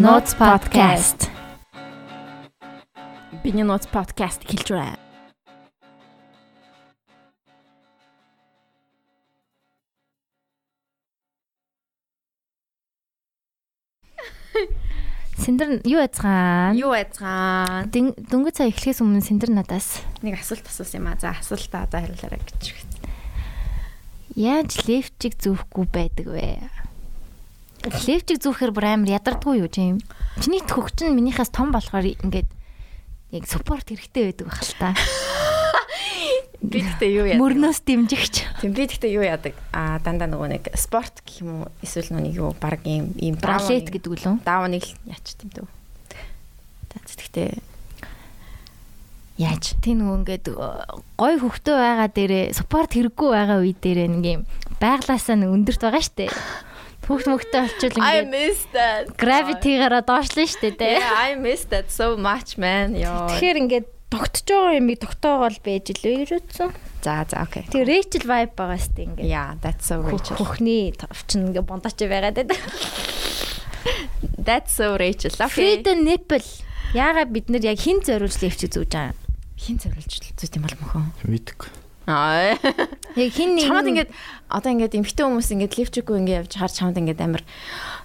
Notes podcast. Биний Notes podcast хэлж байна. Синдэр юу яцгаан? Юу байцгаан? Дөнгөж цаа эхлэхээс өмнө Синдэр надаас Нэг асуулт асуусан юм аа. За асуултаа одоо хариулаарай гэж. яаж левчиг зүүхгүй байдаг вэ? Левчиг зүүхээр бүр амар ядардгүй юу юм? Чиний хөгч нь минийхээс том болохоор ингээд яг суппорт хэрэгтэй байдаг байх л та. Би гэхдээ юу яа. Мөрнөөс дэмжигч. Тийм би гэхдээ юу яадаг? Аа дандаа нөгөө нэг спорт гэх юм уу? Эсвэл нөгөө юу баг юм ийм Балет гэдэг үлэн. даавныг яач тийм дүү. За гэхдээ Яаж? Тэ нөгөө ингээд гой хөвгтөө байгаа дээрээ суппорт хэрэггүй байгаа үе дээрээ нэг юм байглаасаа өндөрт байгаа штэ. Хүүхд мөхтөө олчвол I ингээд miss that. gravity-гаараа доошлоо штэ тэ. Yeah, I miss that so much man. Йоо. Тэгэхээр ингээд тогтож байгаа юм тогтоогоол байж илвэ гэж утсан. За за окей. Тэгээ Rachel vibe байгаа штэ ингээд. Yeah, that's so Rachel. Хөхний товчин ингээд бондооч байгаад байдаг. That's so Rachel. Okay. Freedom nipple. Яагаад бид нар яг хин зориулж левчиг зүүж байгаа юм? Хин зөвлөж зүйт юм бол мөхөө. Мэдгүй. Аа. Яг хин нэг Чамд ингээд одоо ингээд эмхтэй хүмүүс ингээд левчгүй ингээд явж харж чамд ингээд амар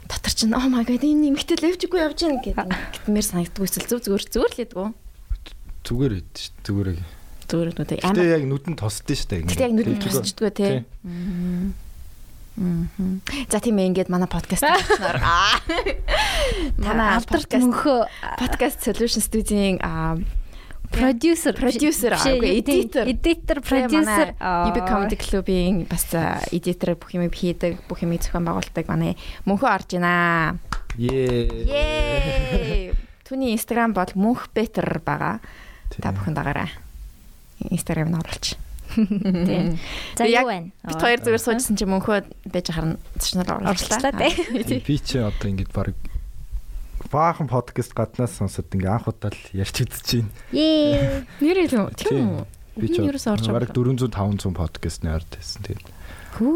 дотор чинь oh my god энэ эмхтэй левчгүй явж гин гэдэг гэтмээр санагддаг эсвэл зүг зүгээр зүгээр л ядгүй. Зүгээр хэд шүү. Зүгээр. Зүгээр нүдэ Гэтэ амар. яг нүдэнд тосдсон шүү дээ. Гэтэ яг байгаа. тусчдгүй те. Мм. За тийм ээ ингээд манай подкаст хийснээр аа. Манай алдарт подкаст мөнхөө podcast solution studio-ийн аа продюсер Producer, аа, үгүй, editor. эдитер продюсер UB Comedy Club-ийн бас эдитер бүх юм хийдэг, бүх юм зохион байгуулдаг манай мөнхөө орж байна. Ее. Түүний Instagram бол мөнх better байгаа. Та бүхэн дагаарай. Instagram нь оруулж. Тийм. За юу байна? Бид хоёр зүгээр суужсан чинь мөнхөө байж харна оруулчлаа. тий. Би чи одоо ингэж баг баахан подкаст гаднаас сонсоод ингээ анх удаа л ярьж үзэж байна. Ее. Нэр илүү тийм Тийм. үү? Би ч баг байгаа. 400 500 подкастны ард байсан. Тэгээд Хүү.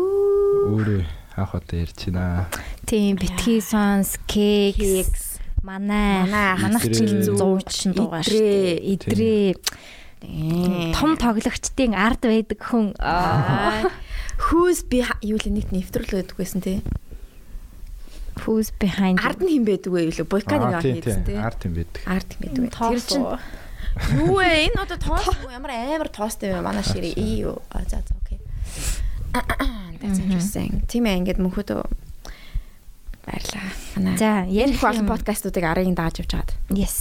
өөрөө анх удаа ярьж байна. Тийм битгий сонс кекс манай Манай манах Идрээ. чинь зуучин дуугаа шүү дээ. Идрээ Тийм. том тоглогчдын ард байдаг хүн. Who's би юу л нэг нэвтрүүлэг өгдөг байсан тий. Who's behind Ард нь хэн байдаг вэ юу? Бойка нэг Аа, аа тий, хийсэн тий. Арт юм байдаг. Ард хэн байдаг? Тэр чинь юу вэ? Энэ одоо тоос уу? ямар амар тоостой вэ? Манай ширээ ий юу? А за за окей. That's interesting. Тийм ээ ингээд мөнхөдөө баярлаа. Манай За ярих ярих олон юм. подкастуудыг арын дааж явж байгаад. Yes.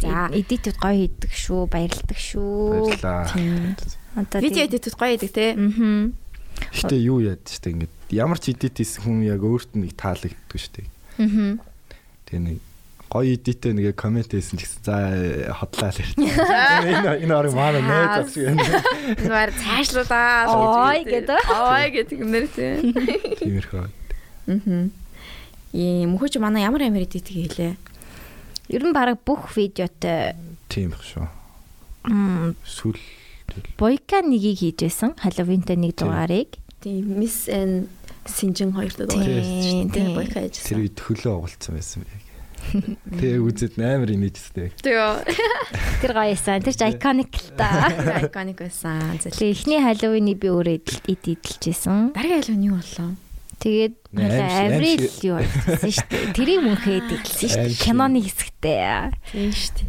За. Эдитүүд гоё хийдэг шүү, баярлдаг шүү. Баярлаа. Тийм. Одоо Видео эдитүүд гоё идэг те. Мм. Гэтэ юу яад штэ ингээд ямар ч эдит хийсэн хүн яг өөрт нь нэг таалагддаг штэ. Мм. Тэгээ нэг гоё эдитээ нэг коммент хийсэн ч гэсэн за хотлаа л ярьж. Энэ энэ орыг манай нээж авч байна. Зүгээр цаашлуудаа. Ой гэдэг. Ой гэдэг юм нэр те. Тиймэрхүү. Мм. Ийм мөхөж манай ямар амар эдит хийлээ. Ер нь баг бүх видеотой Тийм их шүү. мм Сүл Бойка нэгийг хийж байсан. Halloween-тэй нэг Тийм. дугаарыг. Тийм Miss and Синжин хоёртой Тийм, тийм тийм. бойка тэр хийжсэн. үед хөлөө оголцсон байсан яг. Тэгээ үзээд амар инээжтэй. Тэгээ Тэр гоё эсэн. Тэр ч iconic л та. iconic байсан. Тэгээ эхний Halloween-ийг би өөрөө эдитэлжсэн. Дараагийн альва юу боллоо? Тэгээд Аврил юу болсон шүү дээ. Тэрийг мөнхөө эдитэлсэн шүү дээ. Киноны хэсэгтэй. Тийм шүү дээ.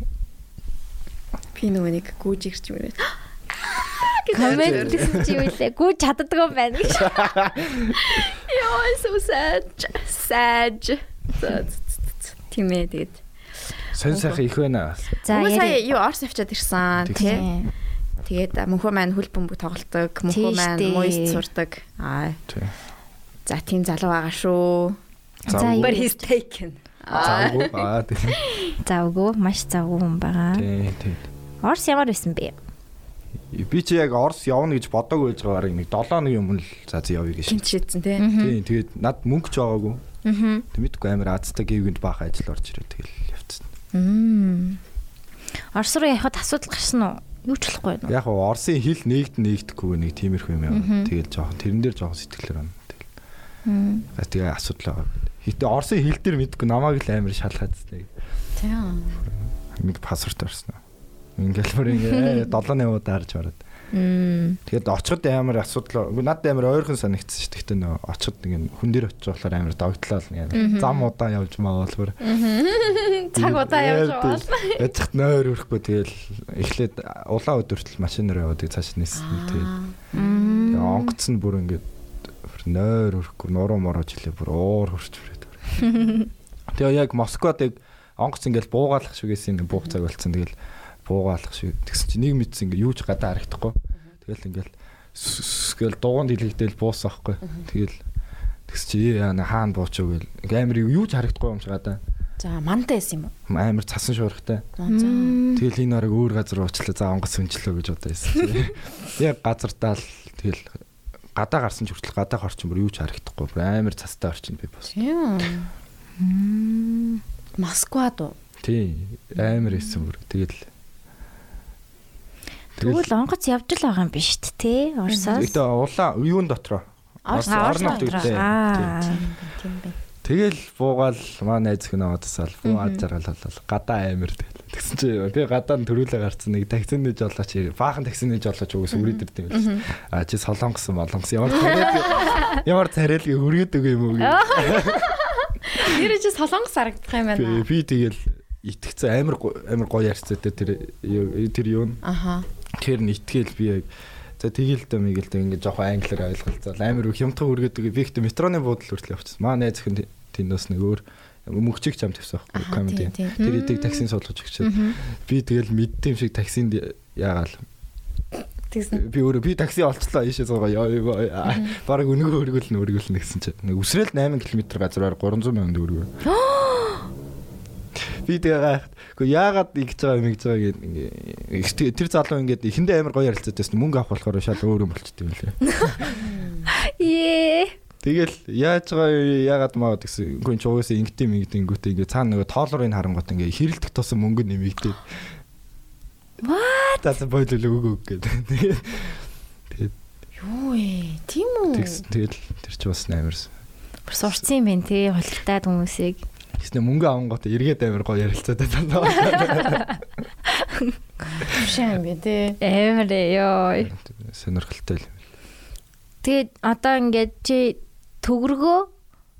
Би нөгөө нэг гүүж ирч мөрөө. Коммент гэсэн чи юу лээ? Гүү чаддгүй юм байна гэж. Яа, so sad. Sad. Тийм ээ тэгээд. Сонь сайхан их байна. За сая юу орс авчаад ирсэн тий. Тэгээд мөнхөө маань хөл бөмбөг тоглолдог, мөнхөө маань муйст сурдаг. Аа. Тий. За тийм залуу байгаа шүү. За. But he's taken. Завгүй. Аа тий. Завгүй, маш завгүй хүн байгаа. Тий, тий. Орс ямар байсан бэ? Би чи яг Орос явна гэж бодоагүй байж байгаагаар нэг 7 өдрийн өмнө л за зэ явъя гэж. Тинт шийдсэн тий. Тий, тэгээд над мөнгө ч байгаагүй. Аа. Тэг мэдгүй амар Азтай гівгэнд баах ажил орж ирээ тэгэл явцсан. Мм. Орс руу явахад асуудал гарсан уу? Юу ч болохгүй нөө. Яг гоо Оросын хил нэгд нэгдэхгүй нэг тиймэрхүү юм яа. Тэгэл жоохон тэрэн дээр жоохон сэтгэлээр байна. Тэгэл. Бас тэгээ асуудал байгаа. Хитэ Орсын хэл дээр мэдгүй намайг л амар шалгаад зтэй. Тийм. Нэг пассворт орсон. Ингээл бүр ингээ 7-8 удаа харж бараад. Мм. Тэгээд очиход амар асуудал. Надад амар ойрхон санагдсан шүү. Гэтэ нөө очиход нэг хүн дээр очих болохоор амар догтлоо л ингээ. Зам удаа явж маавал бүр. Цаг удаа явж байгаа. Яцхт нойр өрөхгүй тэгэл эхлээд улаан өдөртөл машинаар яваад цааш нээсэн. Тэгээд онгоц нь бүр ингээ нойр өрөхгүй нуруу мороо жилээ бүр уур хурч бүрээд. Тэгээ яг Москвад яг онгоц ингээл буугаалах шиг гэсэн нэг буух цаг болцсон. Тэгэл буугаалах шиг. Тэгсэн чинь нэг мэдсэн ингээ юу ч гадаа харагдахгүй. Тэгэл ингээл гэл дугуунд хилэгдээл буусаа байхгүй. Тэгэл тэгс чи яана хаана буучаа гэл амар юу ч харагдахгүй юм шиг гадаа. За мантай байсан юм уу? Амар цасан шуурхтай. Тэгэл энэ нарыг өөр газар уучлаа. За онгоц сүнчлөө гэж бодоо байсан. Яг газартаа л тэгэл гадаа гарсан ч хүртэл гадаа орчин бүр юу ч харагдахгүй. Амар цастай орчин би бас. Тийм. Москвад уу? Тий. Амар исэн бүр. Тэгэл Тэгвэл онгоц явж л байгаа юм биш үү те? Орсоос. Гэтэ улаан юун дотроо. Орнот үедээ. Тийм бай. Тэгэл буугаал маа найз хүн аваадсаал буу ад жаргал болол гадаа амир. Тэгсэн чи би гадаа нь төрүүлээ гарцсан нэг таксин нэж олооч баахан таксин нэж олооч угс үрээд ирдэм байл. А чи солонгосон болгосон ямар ямар царэлгээ хүргээд өгөө юм уу. Нэр чи солонгос харагдах юм байна. би тэгэл итгэцэн амир амир гоё ярьцаатай тэр тэр юу Аха. Тэр нь итгэл би яг за тэгэл дэ мигэл дэ ингээ жоохон англиар ойлголцоо амир хямдхан үргээд өгөө би ихтэй метроны буудлын хүртэл явчихсан. Маа найз хүн тэндээс нэг өөр мөгчиг чам тавьсан байхгүй комеди. Тэр эдэг таксин суулгаж өгчөөд би тэгэл мэддэм шиг таксинд яагаал. Би өөрөө би такси олцлоо ийшээ суугаа яа баг өнгөө өргөл нь өргөл нь гэсэн чинь. Үсрээл 8 км газраар 300 сая төгрөг. Би тэгээ гоо яагаад игж байгаа юм игж байгаа ингээ тэр залуу ингээд эхэндээ амар гоё ярилцаад байсан мөнгө авах болохоор шал өөр юм болчтой юм лээ. Ее. Тэгэл яаж байгаа юу, яагаад маа гэсэн үгүй ч угаасаа ингэдэм ингэдэнгүүтээ ингээ цаана нөгөө тоолрын харангуут ингээ хэрэлдэх тосон мөнгө нэмэгдээ. What? Тасаа бойлол өгөө гэдэг. Юу ээ? Тийм үү? Тэгэл тэр ч бас амарс. Бүр сурцсан юм байна те. Холигтаад хүмүүсийг. Тэснэ мөнгө авангууд эргээд амир гоё ярилцаад байна. Шам би тий. Амар ёо. Сонирхолтой л. Тэгээд одоо ингээд чи төгрөгөө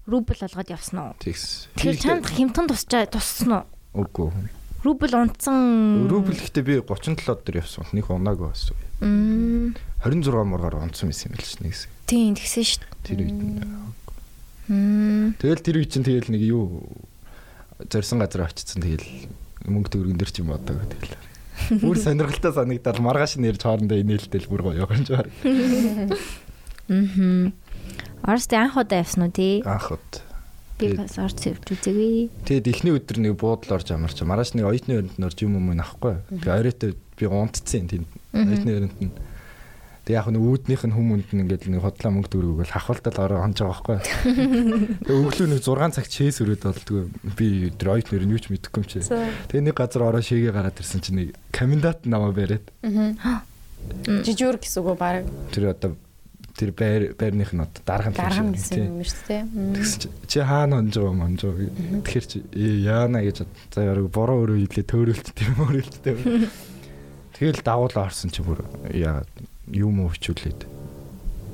рубль болгоод явсан уу? Тэгс. Тэгэхээр чанд хямдхан тусчаа туссан уу? Үгүй. Рубль унтсан. Рубль гэхдээ би 37 дээр явсан. Нэг унаагүй бас. Мм. 26 мургаар унтсан байсан юм л чинь нэгсэн. Тийм тэгсэн шүү дээ. Тэр үед. Мм. Тэгэл тэр үед чинь тэгэл нэг юу зорьсон газар очицсан тэгэл мөнгө төгрөгөн дэр ч юм одоо тэгэл. Бүр сонирхолтой санагдал маргааш нэрж хоорондоо инээлтэл бүр гоё юм шиг. Мм. Оросд анх удаа явсан уу тий? Анх ud. Би бас орц явж үзээгүй. Тэгэд эхний өдөр нэг буудал орж амарч маргааш нэг оюутны өрөнд нөрж юм юм авахгүй. Тэгээ оройтой би унтцсан тэнд. Оюутны өрөнд нь. Тэгээ яг нэг үүднийх нь хүмүүнд нь ингээд нэг хотлоо мөнгө төгрөг бол хахвалтал ороо хонж байгаа байхгүй. Тэгээ өглөө нэг 6 цаг чээс өрөөд болдгоо би тэр оюутны өрөнд юу ч мэдэхгүй юм чи. Тэгээ нэг газар ороо шигээ гараад ирсэн чинь нэг комендант намаа бариад Аа. Жижүүр гэсэн үг баг. тэр одоо тэр байр байрных нь одоо дарга Дарган гэсэн юм шүү дээ. Тэгсэн чи чи хаана онж байгаа юм онж байгаа. Тэгэхээр чи яана гэж. За яриг бороо өрөө хилээ төөрөлт тийм өрөөлттэй. Тэгэл давуулаа орсон чи бүр яа юм уу хичүүлээд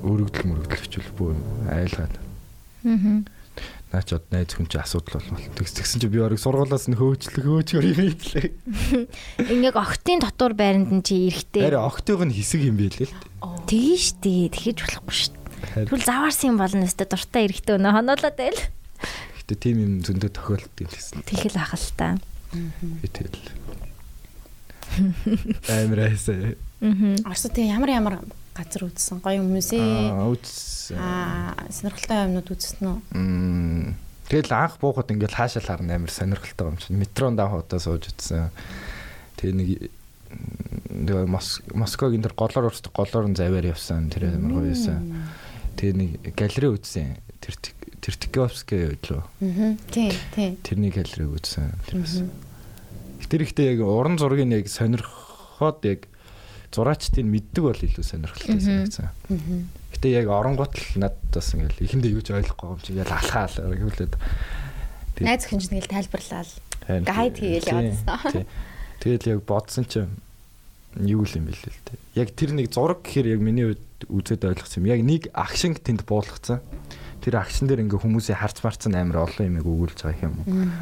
өргөдөл мөргөдөл хичүүл бүү айлгаад. Аа. Наа ч од найз хүн чи асуудал болвол. Тэгс тэгсэн чи би ориг сургуулаас нь хөөчлөг хөөчгөр юм ийлээ. Ингээд охтын дотор байранд нь чи эрэхтэй. Ари октойг нь хэсэг юм байлээ л. Тэгэн штий. Тэгэж болохгүй дээ. Тэгвэл заваарсан юм болно өстө дуртай эрэхтэй өнө хоноолоод байл. Гэтэ тийм юм зөндөө тохиолддог юм гэсэн. Тэгэл ах л та. Би тэгэл. Амар айсаа. Аа. Оросд тэгээ ямар ямар газар үзсэн гоё хүмүүс ээ. Аа сонирхолтой юмнууд үзсэн үү? Мм. Тэгэл анх буухад ингээл хаашаа л харна амар сонирхолтой юм чинь. Метронд анх удаа сууж утсан. Тэгээ нэг тэгээ Мос Москвагийн тэр голоор урсдаг голоор нь завьар явсан. Тэр амар гоё байсан. Тэгээ нэг галерей үзсэн. Тэр Тертиковский лөө. Аа. Тийм, тийм. Тэрний галерей үзсэн. Тэр бас. Тэр ихтэй яг уран зургийг яг сонирхоод яг зураачдыг мэддэг бол илүү сонирхолтой санагдсан. Гэтэ яг оронгот л надад бас ингээл ихэндээ юу ч ойлгохгүй юм чи ингээл алхаал гэвлээд. Найз охин ч тэгэл тайлбарлаад Харин гайд хийгээл яваадсан. Тэгэл яг бодсон чинь юу л юм бэл л дээ. Яг тэр нэг зураг гэхээр яг миний үед үзээд ойлгосон юм. Яг нэг акшн тэнд буулгацсан. Тэр акшн дээр ингээ хүмүүсийн харц марцсан амар олон юм өгүүлж байгаа юм.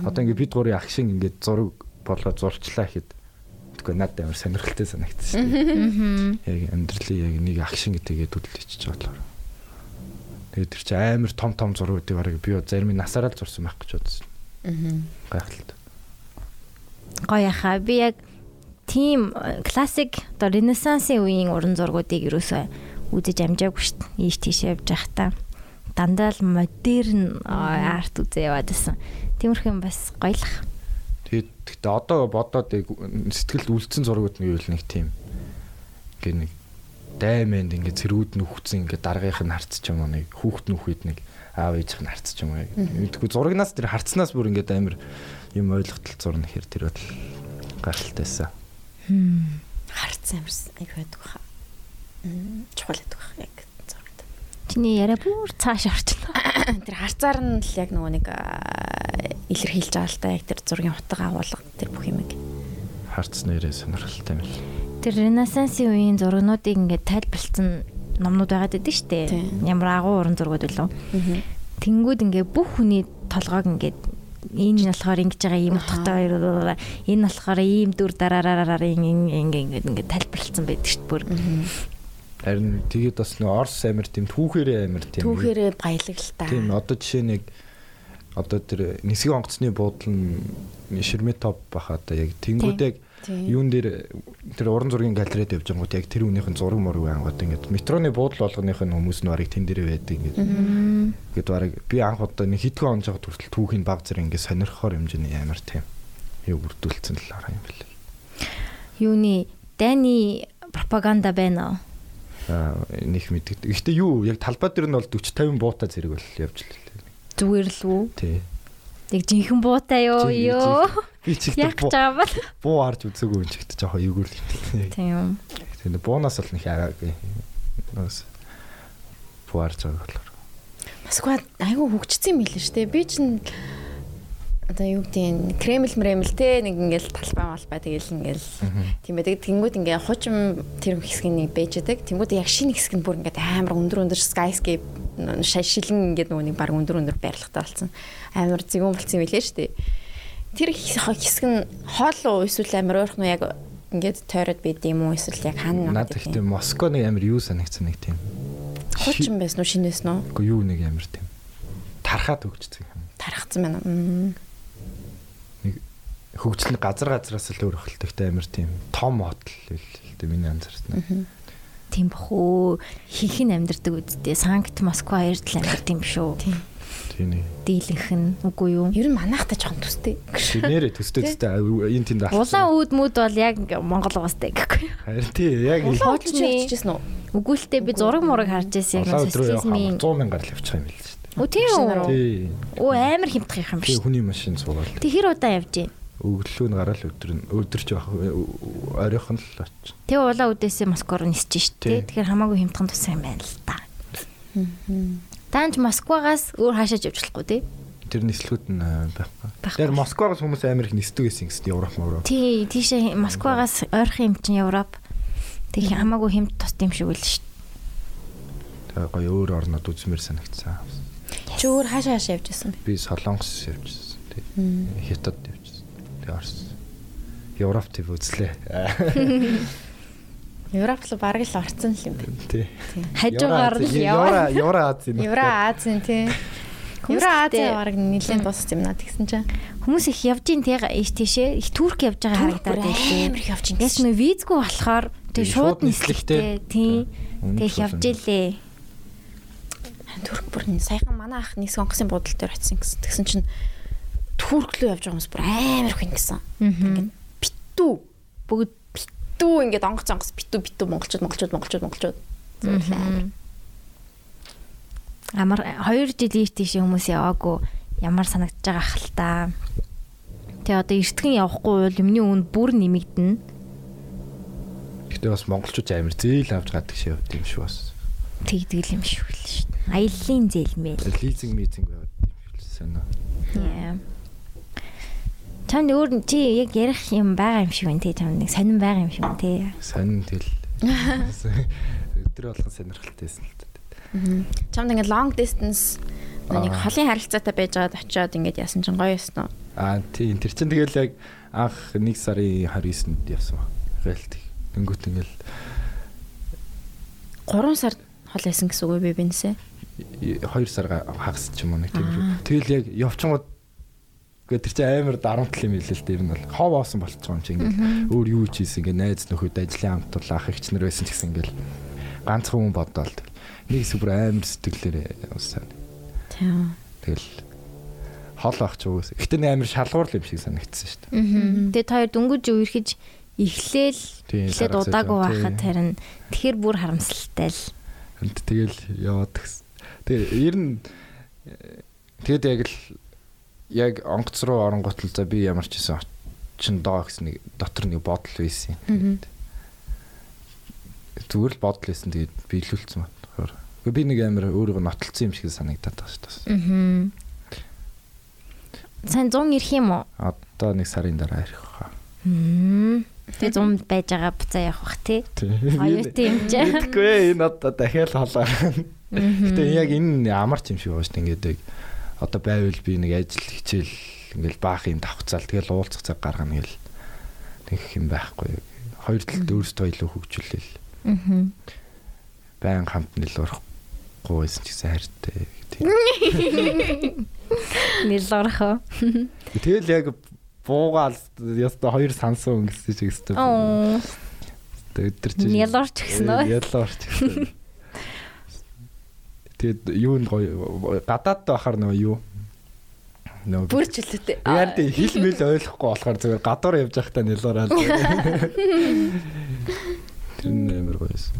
Одоо ингээ бид гурийн акшн ингээ зураг болгоод зурчлаа гэхэд тэгвэл надад амар сонирхолтой санагдсан шүү дээ. Яг амьдралын яг нэг акшн гэдгээд үдлээч бодлоо. Тэгээд тэр чинь амар том том зургуудыг бараг би зарим нь насаараа л зурсан байх гэж бодсон. Аа. Гайхалтай. Гоё яхаа. Би яг тийм э, классик одоо ренессансын үеийн уран зургуудыг ерөөсөө үзэж амжаагүй шүү дээ. Ийш тийш явж байхдаа дандаа л модерн э, арт үзээ яваад байсан. Тиймэрхүү юм бас гоёлах. Тэгээд гэхдээ одоо бодоод сэтгэлд үлдсэн зургууд нь юу вэ нэг тийм. Ингээ нэг даймэнд ингээ цэрүүд нь үхсэн ингээ дараагийнх нь харцч юм уу нэг хүүхд нь үхээд нэг аав ээжийнх нь харцч юм уу. Мэдгүй зурагнаас тэр харцнаас бүр ингээ амар юм ойлголтол зурна гэхэр тэр бол гайхалтайсан. Харц амарс аяг байдаг хаа. Чухал байдаг хаа яг зурагт. Чиний яриа бүр цааш орчихно. Тэр харцаар нь л яг нөгөө нэг илэрхийлж байгаа л та яг тэр зургийн утга агуулга тэр бүх юм. Харц нэрээ сонирхолтой юм л. Тэр ренессансын үеийн зургнуудыг ингээд тайлбарлсан номнууд байгаад байдаг шүү дээ. Ямар агуу уран зургууд билүү. Тэнгүүд ингээ бүх хүний толгойг ингээд энэ нь болохоор ингэж байгаа ийм утгатай хоёр энэ болохоор ийм дүр дараараараа ингээ ингээ ингээ тайлбарлалцсан байдаг шүү дээ бүр. Харин тэгээд бас нэг Орс амир тийм түүхээрээ амир тийм. Түүхээрээ баялаглалтаа. Тийм одоо жишээ нэг одоо тэр нисгийн онгоцны буудлын ширмэ топ баха одоо яг тэнгүүдээ Тийм. юун дээр тэр уран зургийн галерейд явж байгууд яг тэр үнийхэн зураг мураг ангууд ингээд метроны буудлын болгоных нь хүмүүс нь барыг тэн дээр байдаг ингээд ингээд барыг би анх одоо нэг хитгэн онж байгаа хүртэл түүхийн баг зэрэг ингээд сонирхохоор хэмжээний амар тийм юу бүрдүүлсэн л арга юм бэл. Юуны дайны пропаганда байна? Аа нэг мэддэг. Гэхдээ юу яг талбай дээр нь бол 40 50 буута зэрэг бол явж л. Зүгээр л үү? Тий. Яг жинхэнэ буутай юу ёо. Би гэж байгаа бол. буу харж үзээгүй юм чигт жоохон эвгүүр л. Тийм. Тэгээд буунаас бол нэг араагүй. Нөөс буу харж байгаа болохоор. Москва айгүй хөгжсөн юм билээ шүү дээ. Би чинь одоо юу гэдэг нь Кремл мремл те нэг ингээл талбай малбай тэгэл ингээл тийм байдаг. Тэнгүүд ингээ хуучин тэр хэсэг нэг бэжэдэг. Тэнгүүд яг шинэ хэсэг нь бүр ингээд амар өндөр өндөр skyscape шилэн ингээд нөгөө нэг баг өндөр өндөр байрлагтай болсон. Амар зэгүүн болсон юм билээ шүү дээ. Тэр хэсэг нь хоол уу эсвэл амар ойрхон уу яг ингээд тойроод байд юм уу эсвэл яг хаана Наад ихтэй Москва нэг амар юу санагдсан нэг тийм. хуучин байсан уу шинэ байсан уу? Юу нэг амар тийм. Тархаад өгчдөг юм. Тархацсан байна. Хөгжил нь газар газараас л өөр хөлтөгтэй амар тийм том хотл л л дээ миний анзаарсан. Тийм бахуу. Хинхэн амьдардаг үсттэй. Санкт Москва хоёрт л амьдардаг юм шүү. Тийм. Тийм нэг. Дийлэнх нь үгүй юу? Ер нь манайхтай жоохон төстэй. Нэрэ төстэй төстэй энэ тэнд Улаан үүд мүд бол яг Монгол уустай гэхгүй юу? Харин тий яг л Хоолч явчихсан уу? Үгүйтэй би зураг мураг харж байсан яг социализмын 100 мянгаар л явчих юм л шүү дээ. Үгүй тийм үү? Тий. Оо амар хямдах юм Тий биш. хүний машин суугаад Тэг хэр удаа явж гин? Өглөө нь гараал өдөр нь өдөрч байх оройхон л оч. Тэг улаан үдээсээ Москва руу нисэж штэ. Тий. Тэгэхээр хамаагүй хямдхан тусан юм байна л та. Таанч Москвагаас өөр хаашаач явж болохгүй тий? Тэр нислэгүүд нь э, байхгүй. Тэр Москвагаас хүмүүс амар их нисдэг гэсэн гэсэн Европ мөрөө. Тий, тийшээ Москвагаас ойрхон юм чинь Европ. Тэг хамаагүй хямд тус юм шиг үл штэ. Тэгээ гоё өөр орнод үзмэр санагдсан. Чи өөр хаашаа хаашаа явж байсан бэ? Би Солонгос явжсэн. Тий. Хятад Тэгээ Орос. Европ төв үзлээ. Европ руу бараг л орцсон л юм байна. Тий. Хажуугаар л яваа. Евро Азийн. Евро Азийн тий. Хүмүүс Евро гэхдээ- Азийн бараг нэлээд дууссан юм наа тэгсэн чинь. Хүмүүс их явж ин тэг ийш тийшээ их турк явж байгаа харагдаад Амар байлээ. их явж Яс нөө визгүй болохоор Тэг, шууд нислэгтэй. Тий. Үнэн Тэг л явж илээ. Турк бүр саяхан манай ах нэг онгоцын буудлын дээр очисон гэсэн. Тэгсэн чинь Руу явж байгаа хүмүүс бүр амар их ингэсэн. Ингээд битүү Бүгд битүү ингээд онгоц онгоц битүү битүү монголчууд монголчууд монголчууд монголчууд. Зөвлөө амар. амар 2 жил ийш тийш хүмүүс яваагүй ямар санагдаж байгаа хэл та. Тэгээ одоо эртхэн явахгүй бол юмны үн бүр нэмэгдэнэ. Гэтэ бас монголчууд амар зээл авч гадаг шиг явд юм шүү бас. Тэгдэг юм шүү л шүү дээ. Аяллаа зээлмэл. Лизинг митинг байгаад юм шиг л санаа. Яа. Чанд өөр чи яг ярих юм байгаа юм шиг байна те чам нэг сонирн байгаа юм шиг байна те. Сонин тэл. Өдөр болгон сонирхолтойсэн л дээ. Чамд ингээд long distance нэг холын харилцаатай байж байгаад очиод ингээд ясан чинь гоё ёсно. Аа тийм тэр чинь тэгэл яг анх 1 сарын 29-нд явсан ба. Реалт. Тэнгүүт ингээл 3 сар хол ясан гэсэн үг би бинэсэ. 2 сар хагас ч юм уу нэг тийм. Тэгэл яг явчингууд Гэхдээ тэр чинь амар дарамтлал юм хэлээ л дээ. Ер нь бол хов оосон байгаа юм чи ингээд өөр юу ч хийсэн ингээд найз нөхөд ажлын хамт ах ихч нар байсан ч гэсэн ингээд ганцхан хүн бодоол. Нэг сүбэр амар сэтгэлээрээ уусаа. Тийм. Тэгэл хол ах ч уус. Гэхдээ нэг амар шалгуур л юм шиг санагдсан шүү дээ. Тэгээд та хоёр дөнгөж үерхэж эхлээл Тийм, эхлээд удаагүй байхад харин тэгэхэр бүр харамсалтай л. Тэгэл яваад гисэн. Тэгээ ер нь э, тэгэд яг л яг онгоц руу оронгот л за би ямар ч гэсэн чин доо гэсэн нэг дотор нэг бодол байсан. Зүгээр л бодол байсан тэгээд биелүүлсэн байна. Би нэг амар өөрийгөө нотолцсон юм шиг санагдаад байгаа шүү дээ. Аа. Сайн 100 ирэх юм уу? Одоо нэг сарын дараа ирэх хаа. Хм. Тэгээ 100 байж байгаа буцаа явах бах тий. Оюутан юм чи. Тэгэхгүй энэ одоо дахиад холоо. Гэтэ яг энэ амарч юм шиг байна шүү дээ. Ингээд яг одоо байвал би нэг ажил хичээл ингээл баах юм давхцаал тэгэл уулзах цаг гаргана гэл тэгэх юм байхгүй. Хоёр талд өөрсдөө илүү хөгжүүлээл. Аа. Баян хамт нэлэхгүй байсан ч гэсэн хайртай гэдэг. Нэлэрхөө. Тэгэл яг буугаал яста хоёр сансан өнгөсөн ч гэсэн. Оо. Өдөр чи Нялуурч гисэн үү? Ялуурч гисэн. Тэгэд юу н гоё гадаад байхаар нөгөө юу нөгөө Бүр ч үлээтэй. Яг тийм хил мэл ойлгохгүй болохоор зүгээр гадуур явж байхдаа нэлуураад. Тэр нэмэр гоёсэн.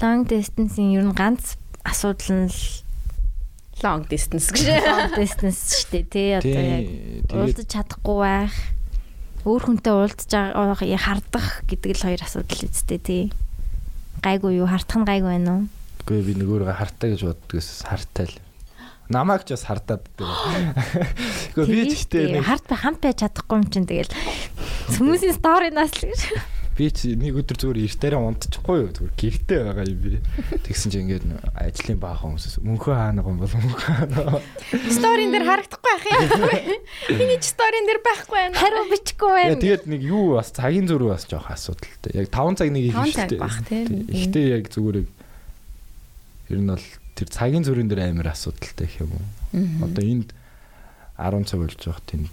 Long distance-ийн ер нь ганц асуудал нь long distance гэж. long distance шүү дээ тий одоо яг Тэгээд уулзаж чадахгүй байх өөр хүнтэй яг хардах гэдэг л хоёр асуудал үсттэй тий гайгүй юу хартах нь гайгүй байна уу үгүй би нэг өөрөө хартаа гэж боддгоос хартай л. Намайг ч бас хардаад дээ. Үгүй би гэдэг нэг харт хамт байж чадахгүй юм чинь тэгэл хүмүүсийн сторинаас л гэж би ч нэг өдөр зүгээр эртээрээ унтчихгүй юу зүгээр гэртээ байгаа юм би. Тэгсэн чи ингээд ажлын баахан хүмүүсээс мөнхөө хаана гом бол мөнхөө хаана. Сторин дээр харагдахгүй байх юм. Миний ч сторин дээр байхгүй байна. хариу бичихгүй байна тэгээд нэг юу бас цагийн зөрүү бас жоох асуудалтай. Яг 5 цаг нэг их 5 цаг бах тий. Ихтэй яг зүгээр ер нь бол тэр цагийн зөрүүн дээр амар асуудалтай гэх юм уу. Одоо энд 10 цаг болж байгаа тийм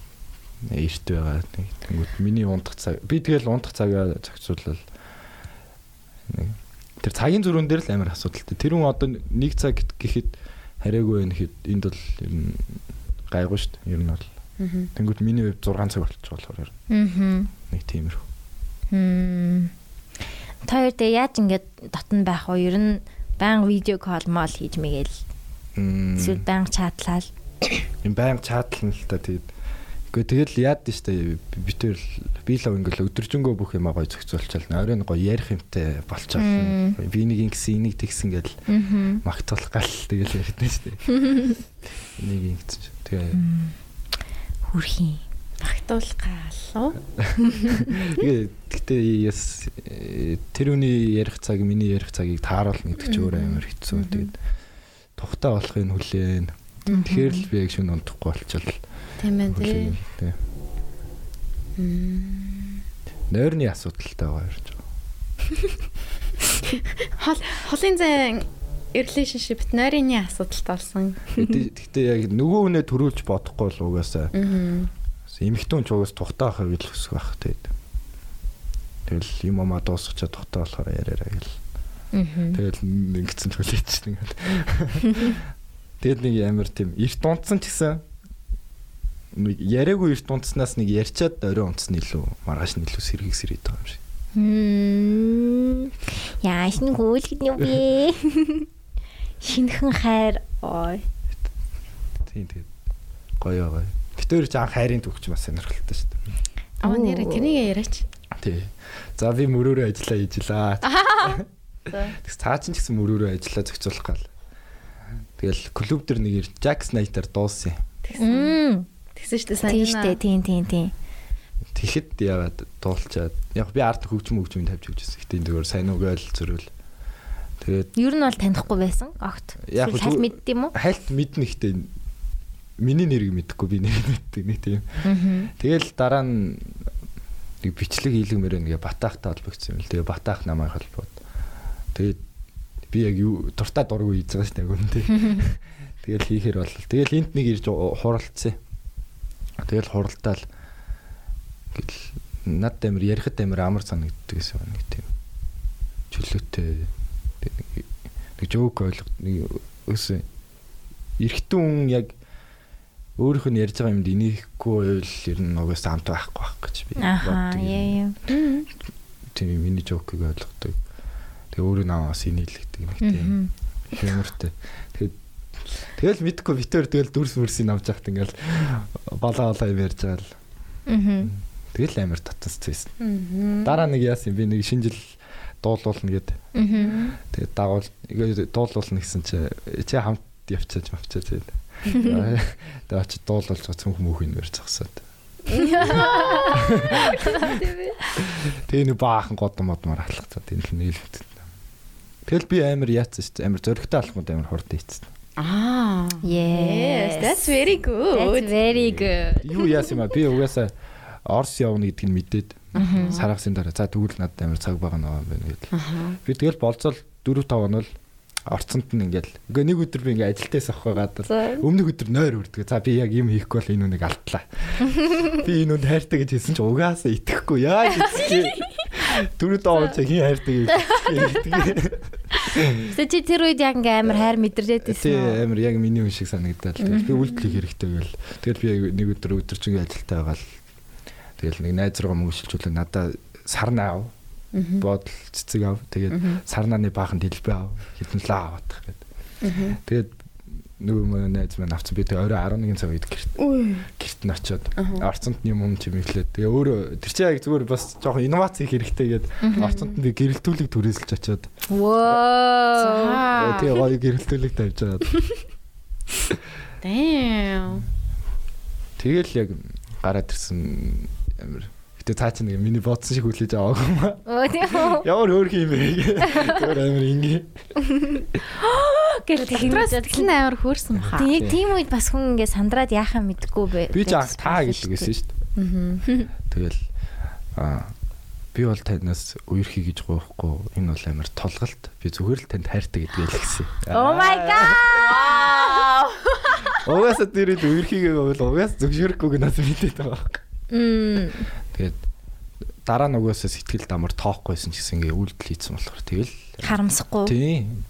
эрт байгаа нэг тэнгуут миний унтах цаг би тэгэл унтах цагаа зохицуулал нэг тэр цагийн зөрүүн дээр л амар асуудалтай. Тэр хүн одоо нэг цаг гэхэд хараагүй байх хэд энд бол ер нь гайгүй шүү дээ. Ер нь бол тэнгуут миний хувьд 6 цаг болчих болохоор ер нь нэг тиймэрхүү. хм та хоёр тэгээ яаж ингэж дотн байх вэ ер нь баян видео кол мол хийж мэгээл. Эсвэл баян чатлал юм баян чатлан л та тэгээд. Гэхдээ тэгэл яад штэ битэр би л ингээл өдөржингөө бүх юм гоё зохицуулчаал оройн гоё ярих юмтай болчаал би нэг ингэсэн энийг тэгсэн гэл магтуулах гал тэгэл ярьдэн штэ. Энийг ингэсэн ч. Тэгээ хүрхийн Багтуулгаалуу. тэгээ гэхдээ яс э, тэр үний ярих цаг миний ярих цагийг тааруулна гэдэг чинь өөр амар хэцүү. Тэгээд тухтай болохыг хүлээн тэгэхээр л би яг шүн унтахгүй болчихвол Тийм ээ тий. нойрны асуудалтай байгаа юм шиг Хол холын зайн relationship нойрны асуудалтай болсон. Гэхдээ яг нөгөө хүнээ төрүүлж бодохгүй л угаасаа. Аа. Эмхтэн ч угаас тухтай байхыг л хүсэх байх тэгээд. Тэгэл юм амаа дуусчихад тухтай болохоор яриараа гэл. Тэгэл ингэсэн төлөөч нэг. Тэгэд нэг амар тийм эрт унтсан ч гэсэн нэг яриаггүй эрт унтснаас нэг ярьчаад орой унтсан илүү маргааш нь илүү сэргийг сэрээд байгаа юм шиг. Хм. Яа, шинэ гүйлгэд юм бэ? Шинхэн хайр. Ой. Тийм тэгээд гоё гоё. Гэтээр ч анх хайрын төгч бас сонирхолтой шүү дээ. Аа нэр тэрнийг яриач. Тий. За би мөрөөрөө ажиллаа хийжилаа. Тэгс цаа чин ч гэсэн мөрөөрөө ажиллаа зохицуулах гал. Тэгэл клуб дээр нэг ирж Jack Snyder дуусан. Мм. Тэгсэн шүү дээ сайн. штэ тийм тийм тийм. Тэгэхэд яагаад дуулчаад яг би ард хөгжим хөгжим тавьж өгчээсэн. Гэтэ энэ зүгээр сайн угаал зөрүүл. Тэгээд Ер нь бол танихгүй байсан. Огт. Яг зүг- мэддэм уу? хальт мэднэ ихтэй миний нэрийг мэдэхгүй би нэрийг мэддэг нэг тийм. Тэгэл дараа нь нэг бичлэг хийлгэмээр нэгэ батаахтай холбогдсон юм л. Тэгээ батаах намайг холбоод. Тэгээд би яг юу дуртай дургүй хийж байгаа шүү дээ гүн тий. Тэгэл хийхэр бол. Тэгэл энд нэг ирж хуралцсан. Тэгэл хуралдаал гэл над амир ярихад амир амар санагддаг гэсэн нэг тийм чөлөөтэй нэг жоок ойлгох нэг өсөө эрэгтэн хүн яг өөрийнх нь ярьж байгаа юмд инехгүй байвал ер нь угаас амт байхгүй байх гэж би боддог юм. тийм миний жокыг ойлгодог. Тэгээ өөрөө намаас инээлгдэг нэг тийм юмртай. Тэгээд тэгэл мэдхгүй битээр тэгэл дүрс мөрсийг авч яхад ингээл балаа балаа юм ярьж байгаа л. Тэгэл амар татсан. Мгм. Дараа нэг яасан би нэг шинэ жил дуулуулна. Аа. Тэгээд дагуул дуулуулна гэсэн чи чи хамт явчааж мавчааж тэгээд. Тэгээд очиж дуулуулж мөнх юм ярьж зогсоод. Тэгээ нэг баахан годом модмор энэ л нэг л хэвчээ. Тэгэл би амар яатсан шүү дээ. Амар зөрөгтэй алхмууд амар хурд ийцсэн. Аа. Yes, that's very good. That's very good. Юу яасан юм а би угаасаа Орс явна гэдгийг мэдээд саргасын дараа за тэгвэл надад амар цаг байгаа наа байна гэдэг. Аха. Би тэгэл болцол 4 5 хоног орцонд нь ингээл үгүй нэг өдөр би ингээ ажилтаас авах байгаад өмнөх өдөр нойр үрдэг. За би яг юм хийхгүй бол энэ үнийг алтлаа. Би энэ үнд хайртай гэж хэлсэн чи угаасаа итгэхгүй яа гэж. Дөрөв доо чи хин хайртай гэж. Тэ чи тэр үед яг ингээм амар хайр мэдрээд Тий байсан уу? амар яг миний хүн шиг санагдал. Би үйлдэл хэрэгтэй гэл. Тэгэл би нэг өдөр өдөржингөө ажилтаа байгаа л. Тэгэл нэг найз руугаа мөшөлжүүлээ надаа сарнаа ав. Бодол цэцэг ав. Тэгээд сарнааны баахан дэлбэ ав. Хитэн лаа авах гэдэг. Тэгээд нөгөө манай найз маань авсан би тэгээ орой 11 цаг үед гэрт гэрт нь очиод орцонд юм юм чимэглээд тэгээ өөрөө тэр чинь яг зүгээр бас жоохон инновац хийх хэрэгтэй гээд орцонд нь гэрэлтүүлэг түрээсэлж очиод Воо. тэгээ гоё гэрэлтүүлэг тавьж байгаа. Damn. Тэгэл яг гараад ирсэн амир. Гэтэ цаа чи нэг миний бодсон шиг хүлээж аваагүй юм аа. Оо тийм үү? Ямар хөөрх юм бэ? Тэр амир ингээ. Гэл Доктроос тэгнэ. тэл амар хөөрсөн баха. Тэг яг тийм үед бас хүн ингээ сандраад яахаа мэдгүй бэ. Би ч анх таа гэдэг байсан шүү дээ. Тэгэл аа би бол танаас үерхий гэж гоохгүй энэ бол амар толголт. Би зүгээр л танд хайртай гэдгийг л гисэн. Oh my god. Угаасаа тэр үерхийгээ бол угаас зөвшөөрөхгүйг нас мэдээд байгаа. Мм. Тэгээд дараа угаасаа сэтгэл дамар тоохгүйсэн ч гэсэн ингээ үйлдэл хийсэн болохоор тэгэл Харамсахгүй. тийм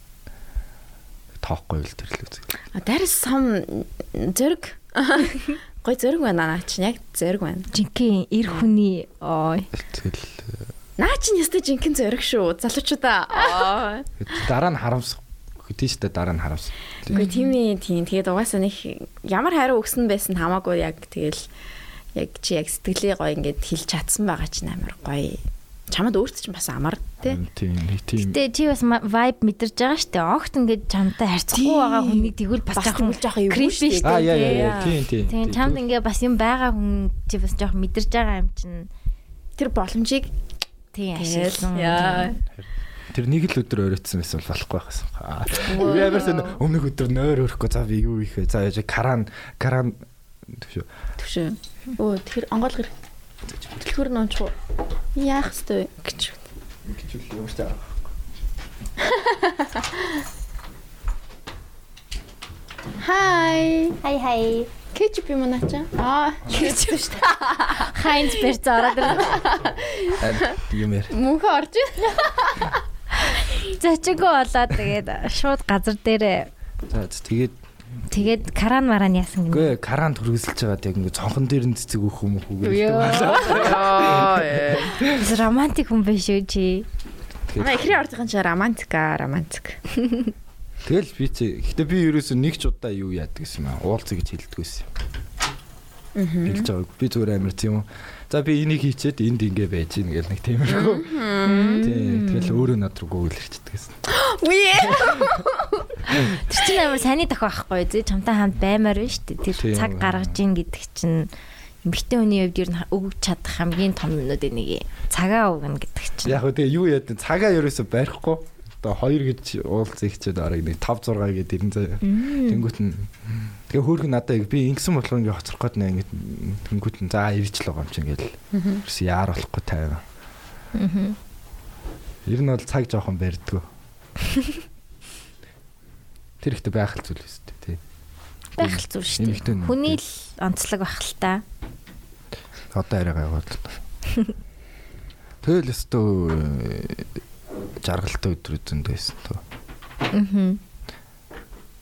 тоохгүй л тэр л үзэг. That is some зэрэг. Гой зэрэг байна наа чинь яг зэрэг байна. Жинхэнэ эр хүний ой. Тэгэл Наа чинь ястай жинхэнэ зэрэг шүү. Залуучуудаа. Аа. дараа нь харамсах тийм шүү дээ дараа нь харамсах. Үгүй тийм ээ тийм. Тэгээд угаасаа нэг ямар хариу өгсөн байсан хамаагүй яг тэгэл яг чи яг сэтгэлээ гоё ингээд хэлж чадсан байгаа чинь амар гоё. Чамд өөрт чинь бас амар тий. Тийм тийм Гэтэ чи бас vibe мэдэрч байгаа штэ. Огт ингээд чамтай харьцахгүй байгаа хүнийг тэгвэл бас жоохон жоохон creepy штэ. Аа яа яа тий. тийм тийм. Тийм чамд ингээ бас юм байгаа хүн чи бас жоохон мэдэрч байгаа юм чинь. Тэр боломжийг Тийм тэгэл ашигласан. яа. Тэр нэг л өдөр оройтсан байсан бол болохгүй байхсан. Аа. Би амар сэн өмнөх өдөр нойр өрөхгүй за би юу их вэ? За яа каран каран төшөө. Төвшөө. Өө тэр онгоол гэр. Төлхөр нуунч уу? Яах вэ гэж. гэж үл ч аа. Хай. Хай хай. Кетчуп юм аа чаа. Аа, кетчуп шүү дээ. Хайнц берц ороод ирлээ. Юм яар. Мөнхөө орж ийн. Зочиггүй болоод тэгээд шууд газар дээрээ За тэгээд тэгээд каран маран яасан гинэ. үгүй каран төрөсөлж байгаад яг ингээ цонхон дээр нь цэцэг өөх юм уу. Бас романтик хүн биш үү чи? Аа, ихрийн ордын чинь романтика, романтик. Тэгэл би чи гэхдээ би ерөөсөө нэг ч удаа юу яадаг гэсэн юм аа. Уулзъя гэж хэлдэг байсан. хэлж байгааг. Би зүгээр амар тийм үү. За би энийг хийчээд энд ингэ байж гин гэл нэг тиймэрхүү. Тийм. Тэгэл өөрөө над руу гүйл ирчдэг гэсэн. Үе. Тэр чинь амар сайн дах байхгүй зэ чамтай хамт баймаар байна шүү дээ. Тэр цаг гаргаж ийн гэдэг чинь эмэгтэй хүний хувьд ер нь өгч чадах хамгийн том юмнуудын нэг юм. Цагаа өгнө гэдэг чинь. Яг хөө тэгээ юу яа цагаа ерөөсө барихгүй. Одоо 2 гэж уулз ихчээд арыг нэг 5 6 гээд ирэн заяа. Тэнгүүт нь тэгээ хөөрхөн надаа яг би ингэсэн болохоор ингээ хоцрох гээд нэ ингээ тэнгүүт нь за ирж л байгаа юм чи ингээл. Ерөөс яар болохгүй тайван. Аа. Ер нь бол цаг жоохон барьдгүй. Тэр ихтэй байх л зүйл өстэй тий. байх л зүйл шүү дээ. Хүний л онцлог байх л та. Одоо арайгаа яваад л та. Тэгэл өстөө жаргалтай өдрүүд зөнд байсан тоо. Аа.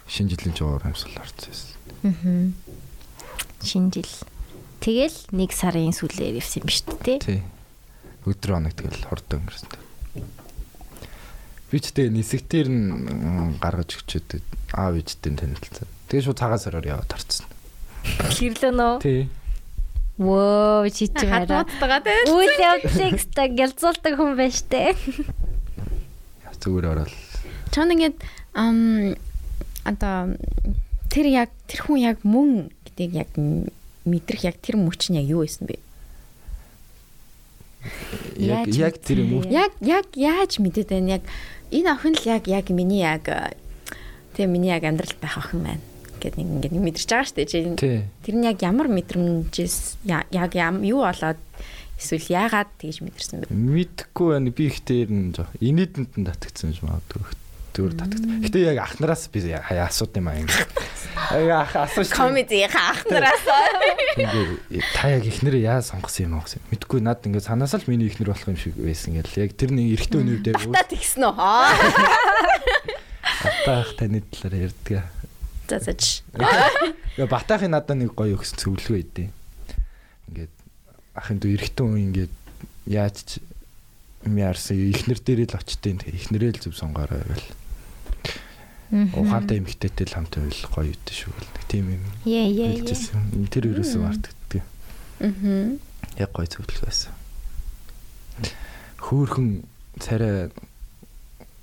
Шинэ жилийн жоор амьсгал харцсан. Аа. Шинэ жил. Тэгэл нэг сарын сүүлээр ирсэн юм шүү дээ. Тий. Өдөр хоног тэгэл хордоо өнгөрсөн. тоо. Би ч тэгээ нисгтэр нь гаргаж өчөөд аав ээжтэй танилцсан. Тэгээ шууд цагаан сараар яваад харцсан. Гэрлөө нөө. Тий. Вөө чи чи хараа. Үйл явдлыг ста гялзуулдаг хүн байна штэ. Зүгээр ороод Чон ингээд ам одоо тэр яг тэр хүн яг мөн гэдгийг яг мэдрэх яг тэр мөч нь яг юу байсан бэ? яг яг тэр мэдээ? Яг яг яаж мэдээд байна яг энэ охин л яг яг миний яг тэгээ миний яг амьдрал байх охин байна гэд нэг ингээд нэг мэдэрч байгаа шүү дээ тэр нь яг ямар мэдрэмжээс яг юу болоод эсвэл яагаад тэгж мэдэрсэн бэ? Мэдхгүй байна. Би ихтэй нь жоо. Инээдэнд нь татгдсан юм магадгүй. Зүгээр татгдсан. Гэтэ яг ахнараас би асууд юм аа ингэ. Ах асууж. Комеди хаахнараас Ингээ та яг ихнэрээ яа сонгосон юм аа гэсэн. Мэдхгүй над ингээ санаас л миний ихнэр болох юм шиг байсан гэл. Яг тэр нэг эрэгтэй хүний үед яг та тэгсэн үү? Аа. батаах таны талаар ярьдаг. За за. ч. Яа батаахын надад нэг гоё өгсөн цөвлгөө идэв. Ингээд ахын дүү эрэгтэй хүн ингээд яаж ч юм яарсан ихнэр дээрээ л очтیں۔ Тэгээ ихнэрээ л зөв сонгоорой гэл. Ухаантай эмэгтэйтэй л хамт байвал гоё үдэ шүү гэл. Нэг тийм юм. Яа яа яа. Тэр ерөөсөө мартагддаг. Мгм. Яг гоё зөвлөг байсан. Хөөхөн царай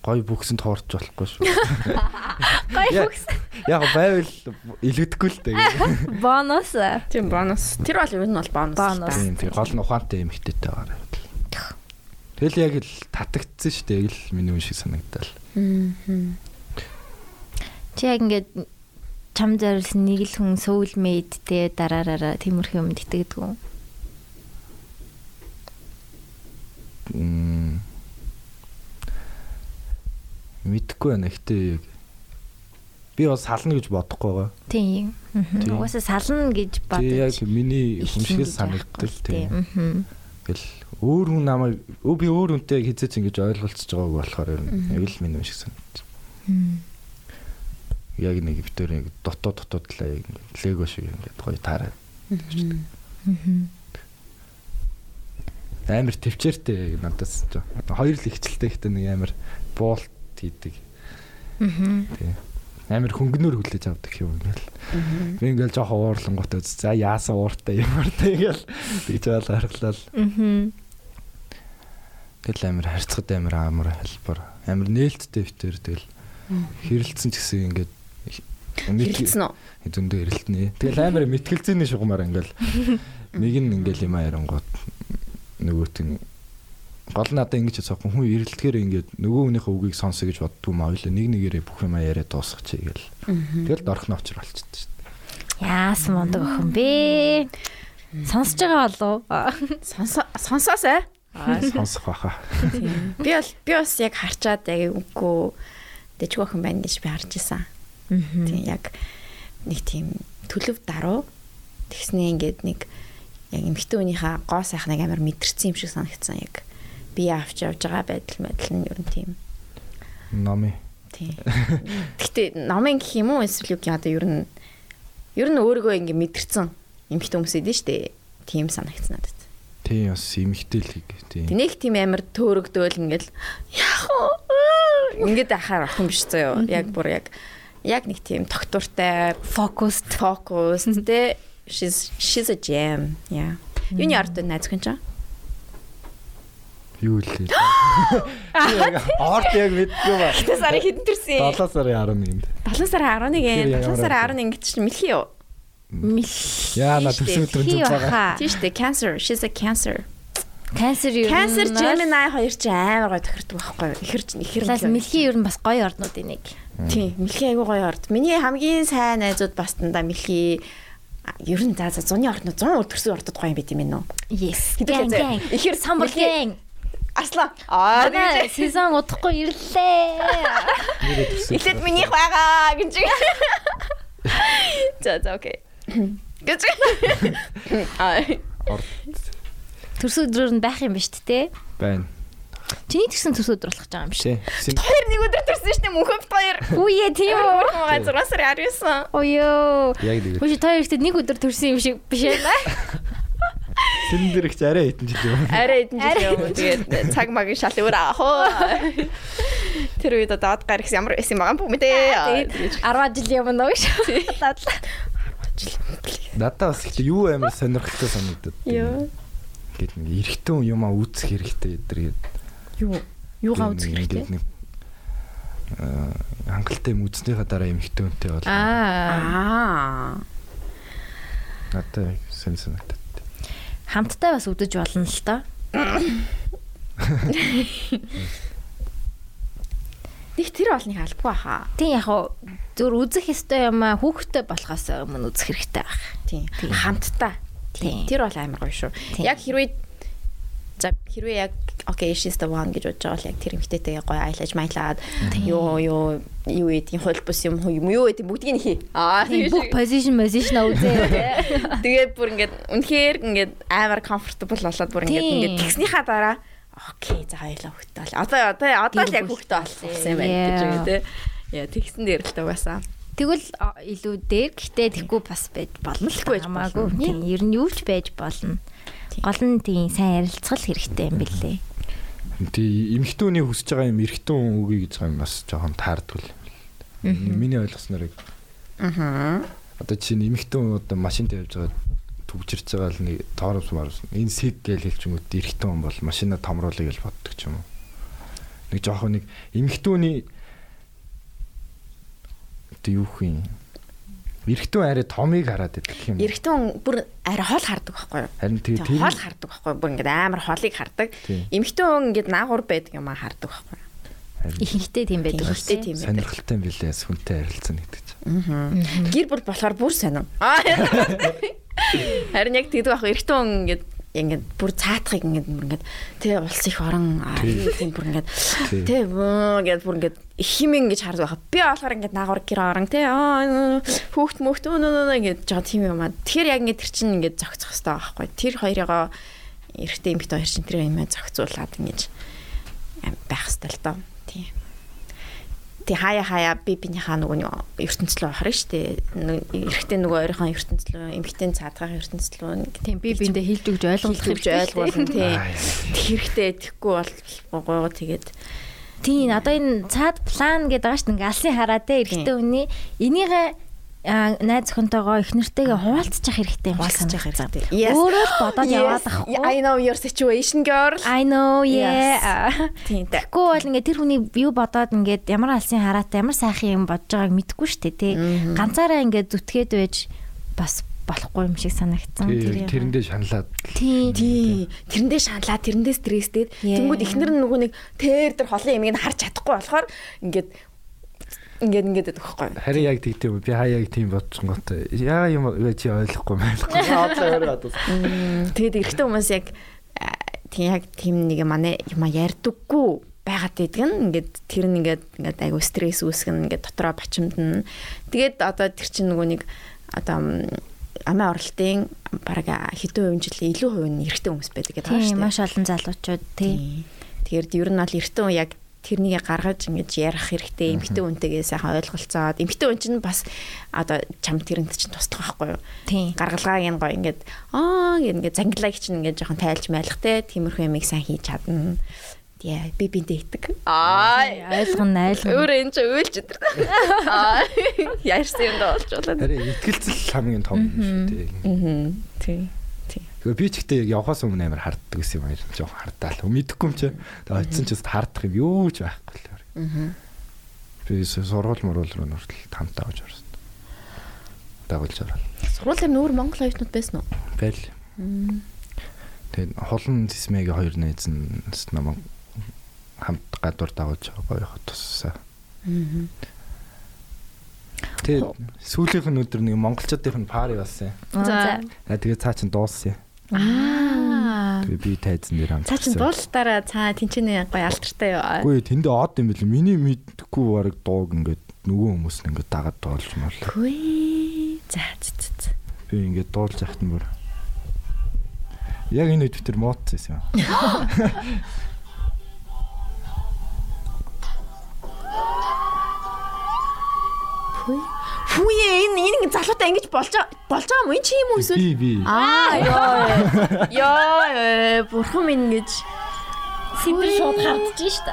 гоё бүгсэнд хоорч болохгүй шүү. Яа. бүкс. Яг байвал илгэдэггүй л дээ. Бонус. Тийм бонус. Тэр бол юу нь бол бонус. Бонус. Тийм гол нь ухаантай эмэгтэйтэй байгаа. Тэгэл яг л татагдсан шүү дээ. Яг л миний үн шиг санагдал. Мгм. Чи яг ингээд чам зорилсон нэг л хүн soulmate-тэй дараараа тиймэрхүү юмд итгэдэг үү? Мм. Мэдхгүй байна. Гэтэ би бас сална гэж бодохгүй байгаа. Тийм. Тийм. Тийм. Угаасаа сална гэж яг бодож. миний эхлэн хүмшгээс гэж санагддаг байхгүй л тийм. Тийм. Тэгэл өөр хүн намайг өө би өөр хүнтэй яг хизээч ингэж ойлголцож байгааг болохоор ер нь яг л миний юм шиг санагдаж. Мгм. Яг нэг битээр яг дотоо дотоо талаа яг лего шиг ингээд гоё таараад. Мгм. амар төвчээртэй надаас жоо. Хоёр л ихчлээ гэхдээ нэг амар боолт хийдэг. Тийм. Амар хөнгөнөр хүлээж авдаг юм ингээл. Би ингээл жоохон уурлангууд үз. За яасан ууртай юмартай ингээл тэгж байл харгалал. Тэгэл амар харьцагд амар амар хэлбэр. Амар нээлттэй битэр тэгэл хэрэлцсэн ч гэсэн ингээд Хэрэлцэн үү? зөндөө хэрэлтнэ. Тэгэл амар мэтгэлзээний шугамаар ингээл нэг нь ингээл юм аянгууд нөгөөт нь гол нь надаа ингэж цаахгүй хүн эрэлтгэхээр ингээд нөгөө хүнийхээ үгийг сонсё гэж боддгоо маа ойлоо нэг нэгээрээ бүх юм яриад дуусгачих гээл. Тэгэл дорхно очир болчихсон шүү дээ. Яасан мондог охин бэ? Сонсож байгаа болов уу? Сонсоо сонсоосай. Аа сонсох байхаа. Би бол би бас яг харчаад яг үгүй дэжгүй охин байна гэж би харж исэн. Тийм яг нэг тийм төлөв даруу тэгснээ ингээд нэг яг эмхтэн хүнийхээ гоо сайхныг амар мэдэрсэн юм шиг санагдсан яг би авч явж байгаа байдал байдал нь ер нь тийм Номи. тийм. Гэтэ номын гэх юм уу эсвэл гэх юм одоо ер нь ер нь өөрийгөө ингээ мэдэрсэн эмхтэн хүмүүс идэв штэ. Тийм санагдсан надад. Тийм бас эмхтэй л хийг. Тийм. Тэнийх тийм амар төөрөгдөөл ингээл яах вэ? Ингээд ахаар охин биш заяо. Яг бүр яг яг нэг тийм тогтвортой, Фокус. фокус тэ she's she's a gem. Yeah. Юуны ард найз хүн чинь? Юу лээ. Орт яг мэдгүй ба. Тэ сарын хэдэн төрсөн? 7 сарын 11-нд. 7 сарын 11 Тэр 7 ямар сарын 11 гэж чинь мэлхий юу? Яа на төсөө өдрөнд зүг байгаа. Тийм шүү дээ. Cancer. She's a cancer. Cancer юу? Cancer Gemini хоёр чи амар гоё тохирдог байхгүй юу? Ихэр ихэр Лаас мэлхий ер нь бас гоё орнуудын нэг. Тийм, мэлхий айгуу гоё орд. Миний хамгийн сайн найзууд бас дандаа мэлхий ер нь за за зуны орноо 100 өр төрсөн ордод гоё юм байт юм ээ нөө. Yes. Ихэр Самбал гэн. Аслаа. Аа сезон удахгүй ирлээ. Эхлээд минийх байгаа гэж. За за окей. Гэж. Аа Орд Төрсөн өдрөөр нь байх юм ба шүү дээ. байна. Чиний төрсөн төрсөн өдөр болох гэж байгаа юм шиг. Хоёр нэг өдөр төрсөн шүү дээ мөнхөд хоёр. Үе тийм үү? Мага 6 сарын 19. Оёо. яг нэг. Хөөе та хоёрт нэг өдөр төрсөн юм шиг биш ээ. Син их арай хитэн жил юм. Арай эдэн жил юм. Тэгээд цаг магийн шал өөр аахоо. Тэр үед одоо од гарах ямар байсан байгаа юм бэ Тэгээд 10 жил юм нөө шүү. Дадлаа. Надаа бас ихтэй юу амар сонирхолтой санагдаад. Юу? Гэт нэг эрэгтэн юмаа үүсэх хэрэгтэй гэдэг. Юу? Юугаа үзэх хэрэгтэй? нэг аа хангалттай юм үзнийхаа дараа эмэгтэй хүнтэй бол Аа. Надад сэн санагдаад. Хамттай бас үдэж болно л доо. Нэг тэр олныг албагүй хаа. Тийм яг хуу зөв үзэх ёстой юм аа хүүхдтэй болохоос өмнө үзэх хэрэгтэй байх. Тийм. Тийм. Тэр бол амар гоё шүү. Яг хэрвээ за хэрвээ яг окей she's the one гэж бодож байгаа бол яг тэр эмэгтэйтэй гоё айлаж маялаад юу юу юу эдийн хууль бус юм юм юу эдийн бүгдийг нь хий. Аа Тийм бүх position position үзээ. Тэгээд бүр ингээд үнэхээр ингээд амар comfortable болоод бүр ингээд ингээд тэгснийхаа дараа окей за хоёлаа хөхтэй бол. Одоо одоо одоо л яг хөхтэй болсон юм байна гэж байгаа тий. Яа тэгсэн дээр л таваасаа. Тэгвэл илүү дээр гэхдээ тэггүй бас байж болно л байж хамаагүй. Тийм ер нь юу ч байж болно. Тийм. Гол нь тийм сайн ярилцгал хэрэгтэй юм билээ. Тий эмэгтүүний хүсэж байгаа юм эрэгтэн хүн үгүй гэж байгаа юм бас жоохон таардгүй. Миний ойлгосноор яг Аа. одоо чинь эмэгтэн хүн одоо машинтай явж байгаа түгжирч байгаа л нэг тоороос марс энэ сэг гэж хэлж юм уу эрэгтэн хүн бол машина томруулъя гэж боддог ч юм уу. Нэг жоохон нэг эмэгтүүний одоо юу хин эрэгтэн арай томыг хараад байдаг юм. Эрэгтэн бүр арай хол хардаг байхгүй юу? Харин Тэгээ тэр хол хардаг байхгүй юу? Бүр ингээд амар холыг хардаг. Тийм. Эмэгтэн хүн ингээд наагур байдаг юм а хардаг байхгүй юу? Ихэнхдээ тийм байдаг Ихэнхдээ тийм байдаг. сонирхолтой юм билээ хүнтэй харилцана гэдэг чинь. Аа. Гэр бүл болохоор бүр сонир. Аа. Харин яг тэгдэг байхгүй эрэгтэн хүн ингээд ингээд бүр цаатахыг ингээд бүр ингээд тэ улс их орон аа Тийм. бүр ингээд Тийм. тэ гээд бүр ингээд химэн гэж хардаг байхгүй. Би болохоор ингээд наагур гэр орон тэ аа хүүхд мөхт өө нөө ингээд жоо тийм юм аа. Тэгэхээр яг ингээд тэр чинь ингээд зогцох хэрэгтэй байхгүй. Тэр хоёрыгоо эрэгтэй эмэгтэй хоёр чинь тэр юм зогцуулаад ингэж ам, байх хэрэгтэй л доо. Тийм. Тэг хаяа хаяа би бинийхаа нөгөө нэг ертөнцлөө харна штэ. Эрэгтэй нөгөө өөрийнхөө ертөнцлөө, эмэгтэй цаадгах ертөнцлөө Тийм би биэндээ хэлж өгж ойлгуулах хэлж ойлгуулна тий. Тэгэхэртэй тэгэхгүй бол гоо тэгээд Тийм одоо энэ цаад план гэдэг дээ. Ингээ алсын хараа те эрэгтэй хүний энийг а, найз охинтойгоо их нэртэйгээ хуваалцчих хэрэгтэй юм Хуваалцчих хэрэгтэй. Өөрөө л бодоод яваад ахгүй. I know your situation girl. I know yeah. Тэгэхгүй бол ингээ тэр хүний юу бодоод ингээд ямар алсын хараатай ямар сайхан юм бодож байгааг мэдэхгүй шүү дээ тий. Ганцаараа ингээ зүтгээд байж бас болохгүй юм шиг санагдсан. Тэр юм. тэрэндээ шаналаад тий. Тэрэндээ шаналаа, тэрэндээ стресстэй. Тэнгүүд ихнэр нь нөгөө нэг тэр тэр холын ямиг нь харж чадахгүй болохоор ингээд ингээд ингээд байдаг байхгүй. харин яг тэгдэв үү би хаа яг тийм бодсонготой яа юм чи ойлгохгүй байхгүй одлоо өөрөө гадус Тэгээд эрэгтэй хүмүүс яг тийм яг тийм нэг манай юма ярьдаггүй байгаад байдаг нь ингээд тэр нь ингээд ингээд айгу стресс үүсгэн ингээд дотроо бачимд нь тэгээд одоо тэр чинь нөгөө нэг одоо амиа оролтын бараг хэдэн хувийн жилийн илүү хувь нь эрэгтэй хүмүүс байдаг гэдэг Тийм байна маш олон залуучууд тий. Тэгээд ер нь бол эрэгтэй хүн яг тэрнийг гаргаж ингэж ярих хэрэгтэй. Эмэгтэй хүнтэйгээ сайхан ойлголцоод. Эмэгтэй хүн чинь бас одоо чам тэрэнд чинь туслах байхгүй юу? Гаргалгааг нь гоё ингээд аа ингээд зангилааг чинь ингээд жоохон тайлж майлах те. Тиймэрхүү ямиг сайн хийж чадна Яа, би бинтээ идэг. Аа, Ойлгоно, ойлгоно. өөр энэ ч уйлж өдр. Аа, яарсан юм даа болж болоо. Харин ихтгэлцэл хамгийн том юм шүү дээ. Аа. Тий. Тэгэхээр би ч ихтэй явахаас өмнө амар харддаг гэсэн юм аа. Жохон хардаал. Мэдэхгүй юм чи. Тэгээ очисон ч бас хардах юм юу ч байхгүй л. Аа. Би сургууль мөрөл рүү нүртэл тамтаа авч орсон. Дагуулж орол. Сургуулийн нүүр Монгол оюутнууд байсан уу? Бэл. Тэгээд холон зисмэгийн хоёр найз нь намайг хамт гадуур дагуулж гоё хот туссаа. Аа. Тэгээд сүүлийнх нь өдөр нэг монголчуудын пари болсон. За. Аа тэгээд цаа чин дууссан. Аа. Тэгээд би тайзан дээр хамт. Цаа чин дуулалтаараа цаа тэнчэнэ гоё алдартай юу? Үгүй тэндээ од юм бэл миний мэдхгүй бараг дууг ингээд нөгөө хүмүүс нь ингээд дагаад дуулж мал. Үгүй. За за за. Би ингээд дуулж яхад нь бүр Яг энэ үед тэр муудсан юм. Хүй. Хүй энэ энэ залуутай ингэж болж болж байгаа юм чи юм уу эсвэл? Би би. Аа ёо. Ёо, бурхан минь гэж. Симпл шууд хардж штэ.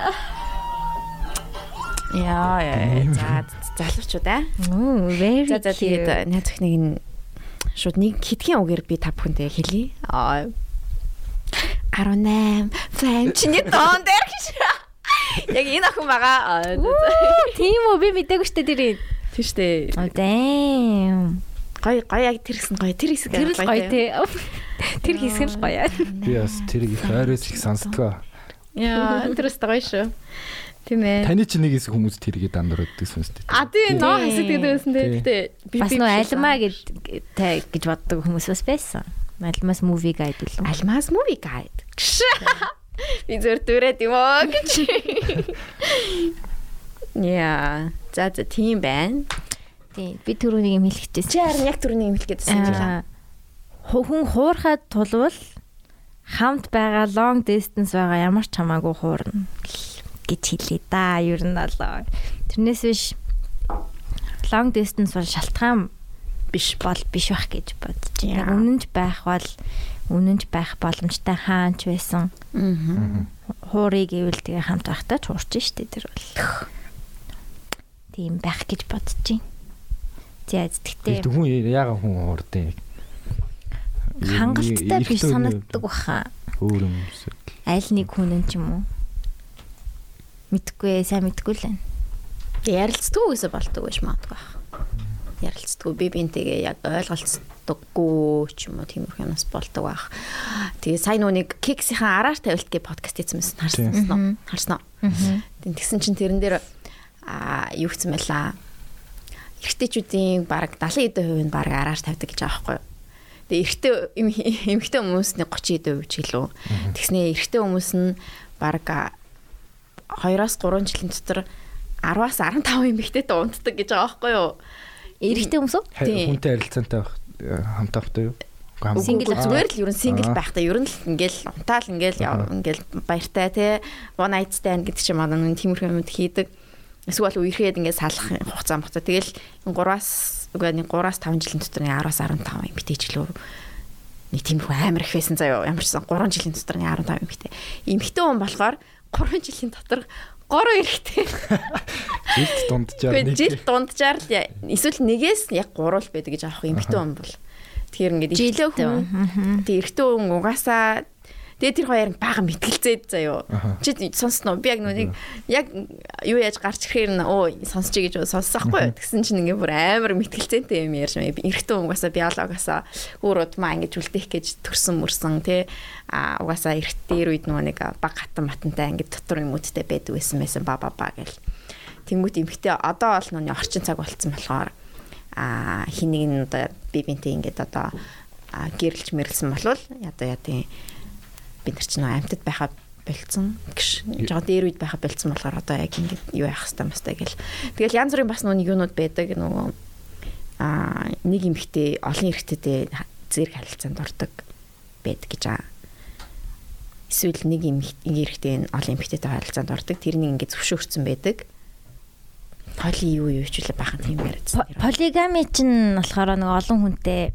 Яа яа. За залуучууд аа. Very. За за тэгээд найз охиныг нь шууд нэг хитгэн үгээр би та бүхэндээ хэлье. Аа 18 фэн чиний доон дээр гэж. Яг энэ охин байгаа. Тийм үү би мэдээгүй штэ тэрийг. Тийм штэ. Oh damn. Гой гой яг тэр хэсэг гоё. Тэр хэсэг Тэр л гоё тий. Тэр хэсэг л гоё. Би бас тэрийг их ойроос их сонсдгоо. Яа, тэр өстө гоё шүү. Тийм ээ. Таны чи нэг хэсэг хүмүүс тэрийг дандуурдаг сонсдог. А тийм ноо хэсэг гэдэг байсан тий. Гэтэ би Бас нөө альмаа гэж гэж боддог хүмүүс бас байсан. Альмаас movie guide үлээ. Альмаас movie guide. Би зөөр дүрээд юм аа гэж. Яа, за за тийм байна. Тий, би түрүүнийг юм хэлчихсэн. Чи харин яг түрүүний юм хэлэх гэсэн юм байна. Хүн хуурахад тулвал хамт байгаа long distance байгаа ямар ч хамаагүй хуурна гэж хэлээ да. Ер нь болоо. Тэрнээс биш long distance бол шалтгаан биш бол биш байх гэж бодож байна. Яг үнэнч байх бол үнэнч байх боломжтой хаанч байсан. Аа. Хуурыг ивэл тэгээ хамт байхдаа ч хуурч штэ тэр бол. Тийм байх гэж бодож байна. За тэгтээ Тэг хүн яага хүн хуурдیں۔ хангалттай биш санагддаг баха. Өөр юм эсвэл. Аль нэг хүн нь ч юм уу. Мэдхгүй ээ, сайн мэдгүй л байна. Ярилцдаггүй гэсэн болдог байж магадгүй байх. Ярилцдаггүй би бинтэйгээ яг ойлголцдоггүй ч юм уу тиймэрхүү юмас болдог байх. Тэгээ сайн нүг кексийн араар тавилт гэ подкаст хийсэн мэс харсан уу? Харсан уу? Тэгсэн чинь тэрэн дээр аа юу гэсэн байлаа. Эрэгтэйчүүдийн бараг 70 эдэн хувь нь бараг араар тавьдаг гэж байгаа байхгүй юу? Тэгээ эрэгтэй эмэгтэй хүмүүсний 30 эдэн хувь ч гэлөө. Тэгснээ эрэгтэй хүмүүс нь бараг 2-оос 3 жилийн дотор 10-аас 15 эмэгтэйтэй унтдаг гэж байгаа байхгүй юу? Эрэгтэй хүмүүс үү? Тийм. Хүнтэй харилцаантай байх хамтаа байхдаа юу? Үгүй, зүгээр л ерөн сингл Аа. байхдаа ерөн л ингээл унтаал ингээл яв- ингээл баяртай те one night stand гэдэг чинь манай нэг тиймэрхүү юмд хийдэг. Эсвэл үерхэд ингээд салах хугацаа мохцоо. Тэгэл 3-аас үгүй нэг 3-аас 5 жилийн дотор нэг 10-аас 15 юм битэж лөө нэг тиймэрхүү амар их байсан заяо. Ямар ч сан 3 жилийн дотор нэг 15 юм битээ. Эмхтэн хүн болохоор 3 жилийн дотор 3 эрэхтэй. Жилд дунджаар нэг жил дунджаар л я- эсвэл нэгээс яг 3 л байдаг гэж аах юм эмхтэн хүн бол. Тэгэхээр ингээд эрэгтэй хүн. Тэг эрэгтэй хүн угаасаа Тэгээ тэр хоёр бага мэтгэлцээд заяо. Чи сонсноо би яг нүг яг юу яаж гарч ирэхээр н оо сонсч гэж сонссахгүй. Тэгсэн чинь ингээ бүр амар мэтгэлцээтэй юм ярьж байна. Эрэгтэй угаасаа биологоосаа өөр удмаа ингэж үлдээх гэж төрсөн мөрсөн тий. А угаасаа эрэгтэй үед нөгөө нэг баг хатан матантай ингээ дотор юмудтай байдаг байсан байсан ба ба ба гэл. Тэнгүүт эмхтэй одоо бол нүний орчин цаг болцсон болохоор а хэнийг нь одоо би бинтээ ингээд одоо а, гэрэлж мэрэлсэн болвол одоо яа тийм бид нар ч нөө амьтад байхад болцсон гэж жоо дээр үед байхад болцсон болохоор одоо яг ингээд юу яах хэвээр мастай гэл. Тэгэл янз бүрийн бас нүг юунууд байдаг нөгөө а нэг эмхтэй олон эрэгтэйтэй зэрэг харилцаанд ордог байдаг гэж аа. Эсвэл нэг эмхтэй олон эмхтэйтэй харилцаанд ордог. Тэрнийг ингээд зөвшөөрсөн байдаг. Поли юу юу ч үлээ бахан тийм яриадсан. Полигами чинь болохоор нэг олон хүнтэй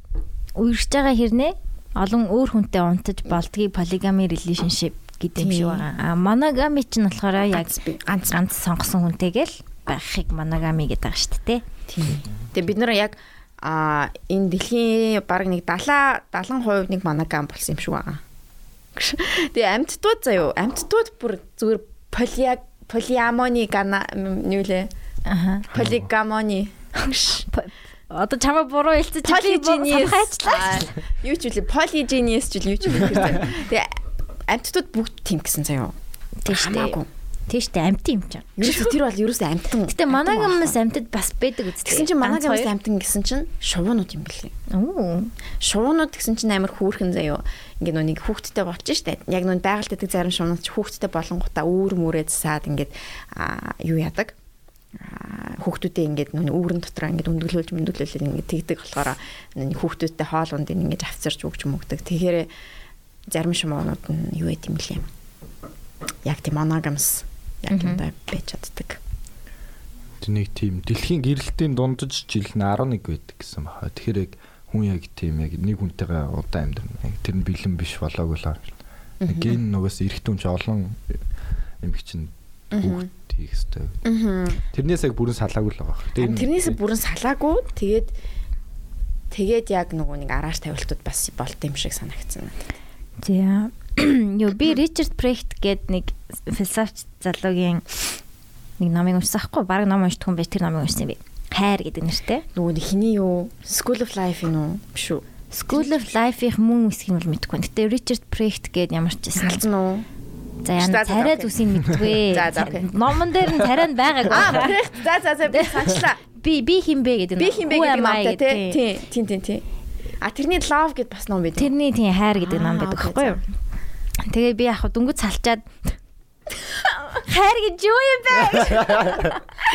үерж байгаа хэрнээ олон өөр хүнтэй унтаж болдгийг полигами relationship гэдэг юм шиг байгаа. А моногами ч нь болохоор яг Ганц ганц сонгосон хүнтэйгэл байхыг моногами гэдэг байгаа шүү дээ. Тийм. Тэгээ бид нар яг а энэ дэлхийн баг нэг 70 70% нэг моногам болсон юм шиг байгаа. Тэгээ амьтдууд заяо. Амьтдууд бүр зүгээр поли полиамони гана юу лээ? Аха. Полигамони. Одоо чамаа буруу хэлсэн чи Polygenius. хайчлаа. Аа, Юу ч үлээ polygenius ч юу ч үлээ. Тэгээ амьтдууд бүгд тийм гэсэн заяо. Тийш дээ. Тийш дээ амт юм чинь. Ерөөсө тэр бол ерөөсө амьтан. Гэтэ моногамс амтд бас байдаг үстэй. Тэгсэн чинь моногамс амьтан гэсэн чинь шувуунууд юм бэлээ. Оо. Шувуунууд гэсэн чинь амар хүүрхэн заяо. Ингээ нэг хүүхдтэй болчих штэ. Яг нөө байгальд байдаг зарим шувуунууд ч хүүхдтэй болонгуудаа үүр мүрээ засаад ингээд аа юу яадаг. Хүүхдүүдээ ингээд нүг үүрэн дотроо ингээд өндөглүүлж мөндөглүүлээд ингээд тэгдэг болохоор хүүхдүүдтэй хоол унд ингээд авцирч өгч мөгдөг. Тэгэхээр зарим шумуунууд нь юу юм лээ. Яг тийм моногамс яг юм да байж чаддаг. Тэр нэг тийм дэлхийн гэрэлтийн дундаж жил нь 11 байдаг гэсэн баха. Тэгэхээр яг хүн яг тийм яг нэг хүнтэйгээ удаан амьдрна. Яг тэр нь бэлэн биш болоогүй л аа. Нэг ген нугас эргэтүүн ч олон эмх чинь хүүхд хийх хэрэгтэй. Тэрнээс яг бүрэн салаагүй л байгаа. Тэрнээс бүрэн салаагүй тэгээд тэгээд яг нөгөө нэг арааш тавилтууд бас болт юм шиг санагдсан надад. За. Йоо би Ричард Прехт гээд нэг философч залуугийн нэг номыг уншсан хгүй баг ном уншдаг хүн байж тэр номыг уншсан би. Хайр гэдэг нэртэй. Нөгөө нэг хиний юу School of Life юм уу? Биш үү? School of Life-ийн мөн үсгийг нь бол мэдэхгүй. Гэтэ Ричард Прехт гээд ямар ч байсан. Салцсан уу? За яна царай окей. зүсийг мэдгүй. За, за, окей. Номон дээр нь царай нь байгаагүй. Аа. Brecht. За за за би санчлаа. Би би хинбэ гэдэг. Би хин бэ Who гэдэг I номтой тий. Тий, тий, тий, тий. А тэрний love гэд бас ном байдаг. Тэрний тийм хайр гэдэг ном Аа, байдаг окей, байхгүй юу? Тэгээ би яг дөнгөж салчаад хайр гэж юу юм бэ?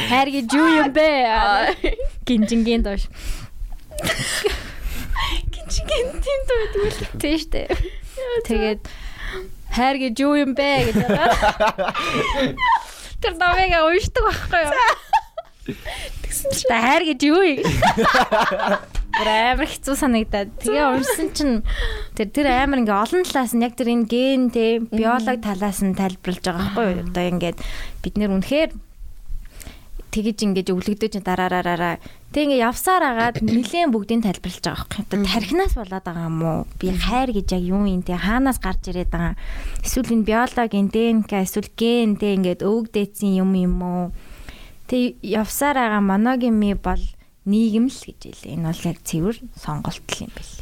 Хайр гэж юу юм бэ? Гинжингийн доош. Гинжигийн тийм байдаг үл. Тийм штэ. Тэгээд хайр гэж юу юм бэ гэж. Тэр номыг уншдаг байхгүй юу? Тэгсэн чи Та хайр гэж юу юм? Бүр амар хэцүү санагдаад. Тэгээ уншсан чинь тэр тэр амар ингээ олон талаас нь яг тэр энэ ген те биологи талаас нь тайлбарлаж байгаа байхгүй юу? Одоо ингээд бид нэр үнэхээр тэгэж ингэж өвлөгдөж дараараараа тэг ингээ явсаар агаад нилээн бүгдийг тайлбарлаж байгаа байхгүй. Одоо тархинаас болоод байгаа юм уу? Би хайр гэж яг юу юм те хаанаас гарч ирээд байгаа? Эсвэл энэ биологийн ДНК эсвэл ген те ингээд өвгдээсэн юм юм уу? Тэг явсаар байгаа моногами бол нийгэм л гэж хэлээ. Энэ бол яг цэвэр сонголт л юм бэл.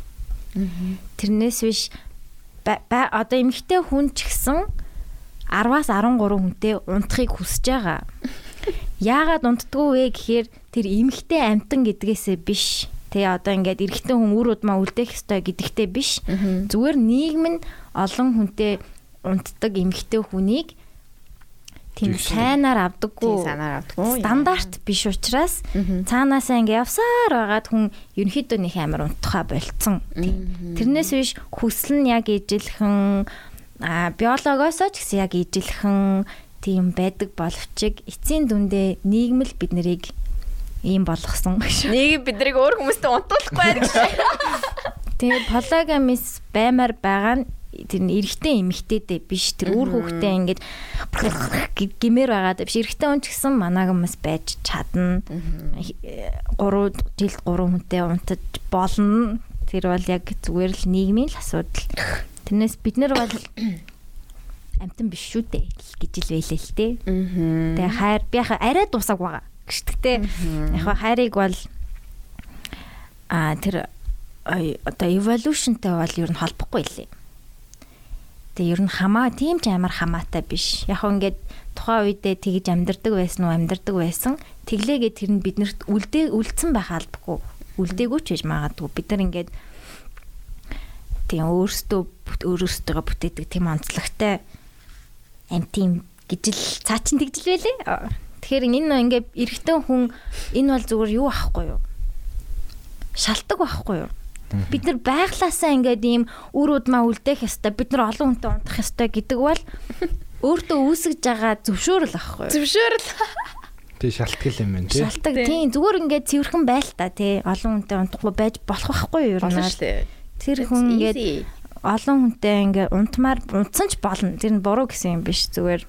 Тэрнээс биш одоо эмэгтэй хүн ч гэсэн 10-аас 13 хүнтэй унтахыг хүсэж байгаа. Яагаад унтдгүй вэ гэхээр тэр эмэгтэй амтан гэдгээсээ биш. Тэ одоо ингээд эрэгтэй хүн үр удмаа үлдээх ёстой гэдэгтэй биш. Зүгээр нийгэм нь олон хүнтэй унтдаг эмэгтэй хүнийг тийм сайнаар авдаггүй стандарт биш учраас цаанаасаа ингээ явсаар байгаад хүн ерөнхийдөө нэг амар унтахаа болцсон. Тэрнээс биш хүсэл нь яг ижилхэн а биологоосоо ч гэсэн яг ижилхэн тийм байдаг боловч эцсийн дүндээ нийгмэл бид нарыг ийм болгосон гэж. Нэг биднийг өөр хүмүүстэй унтуулахгүй гэж. Тэгээ пологамис баймаар байгаа нь тэр нь эрэгтэй эмэгтэйдээ биш тэр үр хүүхдээ ингээд гимээр байгаа биш эрэгтэй хүн ч гэсэн манагамс байж чадна. 3 жилд 3 хүнтэй унтаж болно. Тэр бол яг зүгээр л нийгмийн л асуудал. Тэрнээс бид нар бол амтан биш шүү дээ гэж л байлээ л дээ. Тэгээ хайр би арай дуусаг байгаа. Гэвчтээ яг хаа хайрыг бол а тэр одоо evolutionтай бол ер нь холбохгүй лээ. Тэгээ ер нь хамаа тийм ч амар хамаатай биш. Яг ингээд тухайн үедээ тэгж амьдардаг байсан уу амьдардаг байсан. Тэглээгээ тэр нь биднэрт үлдээ үлдсэн байх албагүй. Үлдээгүй ч гэж магадгүй. Бид нар ингээд тийм өөрсдөө өөрөөсдөө бүтээдэг тийм онцлогтой амтим гэж л цаа чин тэгжл байлээ. Тэгэхээр энэ ингээд эрэгтэй хүн энэ бол зүгээр юу ахгүй юу? Шалтгаан байхгүй юу? Бид нар байглаасаа ингээд ийм үр удмаа үлдээх ёстой. Бид нар олон хүнтэй унтах ёстой гэдэг бол өөртөө үүсгэж байгаа зөвшөөрөл ахгүй юу? Зөвшөөрөл. Тэг шалтгаал юм байна тий. Шалтгаан тийм зүгээр ингээд цэвэрхэн байл та тий олон хүнтэй унтахгүй байж болох байхгүй юу ер нь Болно бол. шүү дээ. Тэр хүн ингээд олон хүнтэй ингээ унтмаар унтсан ч болно. Тэр нь буруу гэсэн юм биш зүгээр.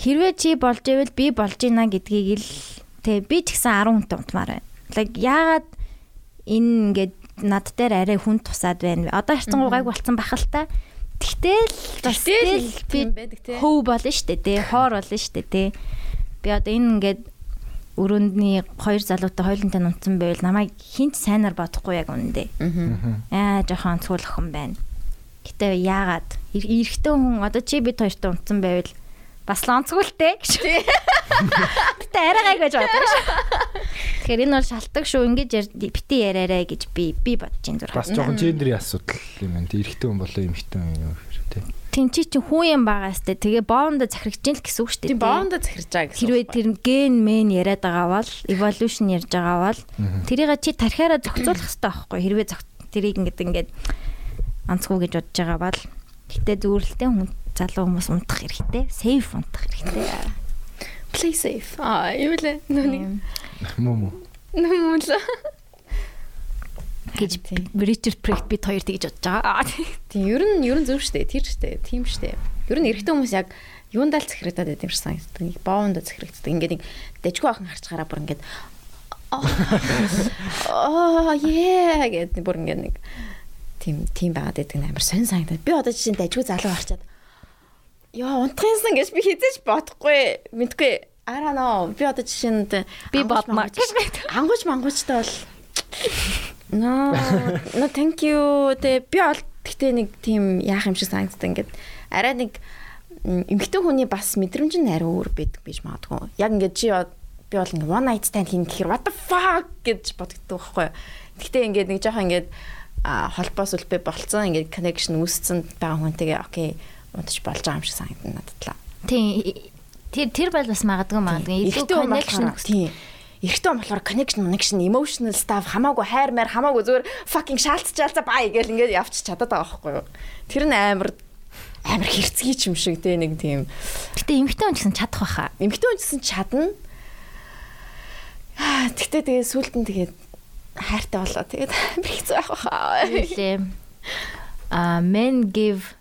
Хэрвээ чи болж ивэл би болж ийна гэдгийг л тэг би ч гэсэн 10 хүнтэй унтмаар байна. Like яагаад энэ ингээд над дээр арай хүн тусаад байна. Одоо харцангуй гайг болцсон бахалтай. Тэгтэл бас Тэгтэл тэгэл би тийм байдаг те. хөв болно штэ тий. Хоор болно штэ тий. Би одоо энэ ингээд өрөөндний хоёр залуутай хойлонтой нунтсан байвал намайг хинт сайнаар бодохгүй яг үнэндээ. Аа жоохон цуул охин байна. Гэтэ яагаад эр- эрэгтэй хүн одоо чи бид хоёртой унтсан байвал бас л онцгүйлтэй гэж. Гэтэ арай гайг байж байгаа шүү. Тэгэхээр энэ бол шалтгаан шүү. Ингэж яар- бити яриараа гэж би би бодож ин зураг. Бас жоохон гендерийн асуудал юм байна. Тэ эрэгтэй хүн болоо эмэгтэй хүн юм хэрэг тэ. Тин чи чи хүн юм байгаа сте. Тэгээ боонда захирагч ин л гэсэн үг шүү дээ. Тийм боонда захирж байгаа гэсэн. Хэрвээ тэр ген мен яриад байгаа бол evolution ярьж байгаа бол тэрийг чи тархиараа зохицуулах хэрэгтэй байхгүй хэрвээ тэрийг ингээд ингээд онцгой гэж бодож байгаа бол гэтээ зүүрлэлтэй хүн залуу хүмүүс унтах хэрэгтэй safe унтах хэрэгтэй play safe. Аа, юу лээ? Нүг нүг л. гэж Richard Precht бид хоёр тэгж бодож байгаа. Тийм, ер нь ер нь зөв штэ. Тэр штэ. Тийм штэ. Ер нь эрэгтэй хүмүүс яг юундаа л захирагдаад байт юм шиг санагддаг. Боонда захирагддаг. Ингээд нэг дэжгүй ахын харцгаараа бүр ингээд оо яа гэдэг бүр ингээд нэг тийм тийм байгаад байдаг амар сонь санагдаад. Би одоо жишээ нь дэжгүй залуу харчаад Яа, унтахынсан гэж би хизээж бодохгүй. Мэдгүй. Know. Би одоо жишээ нь Би бодмаар. Ангууч мангуучтай бол No, no thank you. Тэ би бол гэхдээ нэг тийм яах юм шиг санагддаг ингээд арай нэг м, эмэгтэй хүний бас мэдрэмж нь арай өөр байдаг биш магадгүй. Яг ингээд чи би бол ингээд one night stand хийн гэхээр what the fuck гэж боддог байхгүй. Гэхдээ ингээд нэг жоохон ингээд холбоос үлбэ болцсон ингээд connection үүссэн байгаа хүнтэйгээ окей унтаж болж байгаа юм шиг санагдана надад л. Тийм тэр тэр бол бас магадгүй магадгүй илүү connection тийм. Эрэгтэй хүн болохоор connection, connection, emotional stuff хамаагүй хайр маяр хамаагүй зүгээр fucking шаалтчаалцаа бай гэл ингээд явчих чадаад байгаа байхгүй юу. Тэр нь амар амар хэрцгий ч юм шиг те нэг тийм Гэтэ эмхтэй хүн гэсэн чадах байхаа. эмэгтэй хүн гэсэн чадна. Аа тэгтээ тэгээ сүулт нь тэгээд хайртай болоо. Тэгээд амар хэцүү байх байхаа. Үлээ. А men give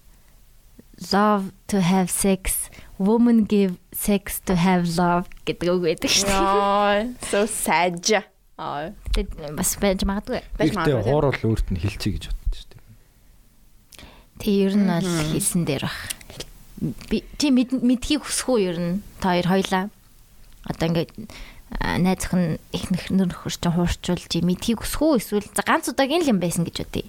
love to have sex, women give sex to have love гэдэг үг байдаг шүү дээ. Яа, so sad. Аа. Тэгээд бас байж магадгүй. Байж магадгүй. хоор бол өөрт нь хилцээ гэж боддог шүү дээ. Тэг ер нь бол хийсэн дээр бах. Би чи мэд- мэдхийг хүсэх үү ер нь та хоёр хоёлаа. Одоо ингээд найз охин их нөхөр чинь хуурчулж мэдхийг хүсэх үү эсвэл ганц удаагийн л юм байсан гэж бодъё.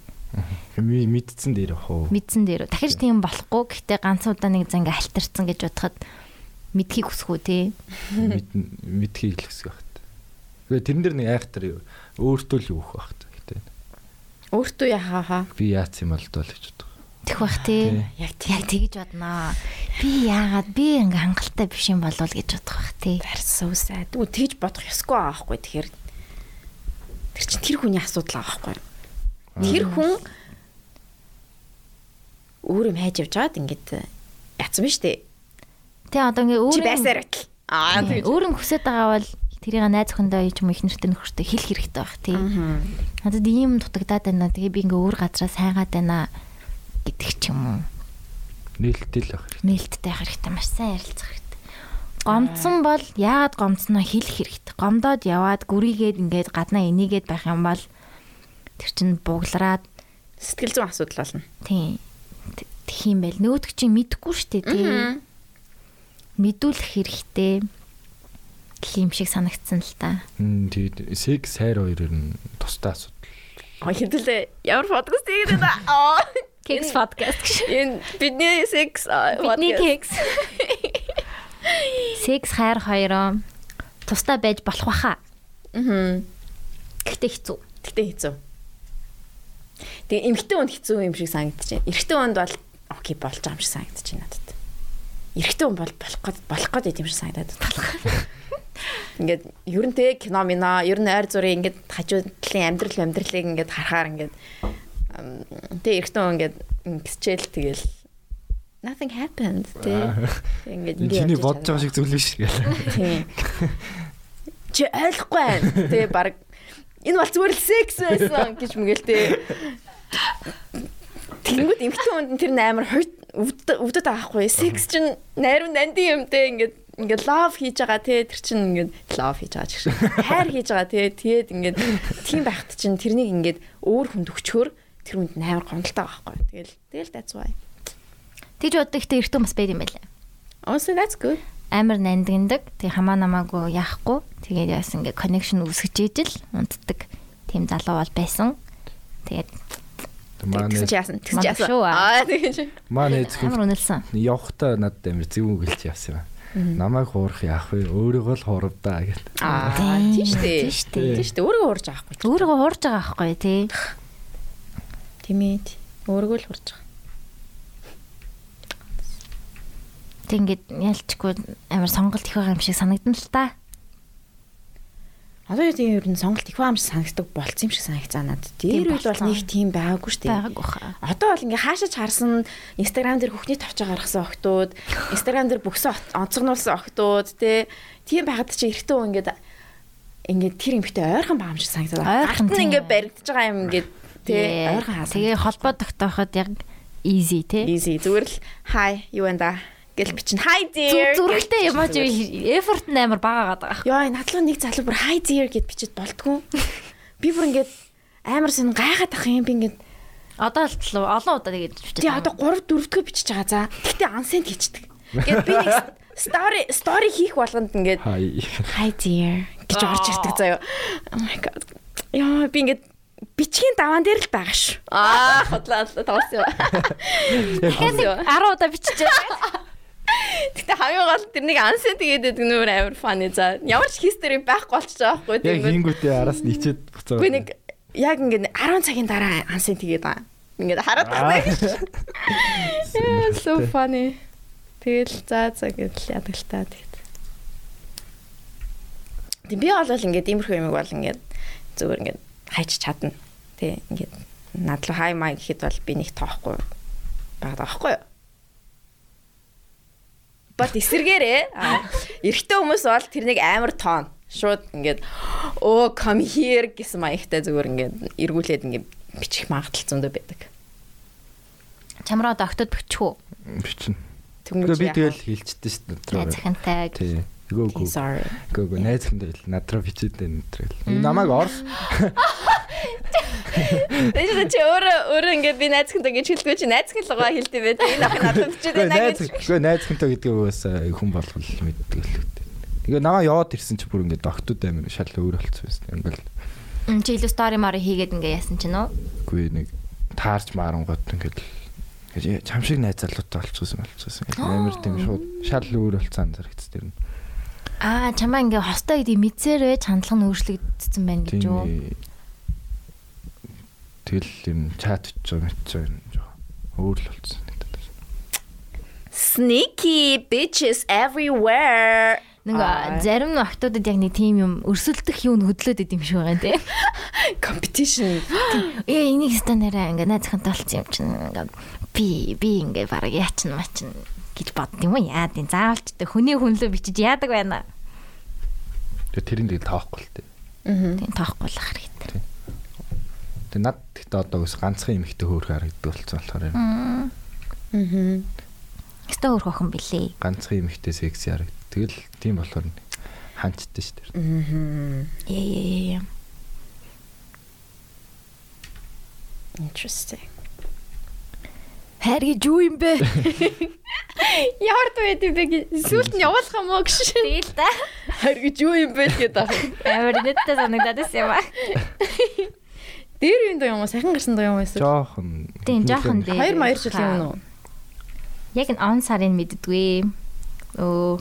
Ми мэдсэн дээр уу. Мэдсэн дээр дахиж тийм болохгүй. Гэхдээ ганц удаа нэг занга альтарсан гэж бодоход мэдхийг хүсэх үү те. Мэд- Мэдхийг л хэсэг багт. Тэгээ тэрэн дээр нэг айхтар өөртөө л юу өгөх багт. Гэтэ Өөртөө яхаа хаа. би яац юм бол доо л гэж боддог. Тэх бах те. Яг Яг тэгж бодноо. Би яагаад би ингээ хангалттай биш юм болов гэж бодох бах те. Sad. Үгүй тэгж бодох ёсгүй байхгүй тэгэхээр тэр чинь тэр хүний асуудал байхгүй. Тэр хүн өөр юм хайж явж байгаад ингээд яцсан биз дээ. Тэ одоо ингээ Чи өөр байсаар байтал. Аа Тийм, өөр нь хүсэж байгаа бол тэрийг найз охиндоо ч юм их нэртэй нөхөртөө хэлэх хэрэгтэй байх тий. Надад ийм дутагдаад байна. Тэгээ би ингээ өөр газараа сайгаад байна гэдэг ч юм уу. Нээлттэй л ах хэрэгтэй. Нээлттэй байх хэрэгтэй маш сайн ярилцах хэрэгтэй. Гомдсон бол яагаад гомдсноо хэлэх хэрэгтэй. Гомдоод яваад гүрийгээд ингээд гаднаа энийгээд байх юм бол тэр чин буглараад Сэтгэл зүйн асуудал болно. тийм тэх юм байл. Нөгөөдөг чинь мэдэхгүй дээ тий. Мэдүүлэх хэрэгтэй. Юм шиг санагдсан л та. Тэгээд секс хайр хоёроор нь тустай асуудал. Аа хэдүүлээ ямар подкаст хийгээд байна. Аа Кекс подкаст гэж. энэ бидний секс Бидний кекс. Секс хайр хоёроо тустай байж болох баха. Аа. Гэхдээ хэцүү. Гэтэ хэцүү. Тэгээ эмгтэн хүнд хэцүү юм шиг санагдаж байна. Эрэгтэй хүнд бол окей болж байгаа юм шиг санагдаж байна надад. Эрэгтэй хүн бол болох гээд болох гээд юм шиг санагдаад байна. Ингээд ер нь те кино мино ер нь ойр зургийн ингээд хажуу талын амьдрал амьдралыг ингээд харахаар ингээд те эрэгтэй хүн ингээд гисчээл тэгэл nothing happened те ингээд Энэ чиний бодож байгаа шиг зүйл биш гэл. Тийм. Чи ойлгохгүй байна. Тэгээ баг энэ бол зүгээр л секс байсан гэж мэгэл тээ. Тэнгүүд эмхтэн хүнд тэр амар хойд өвдөд аахгүй. Секс чинь найруу нанди юмтэй ингээд ингээд love хийж байгаа те тэр чинь ингээд love хийж байгаа ч гэсэн хайр хийж байгаа те тэгээд ингээд тийм байхад чинь тэрнийг ингээд өөр хүнд өгчхөөр тэр хүнд амар гомдолтой байхгүй. Тэгэл тэгэл that's why. Тэгж боддог ихтэй эртөө бас байд юм байлаа. Also that's good. Амар нандиндаг. Тэг хамаа намаагүй яахгүй. Тэгээд яас ингээ connection үүсгэж ижил унтдаг. Тим залуу бол байсан. Тэгээд Манай Тэгсэн чи яасан? Тэгсэн чи Манай яасан? шүү, аа. Тэгэж. манай эцэг амар үнэлсэн. явахтаа надад амар зөв үгэлж явсан юм. Намайг хуурах яах вэ? Өөрийгөө л хуурдаа гэх. Аа Тийм, тийм шүү дээ. тийм шүү дээ. Тийм шүү дээ. Өөрийгөө урж авахгүй. ч. Өөрийгөө хуурж байгаа байхгүй тий. Тийм ээ. Өөрийгөө л урж байгаа. Тэг ингээд ялчгүй амар сонголт их байгаа юм шиг санагдана л та. Одоо тийм ер нь сонголт их баамж санагддаг болцсон юм шиг санагцаа надад. Тэр үед бол нэг тийм байгаагүй шүү дээ. Байгаагүй хаа. Одоо бол ингээ хаашаач харсан Instagram дээр хүүхний товчоо гаргасан охтууд, Instagram дээр бүксээ онцгнуулсан охтууд тий. Тийм байгаад чи хүн ингээд ингээд тэр эмхтэй ойрхон баамж санагдаад. Ойрхон Гарт нь тийм. ингээ баригдаж байгаа юм ингээд тий ойрхон хаасан. Тэгээ холбоо тогтооход яг easy тий. easy зүгээр л hi юу энэ да гэл бичин hi dear. Зүрхтэй юм зүгээр. effort амар багаагаад байгаа. Яа, надлуу нэг залуу бүр hi dear гэд бичиж болтгүй. Би бүр ингээд амар сэн гайхаад ах юм би ингээд Одоо л олон удаа тэгээд бичиж тий одоо 3 4 дэх бичиж байгаа за. Гэхдээ unsend хийчихдэг. Ингээд би нэг story story хийх болгонд ингээд Хай. hi dear гэж орж ирдэг заяа. Oh my god. Яа, би ингээд бичгийн даваан дээр л байгаа ш. Аа, хотлаа тоосон. Тэгээд 10 удаа биччихээ. Гэтэ хамгийн гол тэрнийг unsend хийгээд байдаг нөр амар funny за. Ямар ч history байхгүй болчих жоох байхгүй Яг хингүүтээ араас нь ичээд буцаа. Үгүй нэг яг ингээд 10 цагийн дараа unsend хийгээд байгаа. Ингээд хараад. Yeah, so funny. Тэгэл за за гэдэл ядаг л та тэгэд. Тэг би бол ингээд иймэрхүү юм бол ингээд зүгээр ингээд хайч чадна. Тэ ингээд над руу хай май гэхэд бол би нэг тоохгүй байгаа байхгүй юу? Бат эсэргээрээ эрэгтэй хүмүүс бол тэрнийг амар тоон шууд ингээд оо come here гэсэн маягтай зүгээр ингээд эргүүлээд ингээд бичих магадлал зөндөө байдаг. Чамраа доктод бичих үү? бичин. Тэнгүүч Тэгээ би тэгэл хэлчихдээ шүү дээ. Найз захантай. Гөө гөө. Гөө гөө найз хүн дээр л надраа бичээд нэтрэл. Намайг орс. Тэгээд чи өөрөө өөрөө ингээд би найз хүнтэй гэж хэлдэггүй чи найз хүн л гоо хэлдэв бай. Энэ ах надад бичээд байна гэж. гөө найз хүнтэй гэдэг үгээс хүн болгол мэддэг л үү. Тэгээ намаа яваад ирсэн чи бүр ингээд доктод амир шал өөр болцсон байсан. Ингээл Чи илүү story маар хийгээд ингээ яасан чинь нөө. үгүй нэг таарч марангууд ингээд л гэж чам шиг найз залуутай болчихсон болчихсон. Амир тийм шууд шал өөр болцсон зэрэгц тэр нь. Аа чамаа ингээ хостой гэдэг мэдсээрээ чандлага нь өөрчлөгдсөн байна гэж юу? Тэгэл юм чат ч юм ч юм жоо өөр л болцсон гэдэг. Sneaky bitches everywhere. Нэг зарим охтуудад яг нэг тийм юм өрсөлдөх юм хөдлөөд идэм шиг байгаа тийм. competition. Ээ энийг стандараа ингээ найз захантай болсон юм чинь ингээ би би ингээ бараг яачин мачин гэж бодд юм уу яа тийм заавалч тэ хүний хүнлөө бичиж яадаг байна. Тэгээ тэрийн тэгэл таахгүй л тээ. Мгм. Тийм тоохгүй л хэрэгтэй. Тэгээ над гэхдээ одоо ус ганцхан юм ихтэй хөөрхөн харагддаг болсон болохоор юм. Мгм. Өстө өөр хохон билээ. ганцхан юм ихтэй секси харагд. Тэгэл тийм болохоор ханчдсан шүү дээ. Мгм. Ээ ээ ээ. Interesting. Хайр гэж юу юм бэ? Ямар дээд юм бэ гэж сүлд нь явуулах юм уу гэж. Тэгэл та. Харь гэж юу юм бэ гэдэг аа. Амар нэттэй санагдаад байсан юм аа. Дээр үн доо юм уу? Сахин гарсан доо юм уу? эсвэл? Жохон. Тийм жоохон дээ. Хоёр маяр жил юм уу? Яг н он сарын мэддгүй. Өө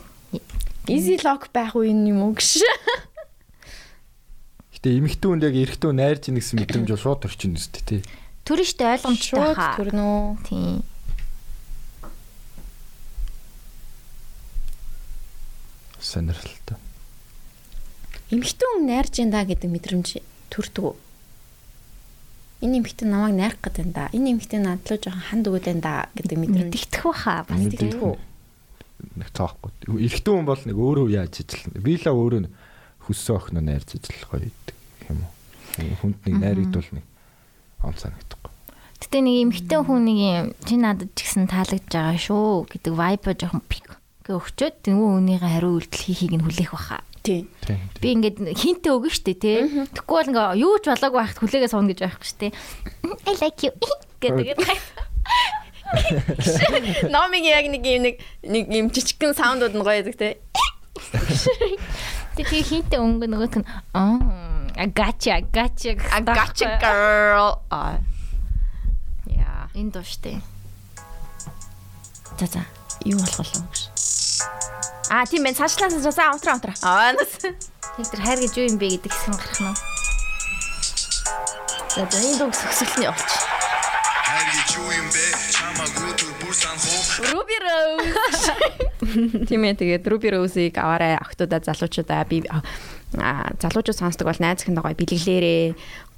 Easy lock байх уу юм уу гэж. Гэтэ эмэгтэй хүнд яг эрэгтэй хүн найрж ийн гэсэн мэдрэмж бол шууд төрчин үстэй тий. Түр штэ ойлгомжтой Шууд хаа. төрнө. Тийм. Сонирхолтой. Эмхтэн найрж энэ да гэдэг мэдрэмж төрдөг үү? Энэ эмхтэн намайг найрах гэдэг энэ да. Энэ эмхтэн надлуу жоохон ханд өгöd энэ да гэдэг мэдрэмж Мэддэгдэх баха. Бас мэддэг үү? Нэг цаахгүй. Эрэгтэй хүн бол нэг өөрөө яаж ажиллана. Би л өөрөө хүссэн охин нь найрж ажиллах гоё гэдэг юм уу. Хүнд нэг найрагдвал нэг он санагдахгүй. Гэтэ нэг эмхтэн хүн нэг юм чи надад ч гэсэн таалагдж байгаа шүү гэдэг vibe жоохон пик гэ өгчөөд тэнгүү хүнийхээ хариу үйлдэл хийхийг нь хүлээх баха. Тий. Тийм. Би ингээд хинтээ өгнө штэ тий. Тэгэхгүй бол ингээ юу ч болоогүй байхад хүлээгээ сууна гэж байхгүй штэ. I like you гэдэг. Номиг яг нэг юм нэг нэг юм жижигхэн саундууд нь гоё. Тэг тий хинтээ өнгө нөгөөх нь аа I got you, I got you. I got you girl. А. Яа. Энэ дуу штэ. За за. Юу болох болов гэж. А тийм байх цаашлаа цаашаа унтраа унтраа. Аа нас. Тэг тэр хайр гэж юу юм бэ гэдэг хэсэг гарах нь. За за энэ дуу сөксөлтний явуулч. Хайр гэж юу юм бэ? Чамаг өдөр бүр санхуу. Ruby Rose. Тийм ээ тэгээд Ruby Rose-ийг аваарай охтуудаа залуучуудаа би залуучууд сонсдог бол найз ихэндээ гоё бэлгэлээрээ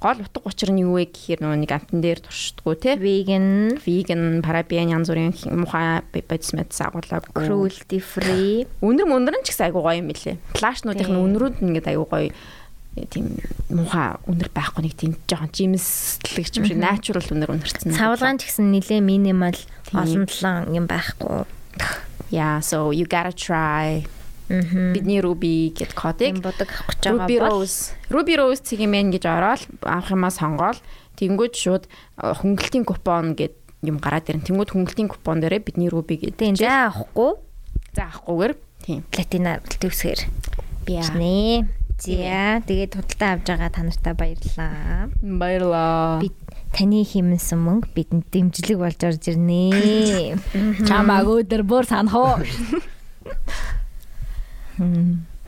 гол утга учир нь юу вэ гэхээр нөгөө нэг амтан дээр туршдаггүй те Vegan, веган парабен янз бүрийн мухай бодис мэд сагуулаг cruelty free. өнөр мөндөр нь ч гэсэн айгуу гоё юм билэ флашнуудын Тийм. өнрүүд нь ингээд айгуу гоё э, тийм мухай өнөр байхгүй нэг тийм жоохон жимслэг юм шиг natural өнөр өнөрцөн Цавлгаан ч гэсэн нилээ минимал олон толон юм байхгүй. yeah so you gotta try Мгм. Бидний Ruby гэд кодыг. Бодог авах гэж байгаа Ruby бол Rose. Ruby Rose цэгийн гэж ороод авах юмаа сонгоол. Тэнгууд шууд э, хөнгөлтийн купон гэд юм гараад ирэн тэнгууд хөнгөлтийн купон дээрээ бидний Ruby гэдэг за авахгүй? Заахгүйгээр тийм. Платина төвсгэр би нэ. За тэгээд худалдаа авж байгаа та нартай баярлалаа. баярлаа Би таны хэмнсэн мөнгө бидэнд дэмжлэг болж орж ирнэ. Чамааг өдөр бүр санах уу?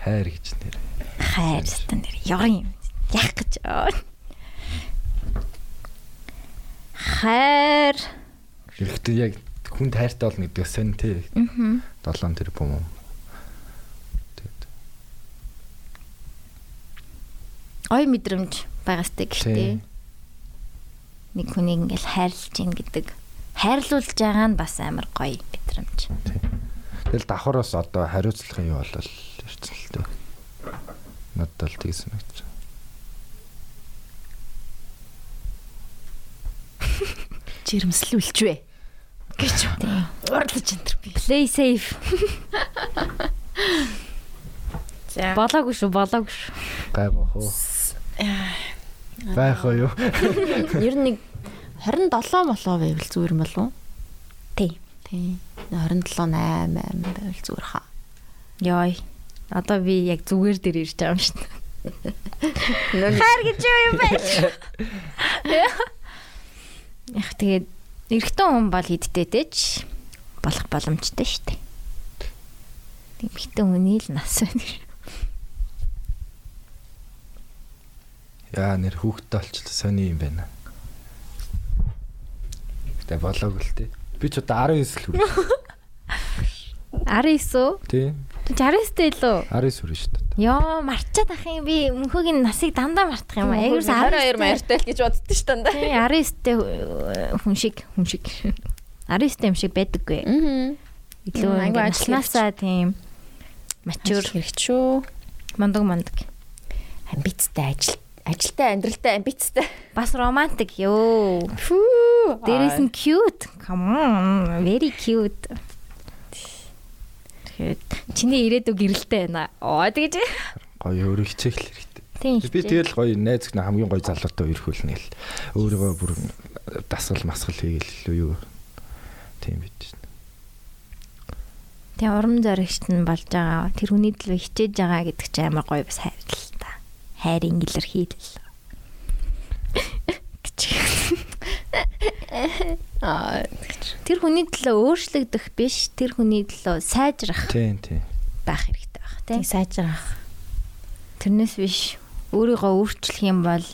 Хайр гэж нэр. Хайр стан нэр ёрын юм. Яах гэж. аа. Хайр. Хэрэгтэй яг хүнд хайртай болно гэдэг сонь тий. Мгм. 7 тэр юм. Тэгээд Ой мэдрэмж байгастай Тий. гэхдээ нэг хүнийг ингээл хайрлаж гин гэдэг хайрлуулж байгаа нь бас амар гоё мэдрэмж. Тэгэл давхараас одоо хариуцлагын юу болол ярьсан л дээ. Надад л тэгсэн гэж. жирэмслүүлчвэ гэж Тийм. урдлаж энэ би Play safe. за Болоогүй шүү, болоогүй шүү. Гай бах уу. Байх уу юу? ер нь нэг 27 молоо байвал зүгээр юм болов уу Тий. тий 27 8 8 байвал зүгээр хаа Йой. Одоо би яг зүгээр дээр ирж байгаа юм шин. Хайр гэж юу юм бэ? Яг тэгээд эрэгтэй хүн бол хидтэй дэч болох боломжтой шүү дээ. Эмэгтэй хүний л нас байна. Яа нэр хүүхдтэй олчлаа сони юм байна. Гэтэ болоогүй л тий. Би ч одоо 19 л хүрэх. 19 үү? Тий. 69-тэй лөө. 19 хүрэх шүү дээ. Йоо, марчаад ах юм би мөнхөгийн насыг дандаа мартах юм. Аягуурс 22 маяртай л гэж боддоо шүү дээ Тий, 19-тэй хүн шиг, хүн шиг. 19-тэй юм шиг байдаггүй. аа Илүү Айгу ингээд ажил наснасаа тийм мачур хэрэг шүү мондог мондог. амбицтай ажил ажилтай амьдралтай амбицтай Бас романтик ёо. фүү Дээрээс нь cute. Come on, very cute. Тэгэхээр чиний ирээдүг гэрэлтэй байна. Оо тэгэж. Гоё өөр хичээх л хэрэгтэй. Тийм. Би тэгэл гоё найз гэнэ хамгийн гоё залуутай үерхүүлнэ гэл. Өөрийгөө бүр дасгал масгал хийгээл юу юу. Тийм бид. Тэгээ урам зоригт нь болж байгаа. Тэр хүний төлөө хичээж байгаа гэдэг чинь амар гоё бас хайр л та. Хайрын илэрхийлэл. аа Тэр хүний төлөө өөрчлөгдөх биш, тэр хүний төлөө сайжрах Тийм тийм. байх хэрэгтэй байх тийм. тийм сайжрах Тэрнээс биш өөрийгөө өөрчлөх юм бол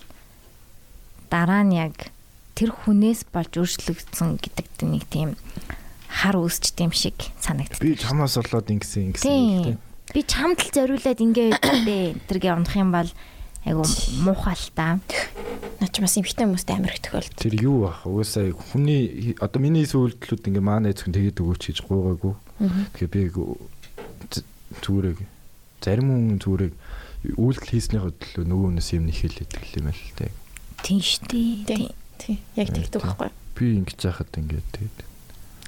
дараа нь яг тэр хүнээс болж өөрчлөгдсөн гэдэг нэг тийм хар үүсчт юм шиг санагддаг. Би чамаас болоод ингэсэн ингэсэн Тийм. тийм. Би чамд л зориулаад ингэ байдээ. Тэргээ унах юм бол айгу муухай л та. наач бас эмхтэй хүмүүстэй амар их тохиолдол Тэр юу бах? Угаасаа хүний одоо миний сүүлдлүүд ингээ маа найз хүн тэгээд өгөөч гэж гуйгаагүй. Тэгэхээр би зүгээрээ зарим хүн зүгээрээ үйлдэл хийснийхээ төлөө нөгөө хүнээс юм нэхэлээд гэл юм л дээ. Тийм штий. тийм тийм яг тэгдэг байхгүй Би Би ингэж яхад ингээд тэгээд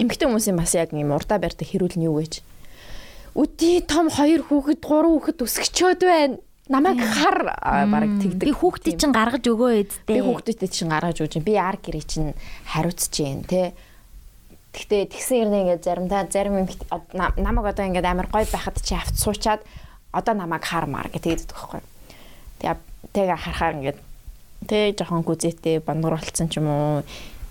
Эмэгтэй хүмүүсийн бас яг юм урдаа барьдаг хэрүүл нь юу гэж. Үди том хоёр хүүхэд, гурван хүүхэд өсгчөөд байна. Намайг хар бараг тэгдэг. Би хүүхдээ чинь гаргаж өгөө эдтэй. би хүүхдэд чинь гаргаж өгч би ар гэрээ чинь хариуцж जैन те. Гэхдээ тэгсэн хэрнээ ингээд заримдаа зарим намайг одоо ингээд амар гоё байхад чи авт суучаад одоо намайг хармаар гэдэг байдаг байхгүй. Тэгээ тэгээ харахаар ингээд тэг жоохон гүзээтэй бандгар болцсон ч юм уу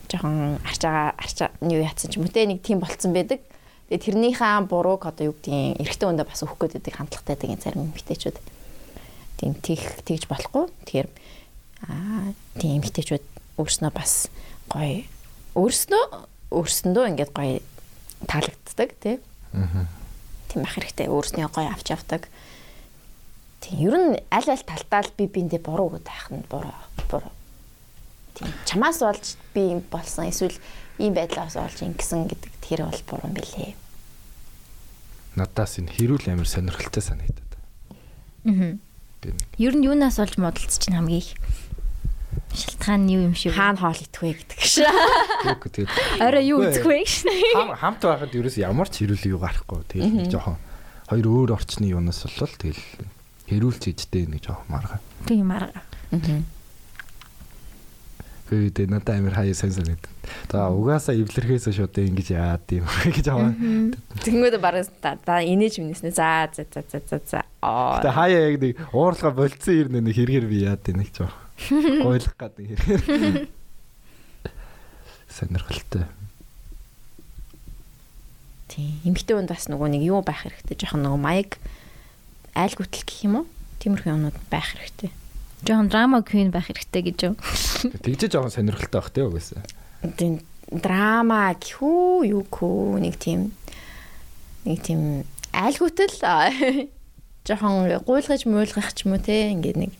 жоохон арчаага арчаа юу яатсан ч юм уу те нэг тийм болцсон байдаг. Тэгээ тэрнийхээ бурууг одоо юу гэдгийг эрэгтэй хүндээ бас өгөх гээд байдаг хандлагатай байдаг зарим эмэгтэйчүүд. Тийм тех тэгж болохгүй. Тэгэхээр аа тийм эмэгтэйчүүд өөрснөө бас гоё өөрснөө өөрсөндөө ингээд гоё таалагддаг тий. Аа. Тийм ах хэрэгтэй өөрснөө гоё авч явдаг. Тийм ер нь аль аль талтаа л би биэндээ буруу өгöd байх нь буруу буруу. Тийм чамаас болж би юм болсон эсвэл ийм байдлаас болж ингэсэн гэдэг тэр бол буруу юм билээ. Надаас энэ хэрүүл амар сонирхолтой санагдаад. Аа. Нэг Ер нь юунаас болж модалц чинь хамгийн их шалтгаан нь юу юм шиг вэ? Хаана хоол идэхгүй гэдэг шээ. үг тэгээд Орой юу Үгүй үзэх вэ гэж. хам хамт байхад ерөөс ямар ч хэрүүл юу гарахгүй. Тэгээд нэг жоохон хоёр өөр орчны юунаас болвол тэгэл хэрүүлч хийжтэй нэг жоохон марга. Тийм арга. Тэгээд надад амар хаяа сэн санагд. За угаасаа эвлэрхээс шууд ингэж яад юм гэж аваа. Тэгмээд бараг та инээж минэснэ. За за за за за за. Аа. Тэгээ хаяа яг нэг уурлага болцсон ирнэ нэг хэрэгэр би яад нэг жоохон. Гойлох гад нэг хэрэгэр. Сонирхолтой. Тийм. Эмэгтэй хүнд бас нөгөө нэг юу байх хэрэгтэй. Жохон нөгөө маяг айл гүтэл гэх юм уу? Тиймэрхүү юмнууд байх хэрэгтэй. Жохон драма queen байх хэрэгтэй гэж юу? Тэгж жоохон сонирхолтой байх тий угаасаа. Тийм драма гэхүү юу гүү нэг тийм нэг тийм айл гүтэл аа, жохон гуйлгаж муулгах ч юм уу те ингээд нэг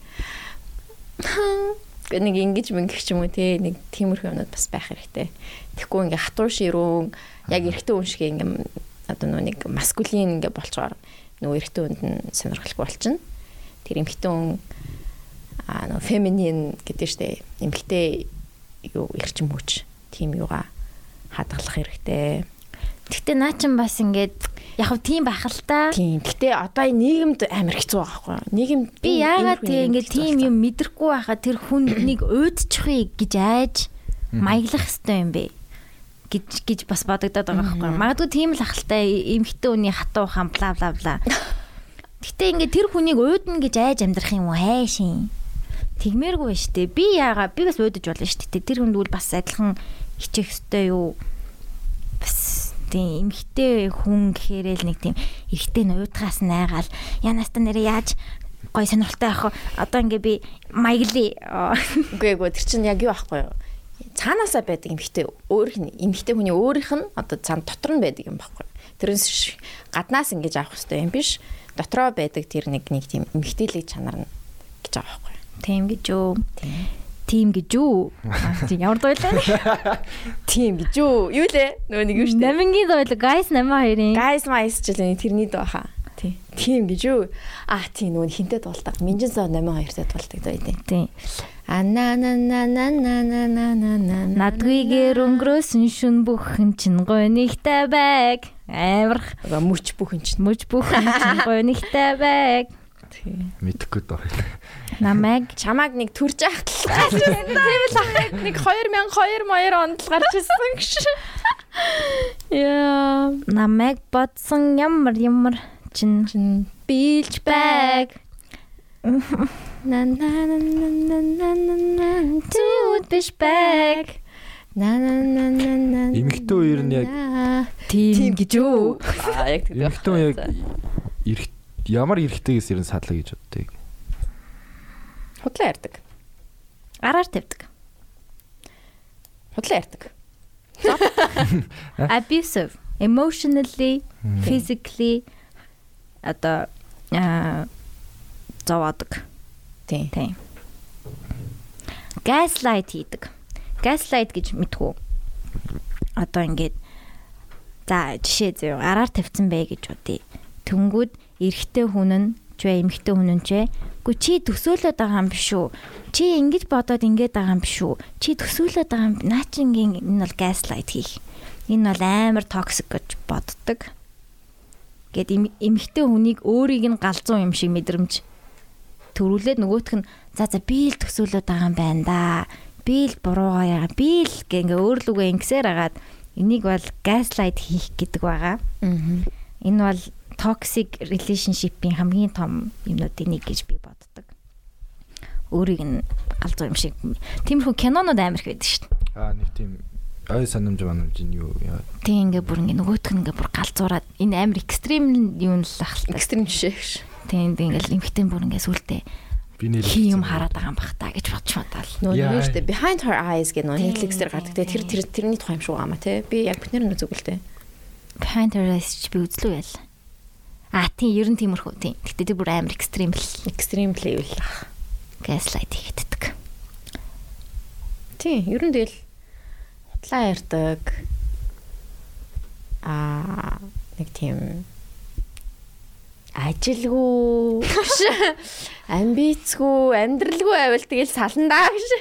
нэг ингэж мэнгэх ч юм уу те нэг тиймэрхүү юмнууд бас байх хэрэгтэй. Тэгэхгүй ингээ хатуу ширүүн яг эрэгтэй хүн шиг ингээ одоо нөө нэг маскулин ингээ болчоор нөө эрэгтэй хүнд нь сонирхолтой болчихно. Тэр эмэгтэй хүн а нөө феминин гэдэг штэ эмэгтэй юу эрчим хүч тийм юугаа хадгалах хэрэгтэй. Гэтэ наа чин бас ингээд яг хав тийм байх л та. Тийм. Гэтэ одоо энэ нийгэмд амар хэцүү байгаа байхгүй юу? Нийгэм Би яагаад тийм ингээд тийм юм мэдрэхгүй байхад тэр хүнднийг өөдчихвээ гэж айж маяглах хэрэгтэй юм бэ гэж гэж бас бодогдоод байгаа байхгүй юу? Магадгүй тийм л ахaltaа эмхтэн үний хатуу хаан бла бла бла. Гэтэ ингээд тэр хүнийг өөднө гэж айж амьдрах юм уу хайшин. Тэгмээргүй шүү дээ. Би яагаад би бас өөдөж болно шүү дээ. Тэр хүнд үл бас адилхан хичих хэрэгтэй юу? Бас тийм эмхтэй хүн гэхээрээ л нэг тийм эргэтэй нь уйтгаас найгаал янаас та нэрээ яаж гой сонирхолтой ах вэ? одоо ингээ би маяглий Үгүй эгүй тэр чинь яг юу байхгүй юу? Цаанаасаа байдаг эмхтэй өөрөх нь эмхтэй хүний өөрийнх нь одоо цаана дотор нь байдаг юм байхгүй юу? Тэрнээс гаднаас ингэж авах хэрэгтэй юм биш. Дотроо байдаг тэр нэг нэг тийм эмхтэйлэг чанар нь гэж байгаа байхгүй тийм гэж юу Тийм. Тийм гэж юу ямар дойлоо Тийм гэж юу? Юу лээ? Нөгөө нэг юу штэ. намингийн дойлоо guys намаа хоёрын Guys mice ч л тэрний дөө хаа. Тийм. Гэж юу? Аа тийм нөгөө хинтээ дуулдаг. Минжин соо 82-тай дуулдаг дөө тийм. А на на на на на на на на на надгүйгээр өнгөрөөсөн шүн бүхэн чин гойнигтай байг амарх мөч бүхэн чинь. мөж бүхэн чин гойнигтай байг Тийм. Мэдхгүй доо. Намайг чамааг нэг төрж ахтлаач байсан. Тэгвэл ахыг нэг 2002 маяр онд гарч ирсэн гэж. Яа, намайг бодсон ямар ямар чин билж байг. На на на на на на на тууд биш байг. На на на на на. Имэгтэй үер нь яг тийм гэж өө. Аа яг тийм. Имэгтэй яг ямар эрэгтэйгээс ер нь садлаа гэж боддгийг худлаа ярддаг. араар тавьдаг. Худлаа ярддаг. abusive. Emotionally physically одоо а зовоодаг Тийм. тийм gaslight хийдэг. Gaslight гэж мэдхүү одоо ингээд за жишээ зөө араар тавьсан бэ гэж бодъё. Тэнгүүд эрэгтэй хүн нь ч вэ эмэгтэй хүн нь ч вэ Гү чи төсөөлөд байгаа юм биш үү? Чи ингэж бодоод ингэж байгаа юм биш үү? Чи төсөөлөд байгаа юм. Наа чи ингэ энэ бол gaslight хийх. Энэ бол амар токсик гэж боддог. Гэт эм- эмэгтэй хүнийг өөрийг нь галзуу юм шиг мэдрэмж төрүүлээд нөгөөх нь за за би л төсөөлөд байгаа юм байна да. Би л буруугаа яа. Би л гэ ингээ өөрлөгөө ингэсээр агаад энийг бол gaslight хийх гэдэг байгаа. Аа. Энэ бол toxic relationship-ийн хамгийн том юмнуудын нэг гэж би боддог. Өөрийг нь галзуу юм шиг. Тиймэрхүү кинонууд амар их байдаг шүү дээ. Аа нэг тийм ой санамж банамж нь юу яа. Тэг ингээ бүр ингээ нөгөөтг нь ингээ бүр галзуураад энэ амар экстрим юм л ахaltaа. Экстрим жишээ гэж. Тэг ингээл эмхтэн бүр ингээ сүултээ Би нэр юм хараад байгаа юм бах та гэж бодч мадал. Нөө Яа. нэг штэ behind her eyes гэх нөө Тийм, Netflix дээр гардаг. Тэр тэр тэрний тухай юм шиг байгаа маа тий. Би яг бүтнээр нь дээ. Behind her eyes ч би үзлүү ял. А тийм ер нь тиймэрхүү тийм. Гэтэ тэр бүр амар экстрим л Extreme level. gaslight хийгддэг. Тийм, ер нь тэгэл хутлаа ярьдаг. Аа, нэг тийм ажилгүй биш амбицгүй амьдралгүй байвал тэгэл саландаа биш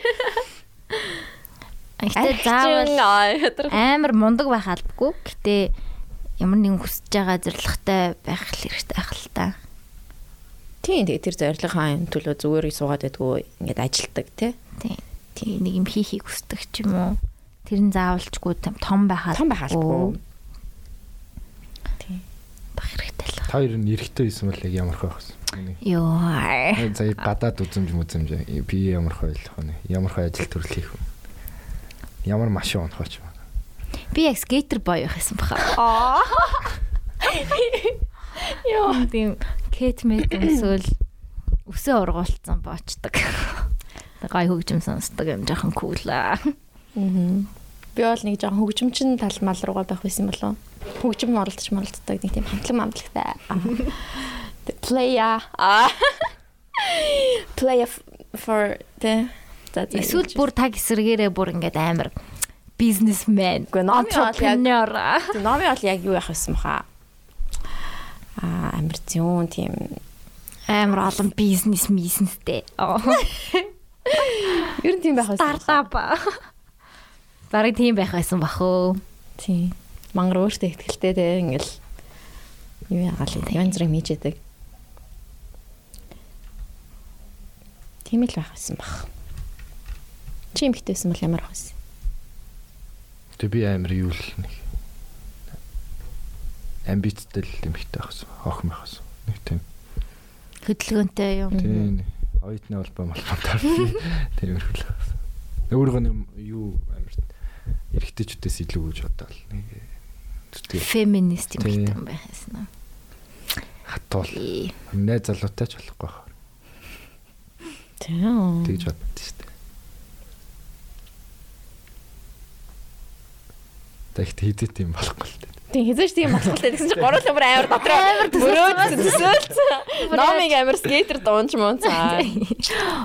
Гэтэ заавал амар мундаг байх албагүй. Гэтэ ямар нэгэн хүсэж байгаа зорилготой байх хэрэгтэй байх л та. тийм тэгээ тэр зорилгын төлөө зүгээр суугаад байдгүй ингээд ажилтдаг тий Тийм. Тийм нэг юм хийхийг хүсдэг ч юм уу. Тэр нь заавалчгүй том- том байх том байх албагүй байх хэрэгтэй л. Та хоёр нь эрэхтэй байсан бол яг ямар хөө байсан. Йоо. За гадаад үзэмж мүзэмж би ямар хөө ойлгох вэ? Ямар хөө ажил төрөл хийх вэ? Ямар машин унах вэ юм. Би яг скейтер бой байхсан баха. Аа. Йоо. Тийм Кэт мэт өмсөөл өсөө ургуулсан боочдаг. Гай хөгжим сонсдог юм жоохон кул аа. Аа. Би бол нэг жоохон хөгжимчин тал мал руугаа байх байсан болов. Хөгжим оролдож моролддог нэг тийм хамтлаг мамтлагтай. Player. Player for the Эсвэл бүр таг эсрэгээрээ бүр ингээд амар бизнесмен, entrepreneur. Номи бол яг юу явах байсан баха. Аа, амир зүүн тийм амар олон бизнес бизнестэй. ер нь тийм байх байсан. Стартап. Бараг тийм байх байсан бах уу. Тийм. Мангар өөртөө ихтгэлтэй те ингээл юу яагаал юм. Янз бүрийн мижэдэг. Тийм л байх байсан бах. Чи юм ихтэйсэн бол ямар байх байсан? Тэгээ би амар юу л нэг амбицтай л юм ихтэй ахсан. Охин байхсан. Нэг тийм. Хөдөлгөөнтэй юм. Тийм. Оюутны холбоо малбатаар тэр өрхөл байсан. Өөрөө нэг юу амар эрэхтэйчүүдээс илүү гэж бодоол. Нэг тэгээ Феминист юм юм байсан. хатуул. Ээ. Найз залуутай ч болохгүй. Тийм. Тэгж боддоо шүү дээ. Тэгт хийдэт юм болохгүй л дээ. Тийм хизээч тийм болохгүй гэсэн чинь гурван амар амар дотроо мөрөөд төсөөлсөн. Номыг амар скейтер дуунч муунцаа.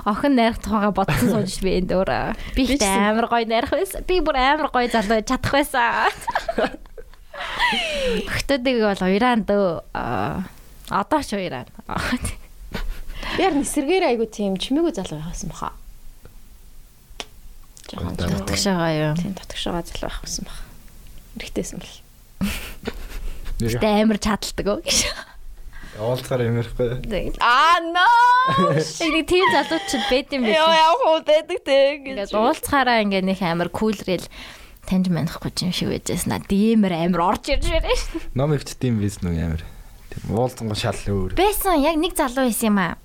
Охин найрах тухайга бодсон сууж би энэ дөр. Би ихтэй амар гоё найрах байсан. Би бүр амар гоё залуу чадах байсан. Хөтөдөг бол уйран дөө. Одоо ч уйран. Яар нисэргээр айгу тийм чимээгүй залуу байхсан баха. Жохон Татгшаага юу. тийм татгшаага залуу байхсан баха. Эрэгтэйсэн бол. Гэтэ амар чадалдаг уу гэж. Уулзгаар юмэрхгүй. Аа no. Нэг тийм залуучууд байд юм биш. яа хөө дэдэг тэг. Ингээд уулзахаараа ингээд нэг амар кулрэл таньж манихгүй юм шиг байжсэн. Димэр амар орж ирж байна. Ном өвчтдийн биз нүг амар. Тийм уулзсан го шал өөр. Байсан яг нэг залуу байсан юм аа.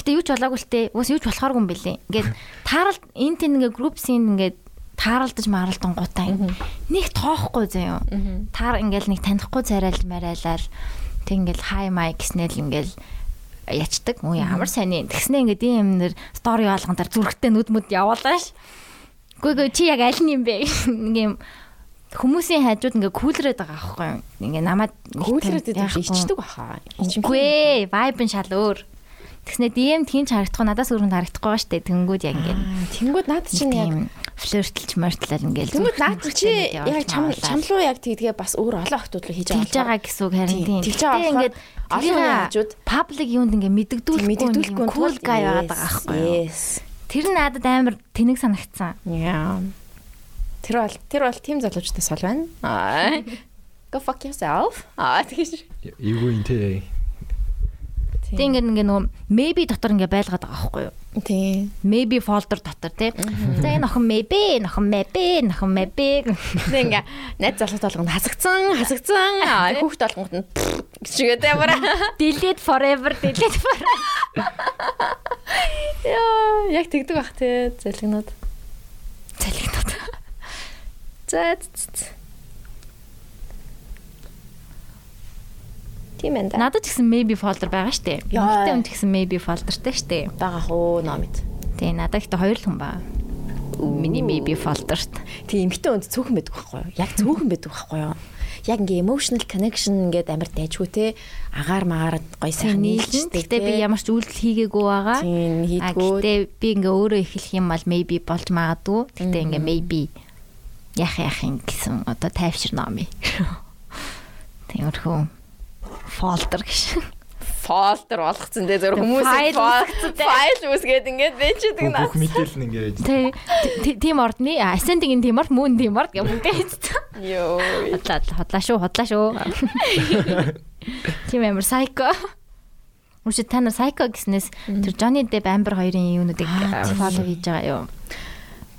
Гэтэ юу ч болоогүй л те. Уус юу ч болохооргүй юм бэлээ. Ингээд тааралт энэ тийм ингээ групп син ингээд тааралдаж маралдан гутаа нэг тоохгүй заяа. Таар ингээл нэг танихгүй царайлж марайлал тэг ингээл хай май гэснээр ингээл ячдаг. Үу ямар сайн юм. Тэгснэ ингээд ийм нэр стори болгон дээр зүрхтээ нүд мүд явуулааш. Гүг чи яг аль нь юм бэ? Юм хүмүүсийн хажууд ингээ кулрээд байгаа аахгүй юу? Ингээ намайг Күүлрээд идэх ичдэг баха. Үгүй ээ, нь шал өөр. Тэгснэ DM тгийнч харагдахгүй надаас өрөнд харагдахгүй ба штэ. Тэнгүүд яг ингээд Тэнгүүд наад чинь яг тийм флиртлж мортлал ингээд Тэнгүүд наад чи яг чам чамлуу яг тэгдгээ бас өөр олон охтууд руу хийж байгаа гэсэн үг харин тийм. Тэгж байгаа ингээд олон хажууд паблик юунд ингээд мэддэгдүүлэхгүй мэддэгдүүлэхгүй cool guy байгаад байгаа байхгүй юу? Тэр надад амар тэнэг санагдсан. Яа. Тэр бол тэр бол team залуучдаас бол байна. Go fuck yourself. Аа тэгэж. Юм те. Тэг ингээд ингээд нөгөө maybe дотор ингээд байлгаад байгаа байхгүй юу? Тийм. Maybe folder дотор тий. За энэ охин maybe, охин maybe, охин maybe. Тэг ингээ найз залуут болгонд хасагцсан, хасагцсан. Аа хүүхд болгонд нь гэчигээ тэ бараа. Delete forever, delete forever. Яа, яг тэгдэг бах те залгинууд. Залгидаад. За. Тийм энэ. Надад ч гэсэн maybe folder байгаа штэ. Эмэгтэй хүн ч гэсэн maybe folderтэй штэ. байгаа хөө номид. Тэг надад ихтэй хоёр л хүн ба. Миний maybe folderт. Тийм эмгтэн өнд цөөхөн байдаг байхгүй юу? Яг цөөхөн байдаг байхгүй юу? Яг ингээ emotional connection ингээд амар дайжгүй те. Агаар магаар гоё сайхан нийлжтэй. Гэтэ би ямар ч үйлдэл хийгээгүй байгаа. Тийм А хийдгүү. гэтээ би ингээ өөрөө эхлэх юм бол maybe болж магадгүй. Гэтэ ингээ maybe яах яах юм гэсэн одоо тайвширна юм. Тиймэрхүү folder гэж. фолдер болгоцсон те зөв хүмүүс Файл үсгээд ингээд бэчдэг наа. Бүх мэдээлэл нь ингээд тэ- тийм ордны ascending-ийн тийм орд, moon тийм орд гэх бүгдээ хийцэн. Йоо. Хотлаа хотлаа шүү, хотлаа шүү. Тийм амар psycho. Үгүй та нар psycho гэснээс тэр Johnny Depp Amber хоёрын юунуудыг follow хийж байгаа юу?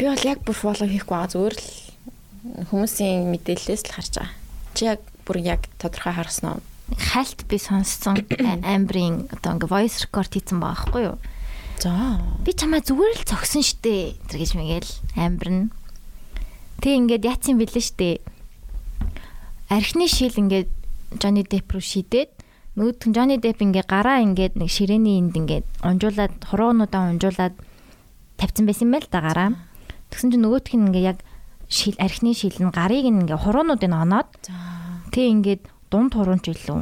Би бол яг бүр фоллоу хийхгүй байгаа зүгээр л хүмүүсийн мэдээлэлээс л харж байгаа. Чи яг бүр яг тодорхой харсан уу? Хальт би сонссон Amber-ийн одоо ингээ voice record хийсэн байгаа байхгүй юу? За. Би чамаа зүгээр л зогсон штэ. Тэр гэж мэгэл нь. Тэг ингээд яатсан бэлэн штэ. Архины шил ингээд Johnny Depp руу шидээд нөгөөд нь Johnny Depp ингээ гараа ингээд нэг ширээний энд ингээд унжуулад хуруунуудаа унжуулад тавьсан байсан байл та гараа. Тэгсэн чинь нөгөөтх нь ингээ яг шил архины шил нь гарыг ингээ хуруунуудыг оноод тэг ингээд дунд хуруунч илүү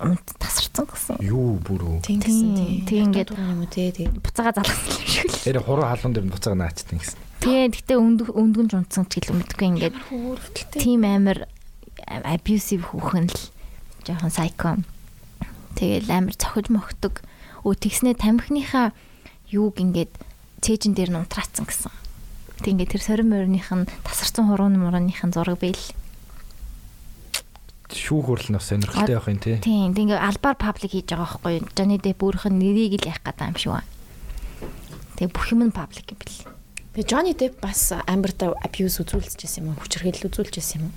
унт тасарсан гэсэн. юу бүрөө. Тийм гэсэн Тийм, тийм. тийм ингээд- юм уу те тийм. Буцаага залгасан юм шиг л. Тэр хуруу халуун дээр буцаага наачтсан гэсэн. Тэгээ гэхдээ өндг өндгөн ч унтсан ч гэлээ мэдгүй ингээд тийм амар abusive хүүхэн л жоохон psycho. Тэгэл амар цохиж мохдог. Өө тэгснэ тамхиныхаа юуг ингээд цээжин дээр нь унтраацсан гэсэн. Тэг ингээд тэр сорин морных нь тасарсан хуруун мурааных нь зураг байл. Шүүх хурал нас сонирхолтой явах юм те. Тийм тэг ингээд албаар паблик хийж байгаа байхгүй юу? Johnny Depp өөрийнх нь нэрийг л яах гэдэг юм шиг байна. Тэг бүх юм нь паблик юм бэл. Тэгээ Johnny Depp бас Amber-тай abuse үзүүлчихсэн юм уу? Хүчирхийлэл үзүүлчихсэн юм уу?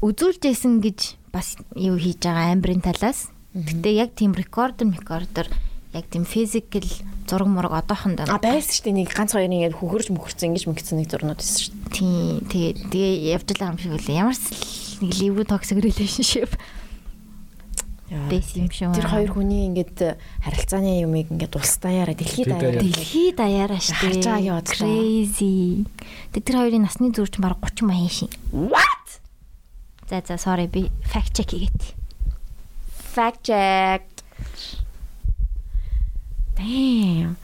үзүүлжсэн гэж бас юу хийж байгаа амбрын талаас. Гэтэ яг тийм рекордер рекордер яг тийм физикал зураг мураг одоохон А байсан шүү дээ нэг ганц хоёр ингээд хөхөрж мөхөрцөн ингэж мэгцэн нэг зурнууд байсан шүү дээ. Тийм тэгээ тэгээ явж байгаа юм шиг үлээ. Ямар ч л нэг ливүү токсик relationship байсан юм шиг. Тэр хоёр хүний ингээд харилцааны юмыг ингээд улсдаяараа дэлхийд Дэлхийд даяараа дэлхийд даяараа штэ. Харж байгаа юу бодлоо. Crazy. Тэг тэр хоёрын насны зүрч баг 30 маяг шин. What? За за sorry би fact check хийгээд. Fact check. Damn.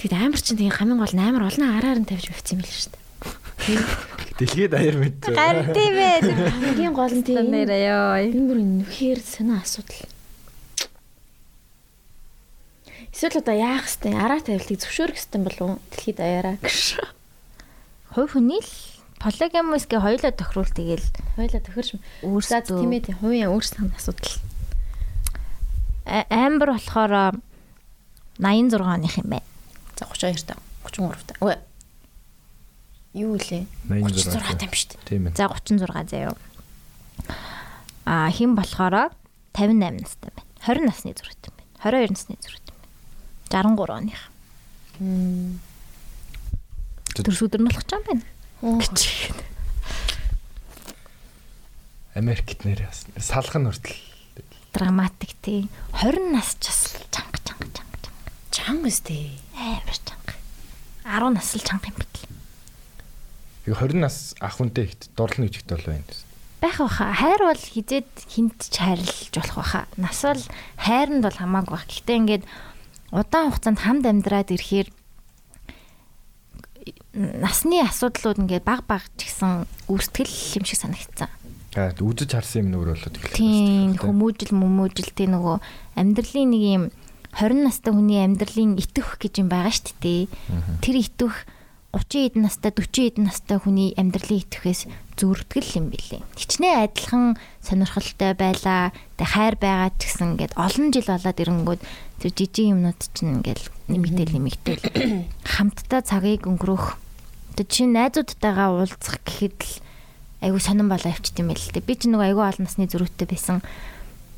Тэгэд амар чинь тийм хамгийн гол нь амар олон араар нь тавьж өгсөн юм л шүү дээ. Дэлхийд аяар мэд. тийм ээ. Хамгийн гол нь тийм Нэрээ ёо. энэ бүр нөхөр санаа асуудал. Эсвэл одоо яах хэвтэй араа тавилтыг зөвшөөрөх хэвтэй болов уу? Дэлхийд даяараа. Хувь хүний л полигамосгээ хоёлоо тохируул тэгэл Хойлоо төхөрч Өөрсдөө- тийм ээ тийм хувийн өөрсдөө асуудал. Амбар болохоор 86 оных юм байна. За 32 та 33 та. Үгүй. Юу лээ? 86 36 та юм шүү дээ. Тийм ээ. За 36 заяа. А хэн болохоор 58 настай байна. 20 насны зурагтай байна. 22 насны зурагтай байна. 63 оных. Тэр сүдэр нь болох ч юм байна. Гэж. Америкт нэр салхан хүртэл Драматик тий. 20 нас ч бас чанга чанга чанга чанга. Чанга өстэй. Амар чанга. 10 нас л чанга юм бит. Би 20 нас ах хүнтэй ихт дурлна гэж ихт бол байна. байх баха. Хайр бол хизээд хинт ч хайрлаж болох баха. Нас бол хайранд бол хамаагүй бах. Гэхдээ ингээд удаан хугацаанд хамт амьдраад ирэхээр насны асуудлууд ингээд баг баг ч гэсэн үүсгэл юм шиг санагдсан. Аа үзэж харсан юм нөр болоод эхэлсэн. Тийм хүмүүжил мөмөжил тий нөгөө амьдралын нэг юм 20 настай хүний амьдралын итэх гэж юм байгаа шүү дээ. Тэр итэх 30 эдэн настай 40 эдэн настай хүний амьдралын итгэхээс зүртгэл юм билээ. Хичнээн адилхан сонирхолтой байлаа. Тэг хайр байгаа ч гэсэн ингээд олон жил болоод ирэнгүүт тэр жижиг юмнууд чинь ингээд нэмэгдээл нэмэгдээл хамтдаа цагийг өнгөрөх. Тэг чи найзуудтайгаа уулзах гэхэд л айгу сонирн болоо авчт юм байл л дээ. Би ч нөгөө айгу олон насны зөрүүтэй байсан.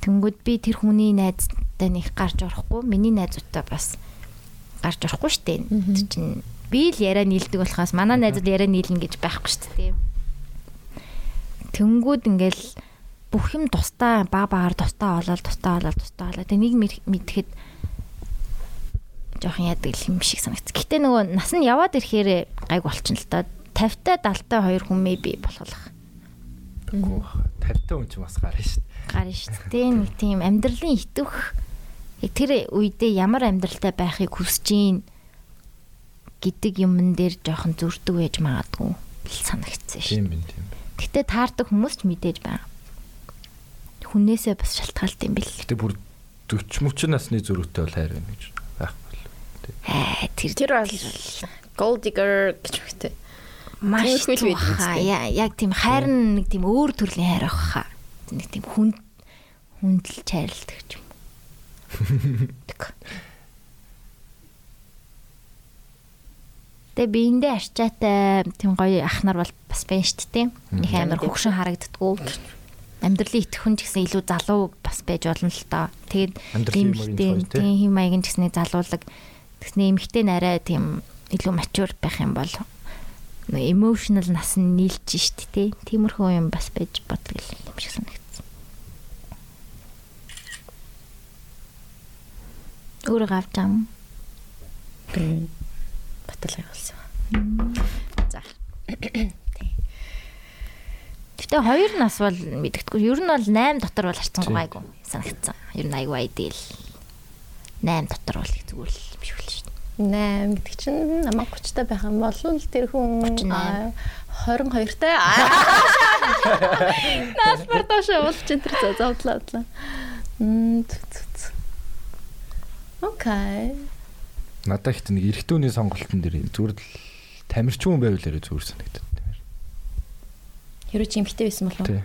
Тэнгүүд би тэр хүний найзтай нэг гарч орохгүй. Миний найзуудтай бас гарч орохгүй штэ. Тэр чинь би л яриа нийлдэг болохоос манай найзууд яриа нийлнэ гэж байхгүй штэ тийм. Тэнгүүд ингээл бүх юм тустай баг багаар тустай болоод тустай болоод тустай болоод тэг нэг мэдхэд жоохон яадаг юм шиг санагц. Гэтэ нөгөө нас нь яваад ирэхээр гайг болчихно л доо. 50-та 70-та хоёр хүн maybe болох. Үгүй бах. 50 хүн ч бас гарна шүү дээ. Гарна шүү дээ. Нэг тийм амьдралын итвэх тэр үедээ ямар амьдралтай байхыг хүсэж гин гэдэг юмн дээр жоохон зүрдэг байж магадгүй санагдсан шүү. Тийм байна тийм. Гэтэ таардаг хүмүүс ч мэдээж байгаа. Хүнээсээ бас шалтгаалт юм бэл. Гэтэ бүр 40 30 насны зөрүүтэй бол хайр байна гэж байхгүй л. Тэр Тэр бол gold digger гэж үгтэй. маш Тиймэрхүү л байдаг яг тийм хайр нэг тийм өөр төрлийн хайр авах хаа. Нэг тийм хүн хүндэлж хайрладаг ч юм. Тэгээ биендээ арчаатай тийм гоё ах нар бол бас байна шүү дээ. Их амар хөгшин харагддггүй. Амьдралын итгэхүн ч гэсэн илүү залуу бас байж болно л доо. Тэгээд эмэгтэй тийм хэм маягийн ч гэсэн залуулаг тэгснэ эмэгтэй нарай тийм илүү мачур байх юм бол emotional нас нь нийлж штт тий. Тиймэрхүү юм бас байж боддог юм шиг санагдсан. Өөрөө авч ам. Баталгаа болсон. За. Гэтэ хоёр нас бол мэдгэдэггүй. Ер нь бол 8 дотор бол харцсан гайгүй санагдсан. Ер нь айгүй айдэл. 8 дотор бол зүгээр л юм шиг л шүү дээ. 8 гэдэг чинь намайг 30 та байх юм бол л тэр хүн 38. 22 та. Наалбар доошоо уулч энэ тэр зовдлоо. Мм. Окей. Надад ихт нэг эрэгтүүний сонголтын дээр зүгээр л тамирчин хүн байвал ярэ зүгээр санагдаад. Хэрвээ чи эмхтэй байсан болов Тий.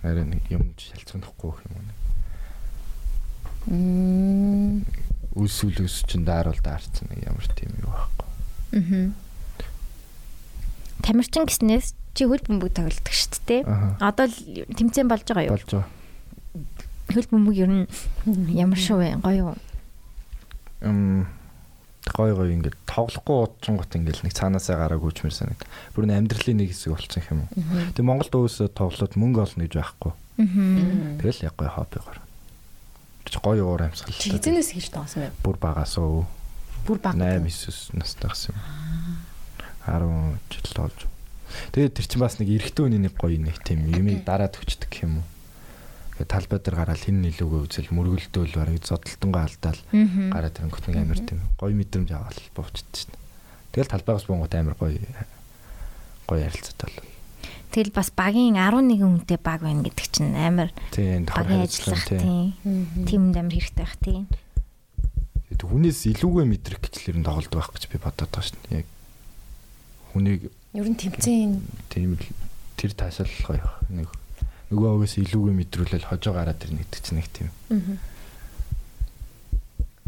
Арай нэг юм шалцгахгүй гэх юм уу. Мм. Үлсүүл өс чин даарвал даарцсан нэг ямар тийм юу байхгүй. Аа. Тамирчин гэснээс чи хөл бөмбөг тоглодог шүү дээ. Одоо л тэмцээн болж байгаа юу? Болж байгаа. Хөл бөмбөг ер нь ямар шүү вэ? Гоё юу? Эм гой гой ингээд тоглохгүй удчихгот ингээд нэг цаанаасаа гараа гүйчмэр санагд. Бүр нэг амьдралын нэг хэсэг болчихсон юм уу. Тэг Монголд өөсөө тоглоод мөнгө олно гэж байхгүй. Тэгэл яг гой хоббигоор. Чи гой уур амьсгал. Хизэнээс хийж тоосон юм. бүр багасаа Бүр баг. 8 9 настайгсан юм. 10 жил болж. Тэгээд тэр чинь бас нэг эрэгтэй хүний нэг гоё нэг тийм юмыг дараад өчтдөг юм уу. Талбай дээр гараад хин нилүүгээ үзэл мөргөлдөөл барыг зодтолтонгаа алдаал гараад ирэнгөт нэг амар тийм гоё мэдрэмж аваад буучдсан шин. Тэгэл талбайгаас буунгууд амар гоё гоё ярилцаад бол. Тэгэл бас багийн 11 хүнтэй баг байна гэдэг чинь давхар багийн ажиллах тийм. тийм. Тимд амар хэрэгтэй байх тийм. Тэгээд хүнээс илүүгээ мэдрэх гэчлэр нь тоглолт байх гэж би бодоод байгаа шин. Яг хүнийг Ер нь тэмцээн тийм л тэр таашаал гоё байх. Нэг нөгөө өвөөс илүүгээ мэдрүүлэл хожоо гараад ирнэ гэдэг чинь нэг тийм.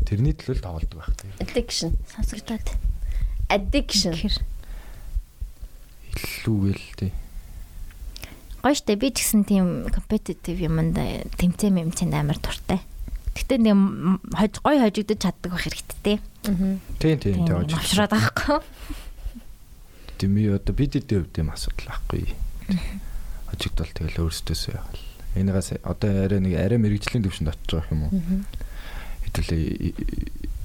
Тэрний төлөө л тоглолдог байх тийм. addiction. Сонсогдоод. Addiction. Тэгэхээр Илүүгээл тийм. гоё штэ би ч гэсэн тийм компетитив юмд тэмцээн мэмцэнд амар туртай. Гэтэ нэг хож гоё хожигдож чаддаг байх хэрэгтэй. Аа. Тийм тийм тийм. Авшраад байхгүй. Тийм би одоо бид дэд хувьд юм асуудал байхгүй. Хожигдол тэгэл өөрсдөөсөө яах вэ? Энийгээс одоо арай нэг арай мэрэгжлийн төвшөнд очиж байгаа юм уу? Хэдүүлээ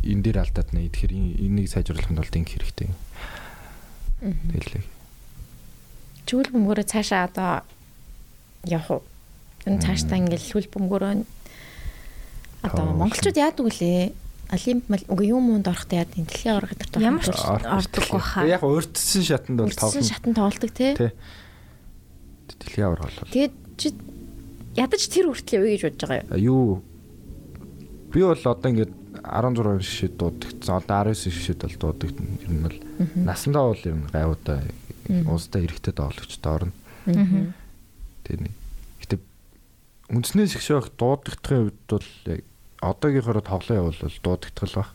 энэ дээр алдаад нэ тэгэхээр энийг сайжруулахын тулд ингэ хэрэгтэй. Тэгэл Чүл бөмбөрөө цаашаа одоо явах уу? Энэ цаашдаа ингээл хөл бөмбөрөө одоо монголчууд яадаг үлээ? Олимп мал- үгүй юм uuнд орохдоо энэ дэлхийн аварга дээр Ямар ч Ордог ордоггүй хаа. Яг урдсан шатанд бол тавсан тоглоно. шатан тоглодог те. Тий. Дэлхийн аварга бол. Тэгээд чи ядаж тэр хүртлээ үе гэж бодож байгаа А, Юу би бол одоо ингээд 16 шишэд дуудагдсан. Одоо 19 шишэд бол дуудагдсан. Ер нь бол насандаа бол ер нь гайвуудаа уустай эрэхтэй тоглогчтой орно. юу? Тэгээ нэг гэтээ үндснээс их шоох дуудагдахын үед бол яг одоогийнхоор тоглоом явал дуудагдтал баг.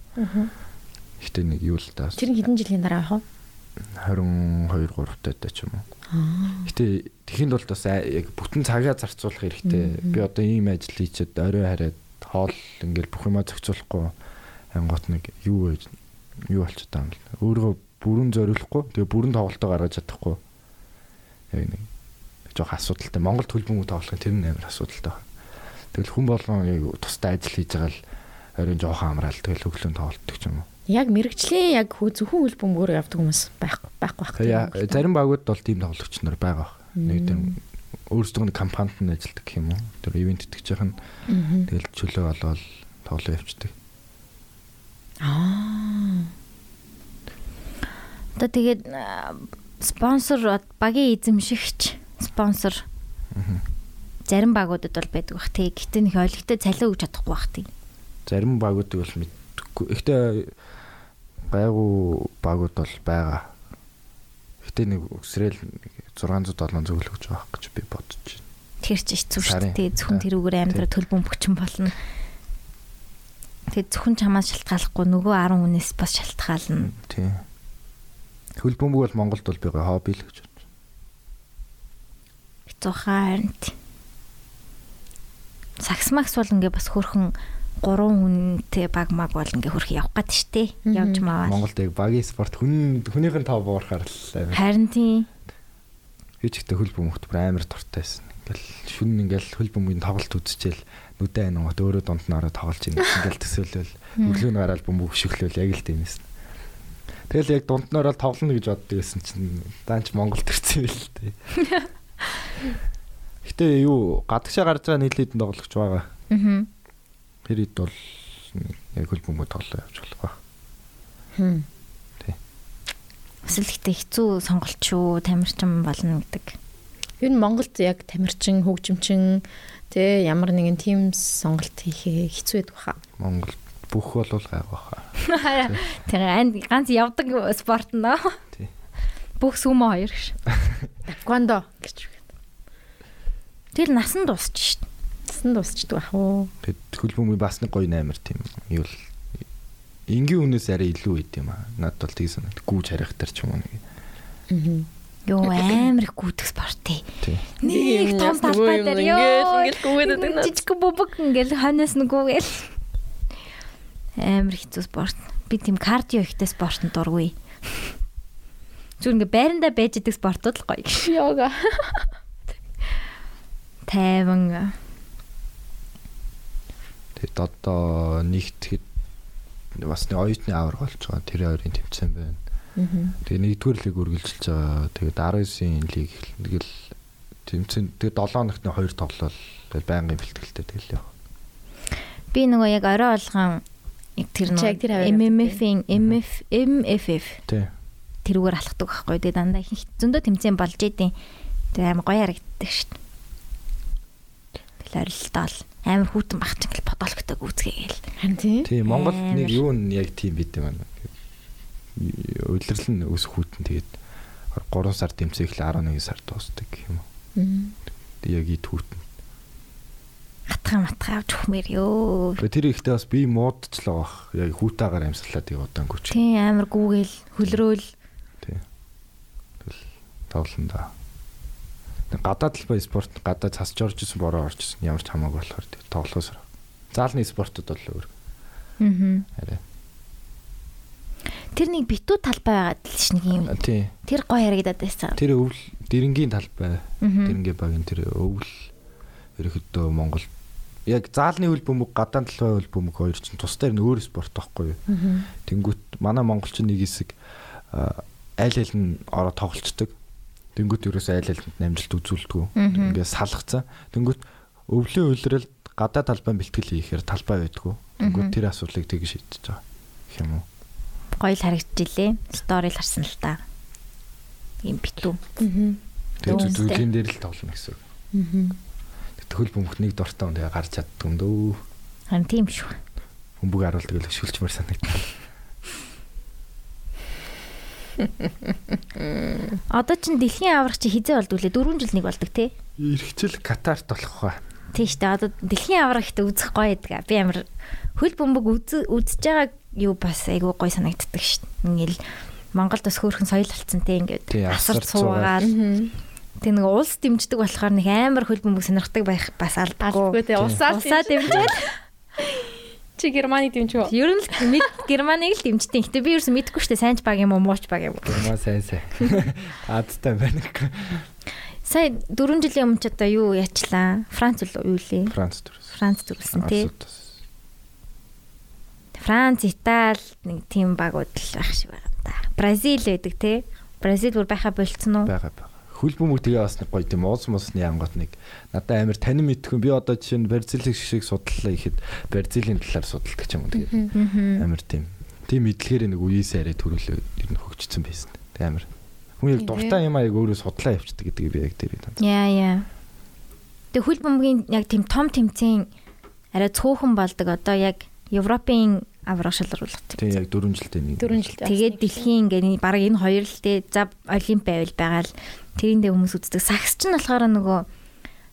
Гэтээ нэг юу л таа. Тэр хэдэн жилийн дараа авах вэ? 22 3 таатай ч юм уу. Гэтэ тэхэнд бол бас яг бүтэн цагаа зарцуулах хэрэгтэй. Би одоо ийм ажил хийчихэд орой хараад хоол ингээл бүх юмаа зохицуулахгүй ангууд нэг юу вэ? Юу болчиход байгаа юм бэ? Өөрөө бүрэн зориулахгүй тэгээ бүрэн тоглолтоо гаргаж чадахгүй. Яг нэг жоох асуудалтай. Монгол төлбөмбөг тоглох тэр нь амар асуудалтай байна. Тэгэл хүн болгон яг тустай ажил хийж байгаа л оройн жоохон амраал тэгэл өглөө тоглолтдог ч юм уу. Яг мэрэгчлээ яг зөвхөн хөл бөмбөгөөр явдаг хүмүүс байхгүй байхгүй байх. Тэгээ зарим багууд бол тийм тоглогч нар байгаа. Нэг тэр өөрсдөө нэг компанид нь ажилладаг гэх юм уу. Тэр ивент итгэж нь тэгэл чөлөө болоод тоглоо явчихдаг. Аа. Одоо тэгээд спонсор багийн эзэмшигч спонсор зарим багуудад бол байдаг бах тий. Гэтэ нэг ойлгохтой цалин өгч чадахгүй бах тий. Зарим багуудыг бол мэдгүй. Ихтэй гайгүй багууд бол байгаа. Ихтэй нэг өсрэл 600 700 л өгч байгаа гэж би бодож байна. Тэр ч их зүв Сарын. шүү дээ. Зөвхөн тэрүүгээр амьдрал төлбөн бөкчөн болно. Тэгээд зөвхөн чамаас шалтгааллахгүй нөгөө 10 хүнээс бас шалтгаална. Тий. Хөл бөмбөг бол Монголд бол байгаа хобби л гэж бодож байна. Хэцүүхаа харин тий. Сакс макс бол ингээ бас хөрхөн 3 хүнтэй баг маг бол ингээ хөрх явах гад штэ. Явж маваа. Монголд яг багийн спорт хүн хүнийх нь тав буурахаар л амар Харин тий. Хич ихтэй хөл бөмбөгт бүр амар дуртай байсан. Ингээл шүн ингээл хөл бөмбөгийн тоглолт үзчихэл нүдэ айнангот өөрөө донд нь ороод тоглож ийн ингээл төсөөлөл өглөө нь гараад бөмбөг өшөглөөл яг л тийм байсан. Тэгэл яг дунд нь ороод тоглоно гэж боддог байсан чинь даанч Монголд ирсэн байл л тээ. Гэтэ юу гадагшаа гарч байгаа нийлээд тоглогч байгаа. Аа. Тэр хэд бол яг хөл бөмбөг тоглоо явж болох ба. Хм. Бас л ихтэй хэцүү сонголт шүү. Тамирчин болно гэдэг. Юу н Монголд яг тамирчин, хөгжимчин тэ ямар нэгэн тим сонголт хийхээ хэцүү байдаг хаа. Монгол бүх болвол гайгүй хаа. Тэр анд ганц явдаг спорт нөө. Тий. Бүх сүмө хоёр гэж. Таквондо гэж. Тэгэл насан дуусч шít. Тасан дуусчдаг ах уу. Тэгэд хөл бөмбөгийн бас нэг гоё наймар тийм юу л энгийн хүнээс арай илүү байд юм аа. Над бол тийг санаад гүүж харих төр ч юм уу нэг. Аа. Йоо амар их гүйтг спорт тий. Нэг том талбай дээр ёо. ингээл гүгээд байдаг. Жижиг бөбөг ингээл ханаас нүгүүгээл. Амар хэцүү спорт. Би тийм кардио ихтэй спортод дургүй. Зүгээр ингээ байрандаа байж идэг спортууд л гоё. Йога. Тайван Тэгэд одоо нэгтгэхэд бас нэг оюутны авар болж байгаа. Тэр хоёрын тэмцээн байна. Тэгээ нэгдүгээр лиг үргэлжилж байгаа. Тэгээд 19-ийн лиг тэгэл тэмцээн тэгээд 7 хоногт нэг хоёр тоглол байнгын бэлтгэлтэй тэгэл яв. би нөгөө яг орой болгон яг тэр нөгөө MMF-ийн MF MFF тэрүүгээр алхдаг байхгүй тэгээ дандаа их зөндөө тэмцээн болж идэв. Тэгээ амар гоё харагддаг шүү дээ. Тэгэл орилтоол амар хүүтэн бах чинь гэл подолгтой гүцгээгээл. Харин тий. Тий Монгол нэг юу нь яг тийм бид юм байна. Удирдал нь өсөх хүүтэн тэгээд 3 сар тэмцээх л 11 сар дуустдаг гэх юм уу. Яг ид хүүтэн. Атгаа матгаа авч өгмөр ёо. Тэр ихтэй бас би муудчлаа бах. Яг хүүтаагаар амьсгалаад яг удаан гүч. Тийм амар гүүгээл хөлрөөл Тий. Тэгэл тоглоно да. Гадаад талбай спорт гадаад цасч оржсэн бороо оржсэн ямар ч хамаагүй болохоор тэг тоглоосоор. Заалны спортод бол өөр. Аа. Арай. Тэр нэг битүү талбай байгаад л ш нэг юм. Тий. Тэр гоё харагдаад байсан. Тэр өвл дэрэнгийн талбай. Дэрэнгийн багийн тэр өвл ерөөхдөө Монгол яг заалны хөл бөмбөг гадаан талбай хөл бөмбөг хоёр чинь тусдаар нь өөр спорт байхгүй юу? Тэнгүүт манай монголчин нэг хэсэг аль аль нь ороо тоглолцдог. Тэнгүүт ерөөс айл айлд намжилт үзүүлдэггүй. Ингээ салгацсан. Тэнгүүт өвлийн үйлрэл гадаа талбай бэлтгэл хийхээр талбай байдгүй. Тэнгүүт тэр асуудлыг тэгж шийдэж байгаа. Гэх юм уу? Гоё л харагдчихлээ. Сторил харсан л та. Ийм битүү. Тэгээд зүйлийн дээр л тоглоно гэсэн. Төхөл бөмбөхнийг дуртай хүн тэгээ гарч чаддаг юм дөө. Харин тийм шүү. Бөмбөг харуулдаг л шүлчмөр санагдав. Одоо чин дэлхийн аврах чи хизээ болдгоо лээ 4 жил нэг болдог тий. Иргэцэл Катарт болох ба. Тийм шүү дээ. Одоо дэлхийн аврах ихтэй үзэх гоё байдаг. Би амар хөл бөмбөг үз үзэж байгаа юу бас айгүй гоё санагддаг дээ. Ингээл Монголд бас хөөрхөн соёл болцсон те ингээд Тий, асар цуугаад. тэг нэг улс дэмждэг болохоор нэг амар хөл бөмбөг сонирхдаг байх бас усаа Усаа дэмжээд чи Германы дэмжүү. ер нь л мэд Германыг л дэмждэг. Гэтэ би ерөөсөө мэдэхгүй шүү дээ. Сайн ч баг юм уу, мууч баг юм уу. Герман сайн сайн. Адтай байна. Сая 4 жилийн өмнө ч одоо юу яачлаа? Франц юу лээ? Франц төрөөс. Франц төрүүлсэн тий. Франц, Итали нэг тийм багууд л байх шиг байна та. Бразил байдаг тий. Бразил бүр байха болцсон уу? байгаа байгаа. Хөл бөмбөг тэгээ бас нэг гоё тийм уус мусны ангууд нэг надад амар танин мэдхэн би одоо жишээ нь Бразилийн шиг судлалаа ихэд Бразилийн талаар судалдаг ч юм уу тэгээ амар тийм тийм мэдлэгээр нэг үеэс арай төрүүлээ ер нь хөгжсөн байсан. Тэг амар. Хүн яг дуртай юм аяг өөрөө судлаа явчихдаг гэдгийг би яг тэр тань. Яа яа. Тэг хөл бөмбөгийн яг тийм том тэмцээн арай цөөхөн болдог одоо яг Европын аврах шалруулах Тэг яг 4 жилдээ нэг. 4 жилдээ. Тэгээд дэлхийн ингээ баг энэ хоёр л те за олимп байвал байгаа л тэрэндээ хүмүүс үздэг. Сакс ч нь болохоор нөгөө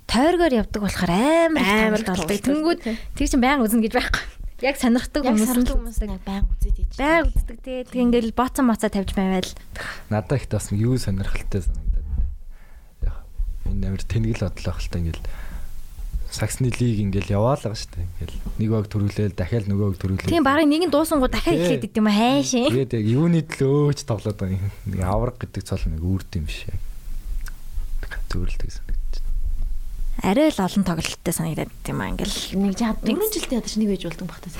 тойргоор явдаг болохоор амар Амар тоглолт. Тэнгүүд тэр чинь баян үзнэ гэж байхгүй. Яг сонирхдаг хүмүүс нь хүмүүс баян үзээд ийж. баян үздэг те. Тэг ингээл боцсон моцоо тавьж байвал Надад их бас юу сонирхолтой санагдаад. Яг энэ амар тэнгэл бодлоо хальтаа ингээл Саксны лиг ингээл яваалгаа штэ. Ингээл нэг баг төрүүлээл дахиад нөгөө баг төрүүлээл. тийм багын нэг нь дуусангуу дахиад Тий. эхлээд идэв юм хайшин. Тэгээд яг юуны төлөө өөч тоглоод байгаа юм. Нэг авраг гэдэг цол нэг үрд юм биш Зүрлдэг санагдчих. Арай л олон тоглолттой санагдаад юм аа ингээл. Нэг жаа 4 жилдээ ядаж нэг байж болдог бах та.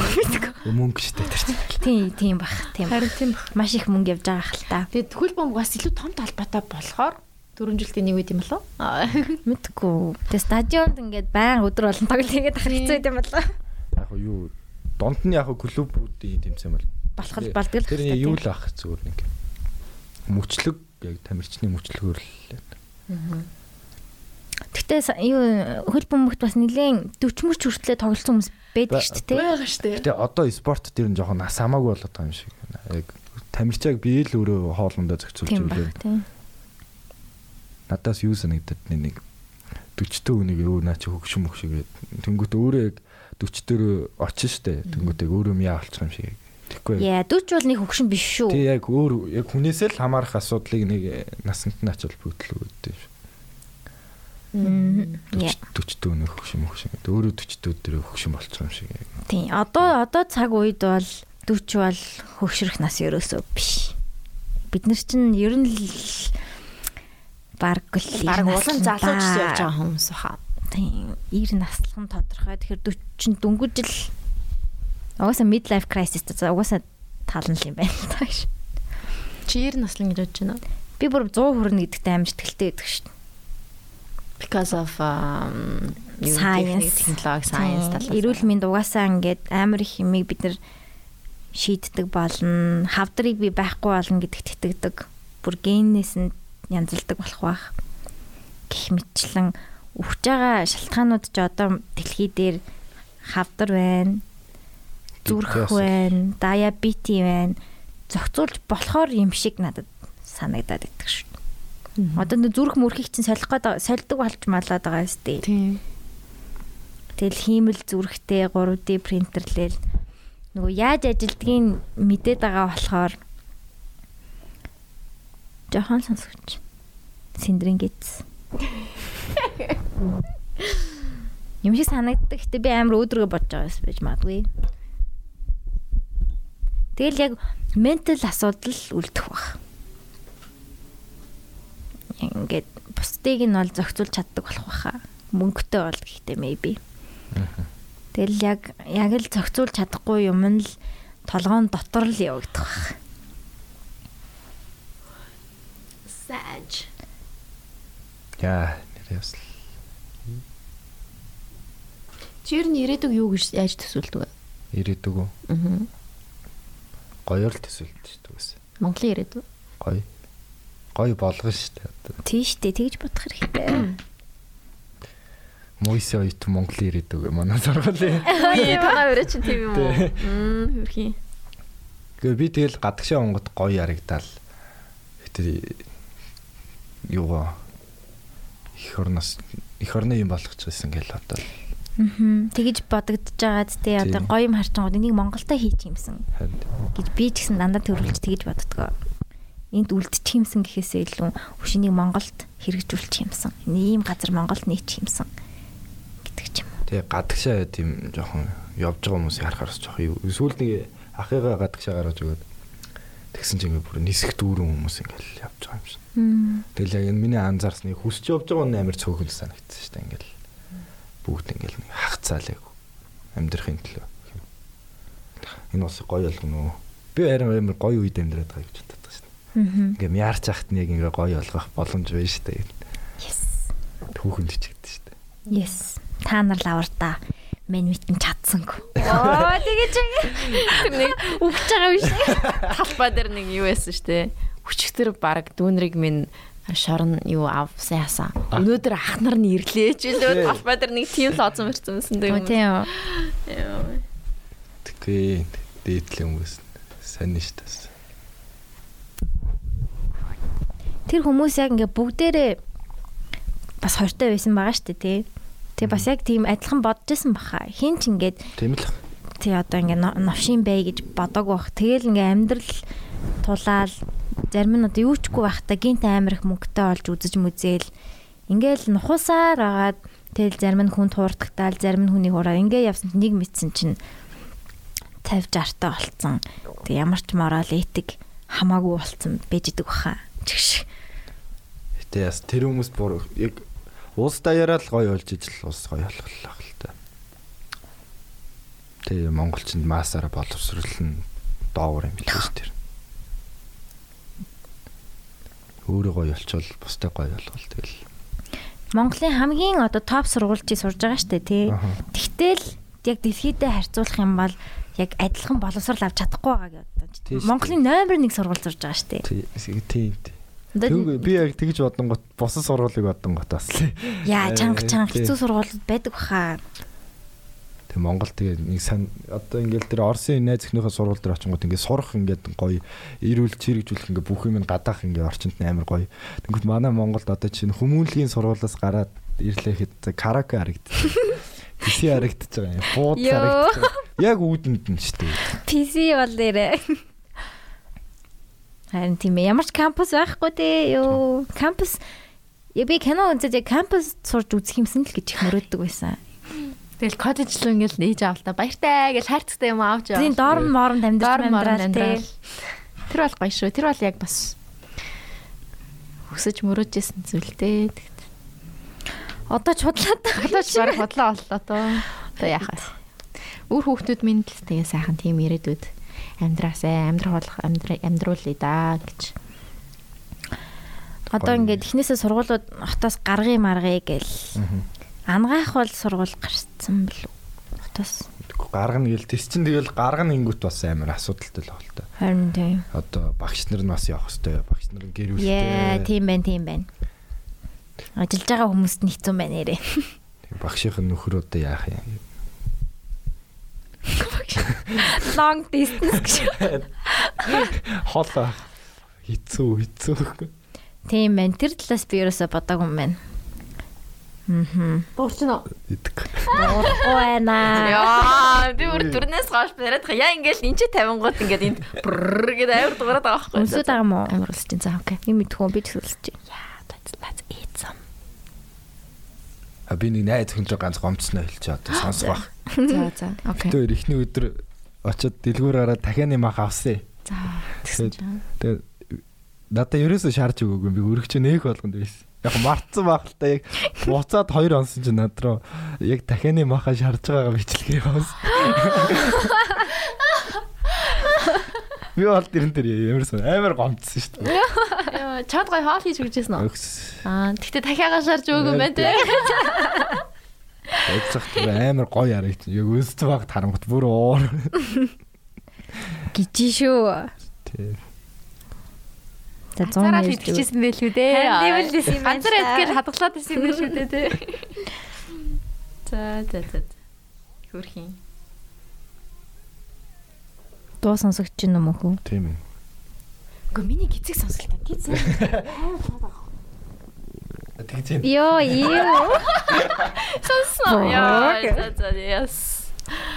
Мөнгө штэ тэр чинь. Тийм тийм бах. Тийм. Харин тийм бах. Маш их мөнгө явж байгаа хэл та. Тэгээд хөл бөмбөг бас илүү том талбайтай болохоор 4 жилдээ нэг үед юм болов? Мэдгүй. Тэгээ стадионд ингээд баян өдөр болон тоглоё гэдэг хэцүү юм болоо. Яг юу донд нь яг клубүүдийн тэмцээн бол Болох болдог л. Тэр нь юу л ах зүгээр нэг мөчлөг яг тамирчны мөчлөгөөр л Гэтэ юу хөл бөмбөгт бас нэлээд 40 мөрч хүртлээр тоглосон хүмүүс байдаг шүү дээ. Байгаа штэ. Гэтэ одоо спорт тэр нь жоохон нас хамаагүй болоод байгаа юм шиг. Яг тамирчааг бие л өөрөө хоолндоо зохицуулж тийм. Надаас юу санагдаад нэг 40 тө үнийг өө наа чи хөгшин мөгшигээд тэнгуут өөрөө яг 40 дээр очин штэ. Тэнгуут яг өөрөө мяа болчих юм шиг. Тэгэхгүй. Яа 40 бол нэг хөгшин биш шүү. Тий яг өөр яг хүнээсээ л хамаарах асуудлыг нэг насанд нь ачаал бүтлэг үүдтэй шүү. Яа. 40 тө үнийг хөгшин гэдэг. Өөрөө 40 тө дээр хөгшин болчих юм шиг. Тийм. Одоо одоо цаг үед бол 40 бол хөгшрөх нас ерөөсөө биш. Бид нар чинь ер нь л баг л ер улан наслан залууч да. явж байгаа хүмүүс баха. Тийм. Ир наслах нь тодорхой. Тэгэхээр 40 дөнгөж л угаасаа mid life crisis та угаасаа тална л юм байна та. гэж. Чи 90 наслан гэж бодож байна уу? Би бүр 100 хүрнэ гэдэгт амар ихтэй байдаг шүү дээ. Because of um, Science. технологи, science талаас. Эрүүл мэнд угаасаа ингээд амар их юмыг бид нар шийддэг болно. Хавдрыг би байхгүй болно гэдэгт итгэдэг. Бүр генээс нь янзлдаг болох байх. Гэх мэтчлэн өгч байгаа шалтгаанууд ч одоо дэлхий дээр хавдар байна. Зүрх байна, диабети байна. Зохицуулж болохоор юм шиг надад санагдаад байдаг шүү. Одоо нэг зүрх мөрхийг чинь солих гээд сольдог болж малаад байгаа сте. Тийм. Тэгэл хиймэл зүрхтэй 3D принтерлэл нөгөө яаж ажилдгийг мэдээд байгаа болохоор жохон сонсогч. Синдрингэц. Юм шиг санагддаг. Гэтэ би амар өөдрөгөө бодож байгаас байж магадгүй. Тэгэл яг ментал асуудал үлдэх баг. Ингээд бусдыг нь бол зохицуулж чаддаг болох баха. Мөнгөтэй бол гэхдээ maybe. Тэгэл яг яг л зохицуулж чадахгүй юм нь л толгоон дотор л явагдах баг. Саж. Яа, нэр ясл. Чи ер нь ирээдүг юу гэж яаж төсөөлдөг вэ? Ирээдүг үү? Аа. Гоёор л төсөөлдөг шүү дээ. үгүй ээ. Монголын ирээдүг. Гоё. Гоё болгоно шүү дээ. Тийш дээ тэгж бодох хэрэгтэй. Мойсе оюут Монголын ирээдүг манай сургуулийн. Үе танаа өрөө чинь тийм юм уу? Мм, хөрхий. Гэхдээ би тэгэл гадагшаа онгод гоё яригдаал. Гэтэ юугаа их орноос их орны юм болгочихсон гэл одоо. Аа. Тэгж бодогдож байгаад тий одоо гоё юм харчингууд энийг Монголда хийчих юмсан гэж би ч гэсэн дандаа төрүүлж тэгж боддгоо. Энд үлдчих юмсан гэхээсээ илүү хөшнийг Монголд хэрэгжүүлчих юмсан. Ийм газар Монголд нээчих юмсан гэдэг ч юм уу. тэгээ гадагшаа тийм жоохон явж байгаа хүмүүсийг харахаар жоохон. Сүүл нэг ахыгаа гадагшаа гаргаж өгөөд тэгсэн чинь бүр нисэх дүүрэн хүмүүс ингээл явж байгаа юм шиг. Тэгэл яг энэ миний анзаарсны хүсч явж байгаа нь амар цөөхөл санагдсан шүү дээ ингээл бүгд ингээл нэг хагцаалаа амьдрахын төлөө. Энэ бас гоё болгоно. Би харин амар гоё үед амьдраад байгаа гэж боддог. Аа. Ингээм яарч ахт нэг ингээ гоё болгох боломж байна дээ. Yes. Түүхэнд чигдэж шүү дээ. Yes. Та нар лавар та. Мен митэн чадсангүй. Оо тэгэж Тэр нэг үгж байгаа биш. талбай дээр нэг юу байсан штэ. Хүчтэр баг дүүнрийг минь шорон юу авсан яасан. Өнөөдөр ах нар нь ирлээ ч үлээ талбай дээр нэг тийм лооцсон мэрцсэн Оо дээ. тийм. Тэгвээ дээдлээ хүмүүс сайн нь дээ. Тэр хүмүүс яг ингээ бүгдээрээ бас хортой байсан байгаа шүү дээ тий. Тэгээ бас яг тийм адилхан бодож исэн баха. Хин ч ингээд Тийм л. тий одоо ингээ но- новшин бай гэж бодоагүй бах. Тэгэл ингээ амьдрал тулаал зарим нь одоо юучгүй байхдаа гинт амар их мөнгөтэй олж үзэж мүзээл ингээл нухусаар агаад тэгэл зарим нь хүн туурдагтаал зарим нь хүний хураа ингээ явсан нэг мэдсэн чинь 50 60 таа болцсон. Тэг ямар ч морал этик хамаагүй болцсон байж идэг баха. Чигш. Гэтэ яс тэр хүмүүс бүр яг уус даяараа л гоё болж ижил уус гоё болголоо л та. Тэгээ монголчууд маасаараа боловсруулна доовор юм биш тэр. Өөрөө гоё болчвол бусдаа гоё болгол тэгэл. Монголын хамгийн одоо топ сургуульчийг сурж байгаа штэ тий. Тэгтэл яг дэлхийдээ харьцуулах юм бол яг адилхан боловсрал авч чадахгүй байгаа Тий штэ. Монголын номер 1 сургууль сурж байгаа штэ. Тий тийм. Одоо Тэг би яг тэгж бодонгот боссон сургуулийг бодонгот бас л. яа чанга чанга Тий. хэцүү сургуулиуд байдаг баха. Тэг Монгол тэгээ нэг сан одоо ингээл тэр Оросын найз өхнийхөө сургууль дээр очингууд ингээд сурах ингээд гоё эрүүл чирэгжүүлэх ингээд бүх юм гадаах ингээд орчинд амар гоё. Тэнгүүт манай Монголд одоо чинь хүмүүнлэгийн сургуулиас гараад ирлээ хэд караоке харагдчих. Тэси харагдчих байгаа юм. Бууд харагдчих. Яг үүдэнд нь шүү дээ. PC бол нэрэ. Харин тийм ямар ч кампус байхгүй дээ. Йоо, кампус Я би кино үзээд яг кампус сурж үзэх юмсан л гэж их мөрөөддөг байсан. Тэгэл коттеж руу ингээл нээж авал та баяртай гэж хайрцагтай юм авч яваа. Тийм дорм мором Дорм амьдрал тий. Тэр бол гоё шүү. Тэр бол яг бас хүсэж мөрөөжсэн зүйл дээ. Одоо ч худлаад Одоо ч баг бодлоо боллоо тоо. Одоо яах вэ? Үр хүүхдүүд минь л тэгээ сайхан тийм ирээдүйд амьдраасаа амьдрах болох амьдруулъя да гэж. Одоо ингээд эхнээсээ сургуулиуд хотоос гаргыг маргыг гэл ангаах бол сургууль гарцсан бэл? Хотоос. Гаргана гэл тэс чинь тэгэл гаргана ингүүт бас амар асуудалтай л байна л та. Харин тийм. Одоо багш нар нь бас явах хэвээр багш нар нь гэр Яа, бүлтэй. тийм байна, тийм байна. Ажиллаж байгаа хүмүүст нь хэцүү байна нэрээ. Багшийн нөхөр одоо яах юм? Long distance гэж. Хол хэцүү хэцүү. Тийм байна. Тэр талаас би ерөөсө бодоагүй юм байна. Мм. Дуурчна. Идэх. Оо байна. Яа, би бүр дүрнээс гоош бариад хаа яа ингээл энэ чи 50 гот ингээд энд бррр гэдэг амар дуурайд байгаа байхгүй. Өсөд байгаа юм уу? Амар өсөж чинь заа окей. Юм мэдхүү би төсөлж чи. Яа, let's let's eat some. А би нэг найз хүнтэй ганц гомцсноо хэлчих одоо сонсох бах. За за. Окей. Тэр ихний өдөр очиод дэлгүүр гараад дахианы мах авсан. За. Чинь. Тэгээд надаа ерөөсөө шаарч өгөөгүй би өргөч нээх болгонд байсан. Яг мартсан байх л та яг буцаад 2 онсон чинь над руу яг дахианы маха шаарж байгаагаа бичлэгээ яваас. Би бол дэрэн дээр ямарсан амар гомдсон шүү дээ. Яа, чад гой хоол хийж өгчээсэн үү? Аа, тэгтээ дахиагаа шарж өгөөгүй юм байна те. Өвцөх тэр амар гоё харагд. Яг өсч баг тарангут бүр уур. Гижи шүү. Тий. За 100 Цаараа нэр хэлчихсэн байлгүй дээ. Харин тийм л байсан юм байна Ганцаар л адгаар хадгалаад байсан юм шүү дээ тий. За за за. Хөрхийн. Дуу сонсогч юм уу хөө? Тийм ээ. Гэхдээ миний гизэг сонсголтаа гизэг. Тэгж Йоо, юу. Сонсно. Яа, за за yes.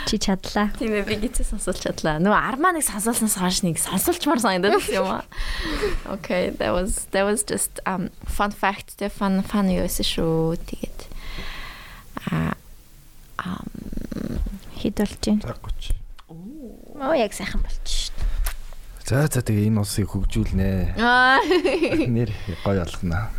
Чи чадлаа. Тийм ээ би гизээ сонсуулж чадлаа. Нөгөө армаа нэг сонсуулснаас хойш нэг сонсуулчмаар санагдаад байсан юм аа. Okay, that was that was just um fun fact. The fun fun юу эсвэл шүү. Тэгээд а Хэд болж байна? За 30. Оо, яг сайхан болчих шүү. За за тэгээ энэ усыг хөгжүүлнэ. аа Нэр гоё болгоно.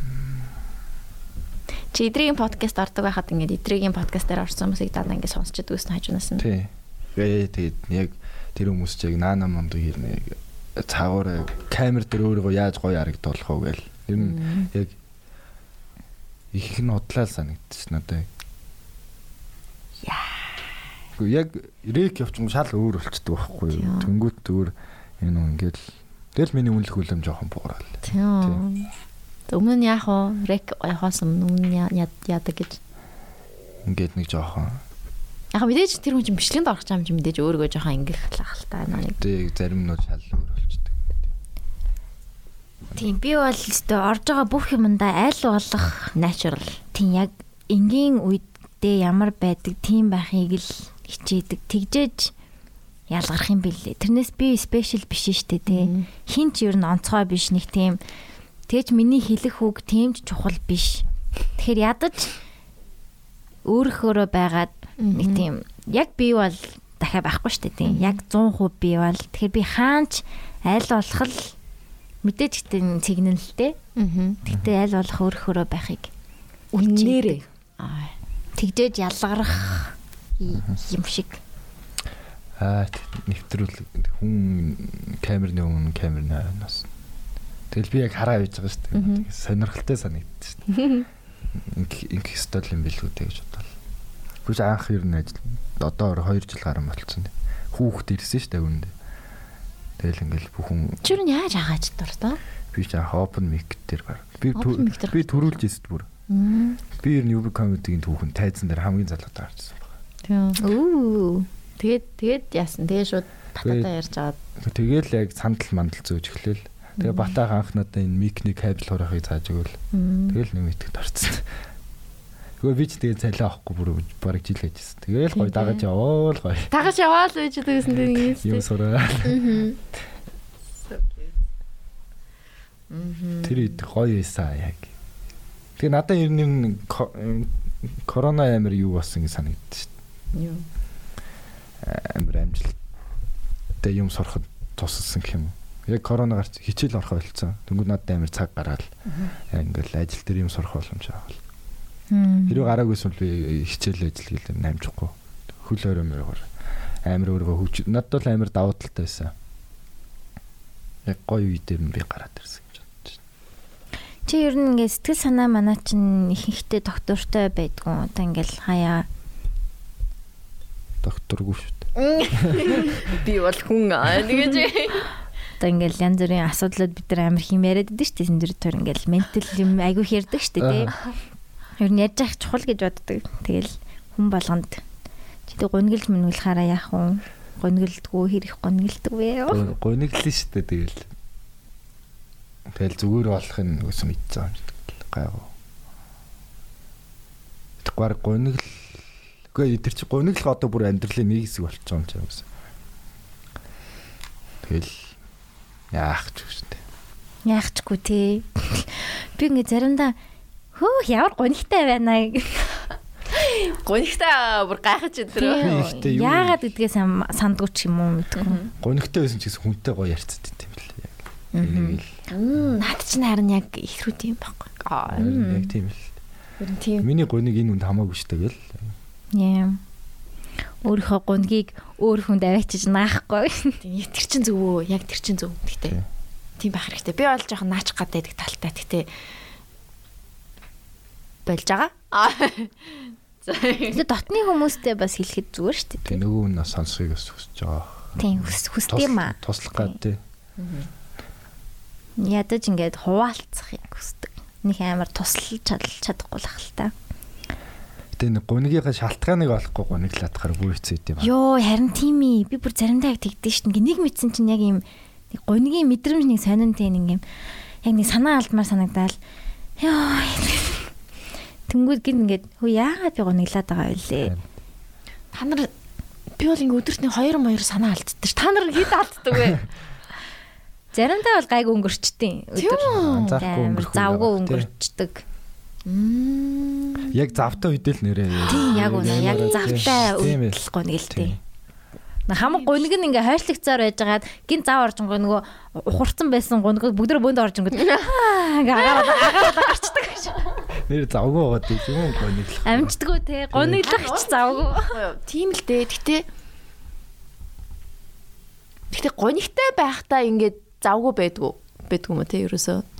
Чи идригийн подкаст ордог байхад ингээд идригийн подкаст дээр орсон хүмүүсийг дандаа ингээд сонсч идэг гэсэн хажуунаас нь. Тий. Тэгээ тэгээд яг тэр хүмүүс чиг наана монд ирнэ. Цаагаараа камер дээр өөрийгөө яаж гоё харагдуулах вэ гээл. Ер нь яг их нь удлаа л санагдчих надад. Яа. Яг рек явчихсан шал өөр болчдөг байхгүй юу? Тэнгүүт зүгээр энэ үү ингээл тэгэл миний үнэлэх үлэм жоохон буурал. Тийм. Өмнө нь яах вэ? Рек яхаас өмнө яадаг гэж. Ингээд нэг жоохон Яг мэдээж тэр хүн чинь бичлэгэнд орох юм чинь мэдээж өөрийгөө жоохон л та нэг. тэг зарим нь шал өөр болчдөг. Тийм би бол өстө орж байгаа бүх юмдаа айл болох natural. Тийм яг энгийн үедээ ямар байдаг тийм байхыг л хичээдэг. Тэгжээж ялгарх юм бэлээ. Тэрнээс би спешиал биш штэ тий. Хин ч ер нь онцгой биш нэг тийм тэгж миний хэлэх үг ч чухал биш. Тэгэхээр ядаж өөрөөхөөрөө байгаад нэг тийм яг би бол дахиад байхгүй штэ тийм. Яг 100% би бол тэгэхээр би хаач айл болох л мэдээж гэдэг сигналтэй. Аа. Гэтэ аль болох өөрөөрөө байхыг Үнээрээ. аа тэгжээж ялгарах юм шиг. Аа нэвтрүүл хүн камерны өмнө камерны хойноос. Тэгэл би яг хараа байж байгаа шүү дээ. Тэгээ Сонирхолтой санагдчих шүү дээ. Инх инх стол юм билүү дээ гэж бодлоо. Бүж анх ер нь ажил одоо 2 жил гарсан болцсон. Хүүхэд ирсэн шүү дээ үүндээ. Тэгэл ингээл бүхэн Чүр нь яаж хаагач дуртай? би ч анх open mic дээр гар. Би би төрүүлж ирсэн бүр. Би ер нь UB comedy-гийн түүхэн тайзан дээр хамгийн залуутай гарчсан. Тийм. Үу. Тэгээд тэгээд яасан. Тэгээд шууд Тэгээ- бататаа ярьж аваад. Тэгэл яг сандал мандал зөөж эхлэв. Тэгээ батаах анх надаа энэ микний кабел хураахыг зааж өгөөл. Тэгэл нэг итгэд орцсон. Тэгвэл би ч тэгээ цалиа авахгүй бүр бараг жил ажилласан. Тэгэл гоё дагаж яваал гоё. Тагаж яваал байж гэсэн тийм Юм юм. сураа. Тэр үед гоё байсан яг. Тэгээ надад ер нь ко- корона амир юу болсон гэж санагдчих шүү Юу. Амир амжилттай юм сурахад тусалсан гэх юм уу. Яг корона гарч хичээл орох ойлцсон. Тэнгүүд надад амир цаг гараад ингээл ажил дээр юм сурах боломж авал. Хэрвээ гараагүйсэн би хичээл ажил гэлээ намжихгүй. Хөл өрөө мөрөөр амир өөргөө хөвч надад бол амир давуу талтай байсан. Яг гоё үе дээр нь би гараад ирсэн гэж бодож байна. Чи ер нь ингээд сэтгэл санаа манаа чинь ихэнхдээ доктортой байдгүй. Одоо ингээд хаяа Докторгүй шүү дээ. Би бол хүн аа тэгэж. Одоо ингээд янз бүрийн асуудлууд бид нар амар хэм яриад байдаг шүү дээ. Синдэр төр ингээд ментал юм айгүй хэрдэг шүү дээ. Ер нь яаж яах чухал гэж боддог. Тэгэл хүн болгонд чи тэг гонглж мөнгөлхаараа яах вэ? Гонглдгүү хэрэг гонглдог вэ? Гониглэн шүү дээ тэгэл. Тэгэл зүгээр болохын үс мэдсэн юм шиг гайгүй. Тэгвэр гонигл Үгүй тэр чи гониглох одоо бүр амьдралын нэг хэсэг болчихоо юм чи гэсэн. Тэгэл яах ч үгүй шүү дээ. Яахчгүй тий. Би ингээд заримдаа хөө ямар гонигтай байна. Гонигтай бүр гайхаж өдрөө. Яагаад гэдгээ сан- сандгүй ч юм уу мэдгүй. Гонигтай байсан ч гэсэн хүнтэй гоё ярьцад байт юм яг. Энийг л Наад чинь харин яг их рүү тийм байхгүй. Аа. яг тийм л. Миний гоник энэ үнд хамаагүй шүү дээ гэл. Яа. Өөрийнхөө гунгийг өөр хүнд аваачиж наахгүй. Тийм тэр чин зөв үү? Яг тэр чин зөв. Гэхдээ Тий. тийм байх хэрэгтэй. Би бол жоохон наач гад байдаг талтай. Гэхдээ болж байгаа. Тэгээ дотны хүмүүстэй бас хэлэхэд зүгээр шүү дээ. Нөгөө нь бас сонсхийг бас хүсэж байгаа. Тийм хүс хүсдэг юм аа. Туслах гад тий. Ядаж ингээд хуваалцахыг хүсдэг. Нэг амар туслаж чадал чадахгүй л ах л та. Гэтэ нэг гунигийнхаа шалтгааныг олохгүй гуниглаад хахаар бүр хэцүү юм. Йоо харин тийм ээ. Би бүр заримдаа яг тэгдэж шин. Ингээ нэг мэдсэн чинь яг юм нэг гунигийн мэдрэмж нэг сонин тийм нэг юм яг нэг санаа алдмаар санагдаал. Йоо. Тэнгүүд гин ингээд хөө яагаад би гуниглаад байгаа вэ лээ. Та нар би бол ингээ өдөрт нэг 2 2 санаа алддаг. ш. Та нар хэд алддаг вэ? Заримдаа бол гайг Амар өнгөрөх завгүй өнгөрчдөг. Мм. Яг завтай үедэл нэрээ. Тийм яг үнэ яг завтай Тийм ээ. үйл гунигэлтэй. Тийм. На хамаг гуник нь ингээ хойшлогцоор байжгаад гин зав орж байгаа нөгөө ухарсан байсан гуник бүгд бөөнд орж ингээд ингээ агаад агаад гарчдаг гэж. Нэр завгүй байгаа дээ юм гуниглах. Амждггүй те гуниглах ч завгүй. Тийм л дээ. Гэтэ Гэтэ гонигтай байхдаа ингээд завгүй байдгүй байдгүй юм те ерөөсөө.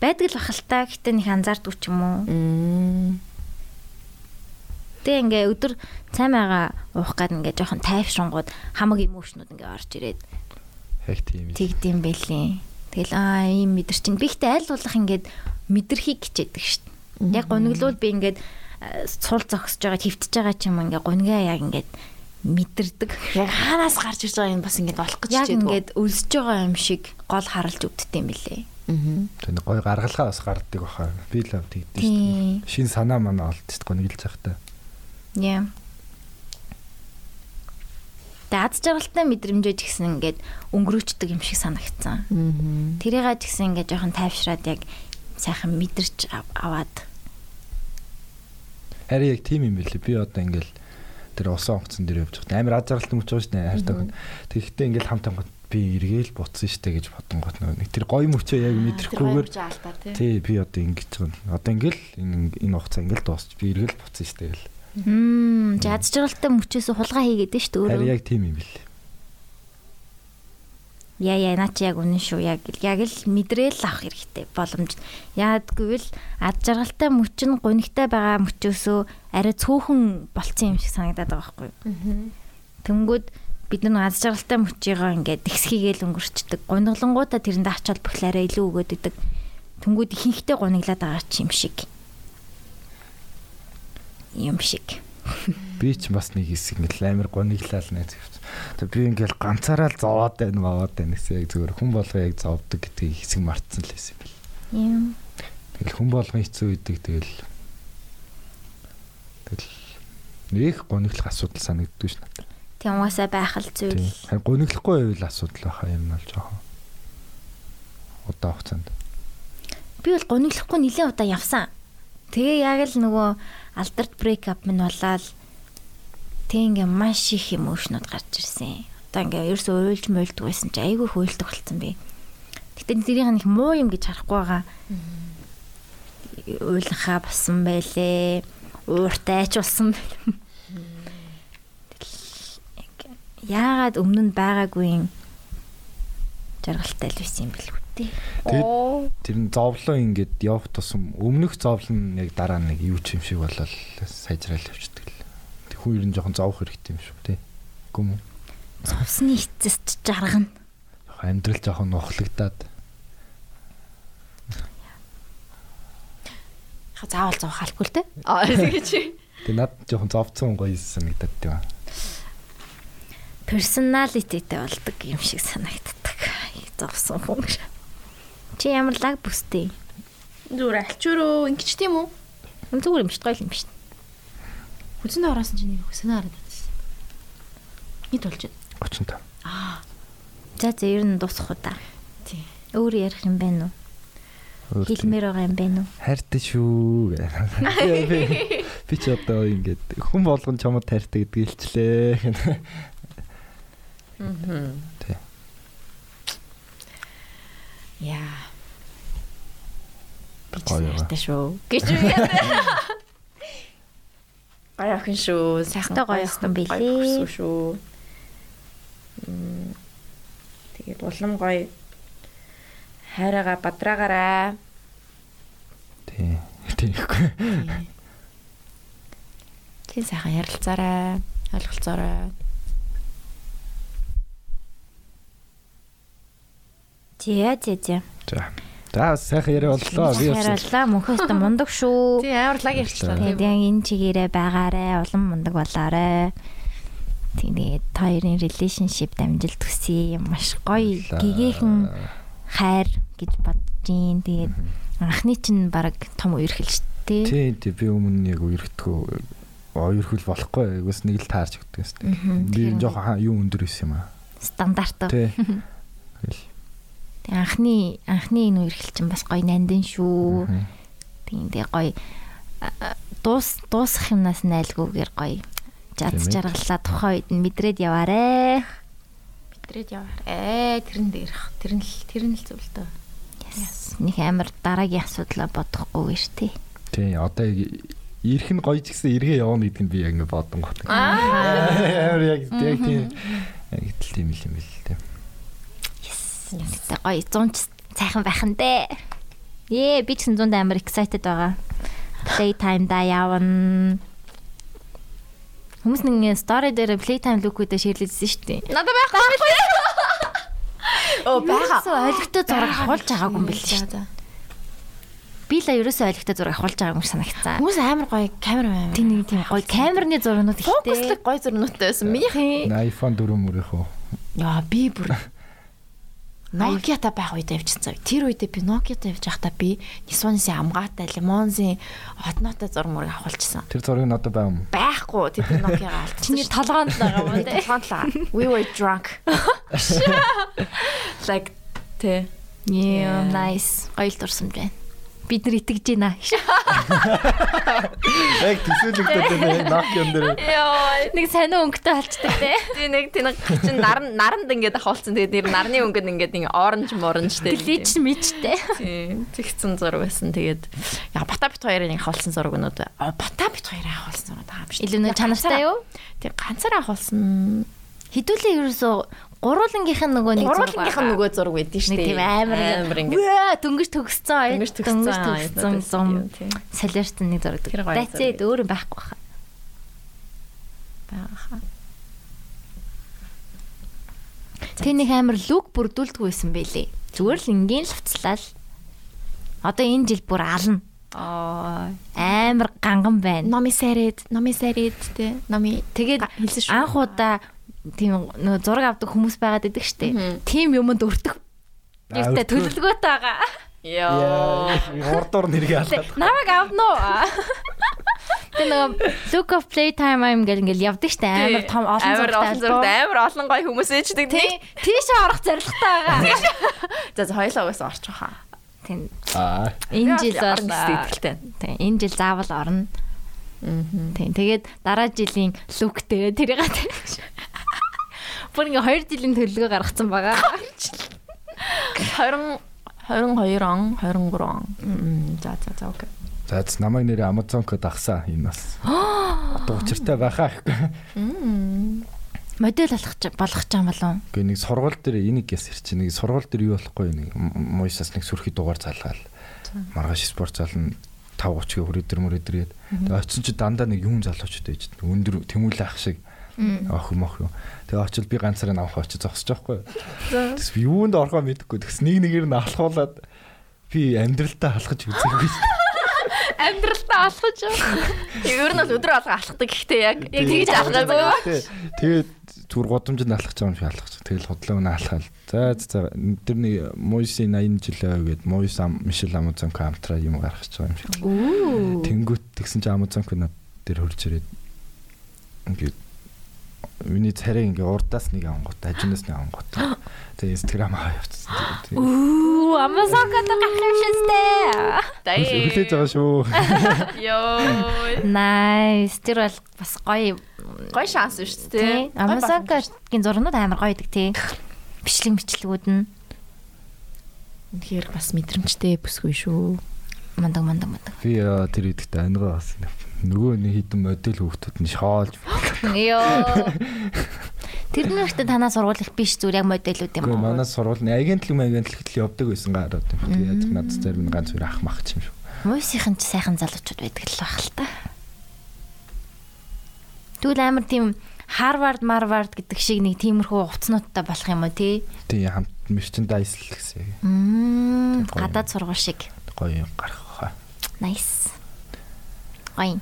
Байдаг л бахалтай гэхдээ нэг анзаардгүй ч юм уу. Мм. Тэ ингээ өдөр цай маяга уух гад ингээ жоохон тайвшингууд хамаг эмоушнууд ингээ орж ирээд Яг тийм. тэгдэм бэлээ. Тэгэл аа ийм мэдэрчин. Би ихтэй аль болох ингээд мэдэрхийг хичээдэг дээ. Яг гониглол би ингээд э, сул зогсож байгаа хөвтөж байгаа ч юм ингээ гонигаа яг ингээд мэдэрдэг. Яг хаанаас гарч ирж байгаа юм бас ингээд болох гэж Яг хичээдэг. ингээд өлсөж байгаа юм шиг гол харалж өвддөг юм билээ. Аа. Тэнд гой гаргалгаа бас гардаг баха. Би л тэгдэж Тийм. шүү дээ. Шин санаа манаа олд шүү дээ гуниглаж захтай. Яа. Даад жаргалтай мэдрэмжэж гисэн ингээд өнгөрөөчдөг юм шиг санагдсан. Аа. Тэрийгээ ч гэсэн ингээд жоохон тайвшраад яг сайхан мэдэрч ав- аваад. Харин яг тийм юм билээ. Би одоо ингээл тэр усан онгоцон дээр явж байгаа. Амар аз жаргалтай мөч байгаа шүү дээ. Хайртай. Тэгэхдээ ингээл хамт хамт би эргээл буцсан дээ гэж бодсон гот нөгөө нэг тэр гоё мөчөө яг мэдрэхгүйгээр тий. би одоо ингэж байгаа. Одоо ингээл энэ энэ хугацаа ингээл дуусч би эргээл буцсан дээ гэл. Мм, жад жаргалтай мөчөөс хулгай хийгээд шүү дээ Харин өөрөө. яг тийм юм билээ. Яа яа наа чи яг үнэн шүү. Яг яг л мэдрээл авах хэрэгтэй боломж. Яадгүй л ад жаргалтай мөч нь гунигтай байгаа мөчөөсөө арай цөөхөн болцсон юм шиг санагдаад байгаа байхгүй юу? Тэнгүүд бид нар аз жаргалтай мөчийгөө ингээд ихсхийгээл өнгөрчдөг. Гуниглангуудаа тэрэнд ачаал бүхэл арай илүү өгөөд идэг. Тэнгүүд ихэнхдээ гуниглаад байгаа ч юм шиг. Юм шиг. Би ч бас нэг хэсэг ингээл амар гониглал нэ зөв. Тэг би ингээл ганцаараа л зовоод байна маваад байна гэсэн яг зүгээр хүн болгоо яг зовдөг гэдгийг хэсэг мартсан л байсан бэл. Юм. Тэгэл хүн болгон хэцүү үйдэг тэгэл тэгэл нэг гониглох асуудал санагддгүй ш надад. Тийм угаасаа байх л зүйл. Харин гониглохгүй байвал асуудал баха юм бол жоохон удаа хугацаанд. Би бол гониглохгүй нэлээд удаа явсан. Тэгээ яг л нөгөө алдарт брейк ап минь болоод тэг ингээ маш их эмоушнууд гарч ирсэн. Одоо ингээ ерөөсөө уйлж муйлдаг байсан чи айгүй хөөлтөг болсон би. Гэтэ тэрийг нэг муу юм гэж харахгүй байгаа. Уйлахаа болсон байлээ. Ууртай ч болсон байлээ. Тэгэл яагаад өмнө нь байгаагүй юм жаргалтай л байсан юм бэлгүй дээ. Тэгээд тэр нь зовлон ингээд явах тусам өмнөх зовлон яг дараа нэг юу ч юм шиг болол сайжраал явчихдаг л. Тэг хүн ер нь жоохон зовох хэрэгтэй юм шүү тий. Гүм үү? Цовсны эцэс ч жаргана. Амьдрал жоохон нухлагдаад Ха заавал зовх алгүй л те. Аа тэгэж. тэг над жоохон зовцсон гоё санагдаад тийм аа. Personality-тэй болдог юм шиг санагддаг. Зовсон хүн. Чи ямар лаг бүстэй? Зүгээр альчуурөө ингэж тийм үү? Зүгээр юм шүү дээ, гоё юм шүү дээ. Хүзэндээ ороасан чинь нэг хүсэнэ хараад байсан. Нийт болж байна. 35. За за ер нь дуусах уу та. Тий. Өөр ярих юм байна уу? Хэлмээр байгаа юм байна уу? хайртай шүү гэх. Би- ч одоо ингээд хүн болгон чамд хайртай гэдгийг илчлээ. Тий. Яа. Гоё шүү. Гэж үү. Гоё охин шүү. Сайхан гоё охин билээ. Гоё шүү. Мм. Тэгээд улам гоё хайраагаа бадраагаараа. Тий. Тийхгүй. Тийм сайхан ярилцаарай. Ойлголцоорой. Зя зя зя. За. За сайхан яриа боллоо. Би Яралла мөнхөөс мундаг шүү. Тийм амар лаг ярьчлаа. Тэгээд яг энэ чигээрээ байгаарэ, улам мундаг болоорой. Тэгээд хоёрын relationship дамжилт төсөө маш гоё гэгээхэн хайр гэж бодож гин. Тэгээд анхны чинь баг том үерхэл шүү дээ. тий тий би өмнө яг үерхдгүү оёрхол болохгүй. Бас нэг л таарч өгдөг юм. Би жоохон хаа- юу өндөр байсан юм аа. Стандарт. Тий. Тэгээд анхны анхны энэ үерхэл чинь бас гоё нандин шүү. Тэгээ гоё дуус дуусах юмнаас нь айлгүйгээр гоё жад жаргаллаа тухайн үед нь мэдрээд яваарэ. Мэдрээд яваар. Ээ тэрэн дээрх. Тэр нь л тэр нь л зүйл дөө. Yes. Нэг амар дараагийн асуудлаа бодохгүй гэж тий. Тий одоо ирэх нь гоё ч гэсэн эргээ явна гэдэг нь би яг ингэ бодсон гот. Аа яг яг тийм яг л тийм л юм бэл тийм. Тэгтээ гоё 100 ч сайхан байх нь дээ. Ээ би ч 100 амар excited байгаа. Playtime да явна. Хүмүүс нэг story дээр playtime look-үүдээ шеэрлэжсэн шүү дээ. Надад байхгүй. Оо байгаа. Ерөөсөө ойлгохтой зураг хавуулж байгаагүй юм биш. За. Би л ерөөсөө ойлгохтой зураг хавуулж байгаагүй юм шиг санагцсан. Хүмүүс амар гоё камер байна. Тэг нэг тийм гоё камерны зургнууд фокуслог гоё зурнуудтай байсан. Миний iPhone 4 мөрөөхөө. Яа би бүр Nokia та байх үед явчихсан. Тэр үедээ би Nokia та явж байхдаа би Nissan-ийн амгаатай лимонзын однотой зураг мөрөг авахулчихсан. Тэр зургийг надад байгаа юм. Байхгүй тэр Nokia-га алдсан. чиний толгоонд байгаа юм тий. Тохиоллаа. We were drunk. Like тэ Yeah, nice. Гоё л дурсамж байна. Бид нар итгэж байна. Яг төсөөлөгдөд байна. Nokia дээр. Йоо. Нэг сонио өнгөтэй болчдаг те. Тий нэг тий нэг чин наран наранд ингээд ахуулсан. Тэгээд нэр нарны өнгөд ингээд ингээ оранж моранж тий. Глич мичтэй. Тий тэгсэн зураг байсан. Тэгээд яа бата бит хоёрын нэг ахуулсан зурагнууд. А бата бит хоёрын ахуулсан зураг байгаа юм шиг. Илүү нэг чанартай юу? Тий ганцаараа ахуулсан. Хідүүлээ ерөөсөө гурвуулангийнх нь нөгөө нэг Гурвуулгийнх нь нөгөө зураг байдсан шүү дээ. тийм амар амар ингээ. Ваа дөнгөж төгссөн. Дөнгөж төгссөн. зум. Солиорсон нэг зураг. Зураг. өөр юм байхгүй хаа. Бааха. Тэ нэг амар лүк бүрдүүлдэг байсан байлээ. Зүгээр л ингийн л хувцлаа л. Одоо энэ жил бүр ална. Аа Амар ганган байна. номи сарид, номи сарид тий. Номи Тэгээд анх удаа тийм нөгөө зураг авдаг хүмүүс байгаад идэг. Мгм. Тим юмд өртөх Юутай төлөвлөгөөтэй байгаа. Йоо. Урдуур нэргээ алгаад. Намайг авна уу? Тэ нөгөө look of playtime юм гэл ингээл явдаг штэ амар том олон зурагтай. амар олон гоё хүмүүс ээждэг Тий, тий. тийш орох зорилготой байгаа. За за хоёлаа угаасаа орчих хаа. Тийм. Аа. Энэ жил орно. Тийм, энэ жил заавал орно. Аа. Тийм. Тэгээд дараа жилийн look дээр тэрийг гад. Бүр ингээ 2 жилийн төлөвлөгөө гаргацсан байгаа. 20 22 он, 23 он. За за за окей. За зөв намайг нэрээ Amazon-код авсан энэ бас. Одоо учиртай байхаа гэхгүй. Модель болгох ч- болгох ч юм болов. Гэхдээ нэг сургууль дээр энийг яс ирчих. Нэг сургууль дээр юу болохгүй нэг муйсаас нэг сүрхий дугаар залгаал. Маргааш спорт зал нь 5:30 гээ хүрээдэр мөрөөдрээд. Тэгээ очсон чи дандаа нэг юм залуучууд байж. Өндөр тэмүүлээ ах шиг. Ах юм ах юм. Тэгээ очил би ганцаараа авах очиж зогсож байхгүй. Тэс би юунд орохоо мэдэхгүй. Тэс нэг нэгээр нь алхуулаад би амьдралтаа халахж үзээгүй. Амьдралтаа алхаж. Ер нь бол өдөр алга алхдаг гэхдээ яг яг тэгж алхаагүй. Тэгээд зүгээр годомжинд алхаж байгаа юм шиг алхаж. Тэгэл худлаа өнө алхаал. За за тэр нэг Мойси 80 жилээ гээд Мойс ам Мишел Амазонко амтраа юм гаргаж байгаа юм шиг. Тэнгүүт тэгсэн чи Амазонко над дээр хурж ирээд ингээд миний царай ингээ урдаас нэг ангууд, ажинаас нэг ангууд. Тэгээ Instagram аваа. Тэгээ Үу, Amazon гэдэг гарах юм шинстэй. хүлээж байгаа шүү. Йоо. Nice. Тэр бол бас гоё Гой шанс шүү дээ. Amazon-гийн зурнууд амар гоё идэг тий. Бичлэг мичлэгүүд нь. Тэгэхээр бас мэдрэмжтэй бүсгүй шүү. мандаг мандаг мандаг. Би тэр идэхтэй ангаа бас нөгөө нэг хитэн модель хүүхдүүд нь шоолж Йоо. Тэрний ихтэй танаа сургууль их биш зүгээр яг модельүүд юм уу? манай сургууль нь агентлаг агентлаг л явдаг байсан гараад юм. Тэгээд надад зарим нь ганц үр ах мах юм шүү. Муйсийнхэн ч сайхан залуучууд байдаг л байх л та. Тэгвэл амар тийм Harvard, Marvard гэдэг шиг нэг тиймэрхүү хувцнуудтай болох юм уу тий? Тийм хамт merchandise л гэсэн. Мм, гадаад сургууль шиг. Гоё гарах хаа. Nice. Ой.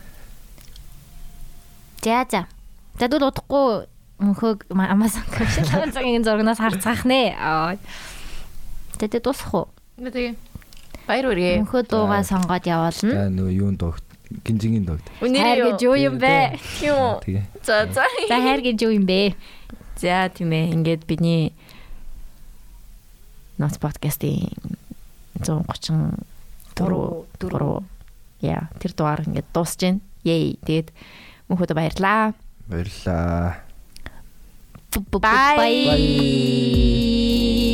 За за. За дүүл удахгүй мөнхөг Amazon компьютер цагийн зургнаас харцгаах нэ. Аа. Тэгэ дуусах уу? Тэгээ. Баяр үргээ. Мөнхөө дуугаа сонгоод явуулна. За нөгөө юун догт гинжигийн догт. Хайр гэж юу юм бэ? Юу? Тэгээ. За за. За хайр гэж юу юм бэ? За тийм ээ. Ингээд бидний Not podcast-ийн 130 дөрөв дөрөв. Яа, тэр дугаар ингээд дуусж байна. Yay. Тэгээд мөнхөд баярлаа. Баярлаа. Bye. Яа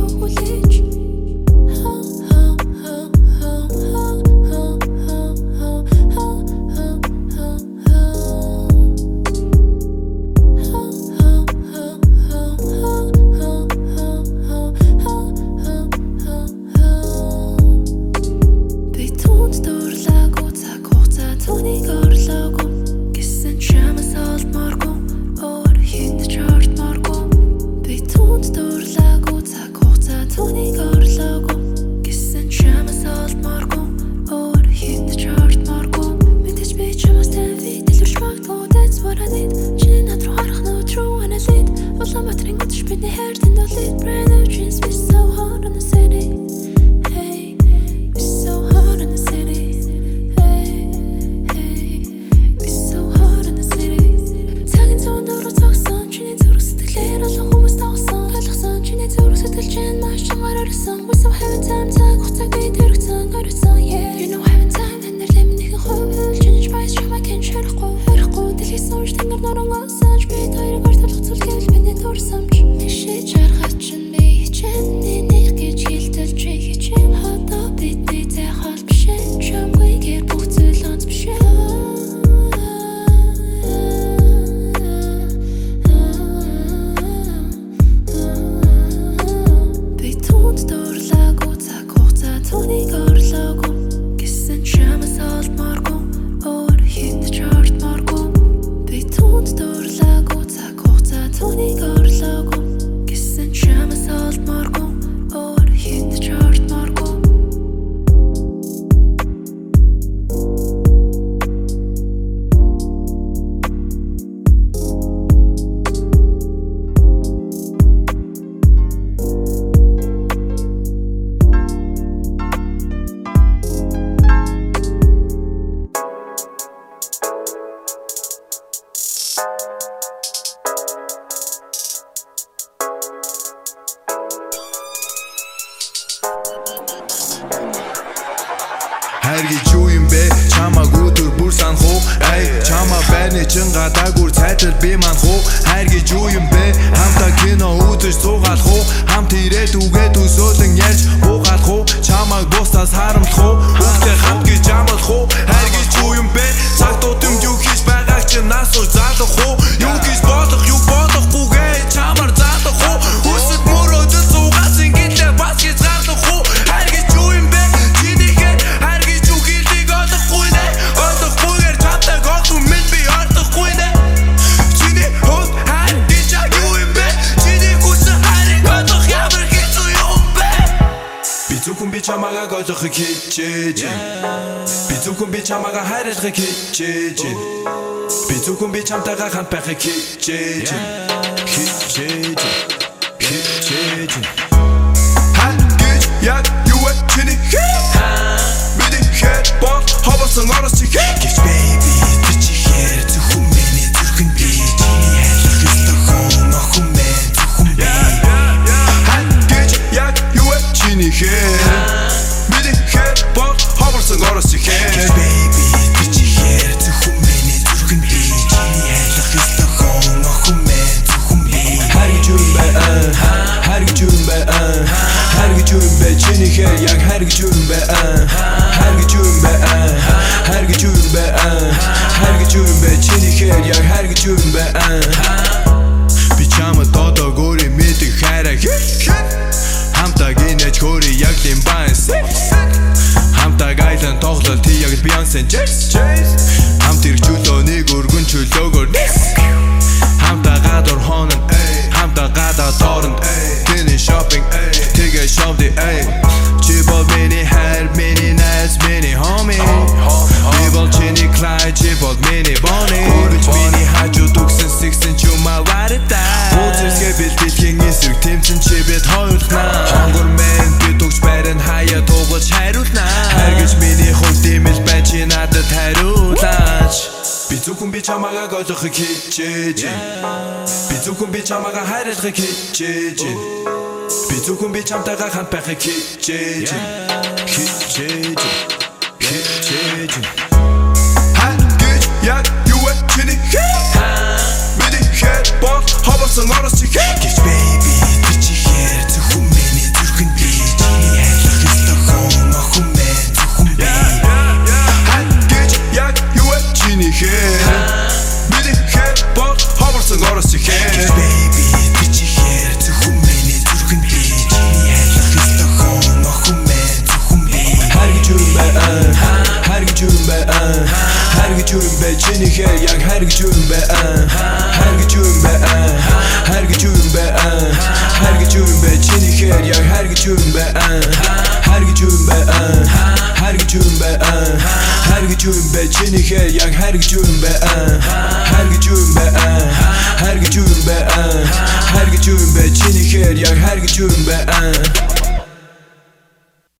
Хайр гэж юу юм бэ? Чамаг өдөр бүр санах уу? Ай, чама байрны чин гадаагүй цайтал би манах уу? Хайр гэж юу юм бэ? Хамтаа кино үзэж суугаалах уу? Хамт ирээд үгээд өсөөлөн ярьж буугаалах уу? Чамаг бусдаас харамлах уу? Бүгдээ хамт гэж амлах уу? Хайр гэж юу юм бэ? Цаг тутам юу хийж байгааг чи нас уу заалах уу? Юу гэж бодох, юу бодохгүйгээ чамар заалах уу? хайрлах хичээж би зөвхөн би чамайгаа хайрлах хичээж би зөвхөн би чамтайгаа хамт байх хичээж хичээж хичээж хан гэж яг юу чиний хэ миний хэ бот хавасан орос хичээж би зөвхөн би чамайгаа хайрлахыг хичээж би зөвхөн би чамтайгаа хамт байхыг хичээж хичээж хичээж хань гэж яг юу вэ? Чиний хэ миний хэ бот хавасан орос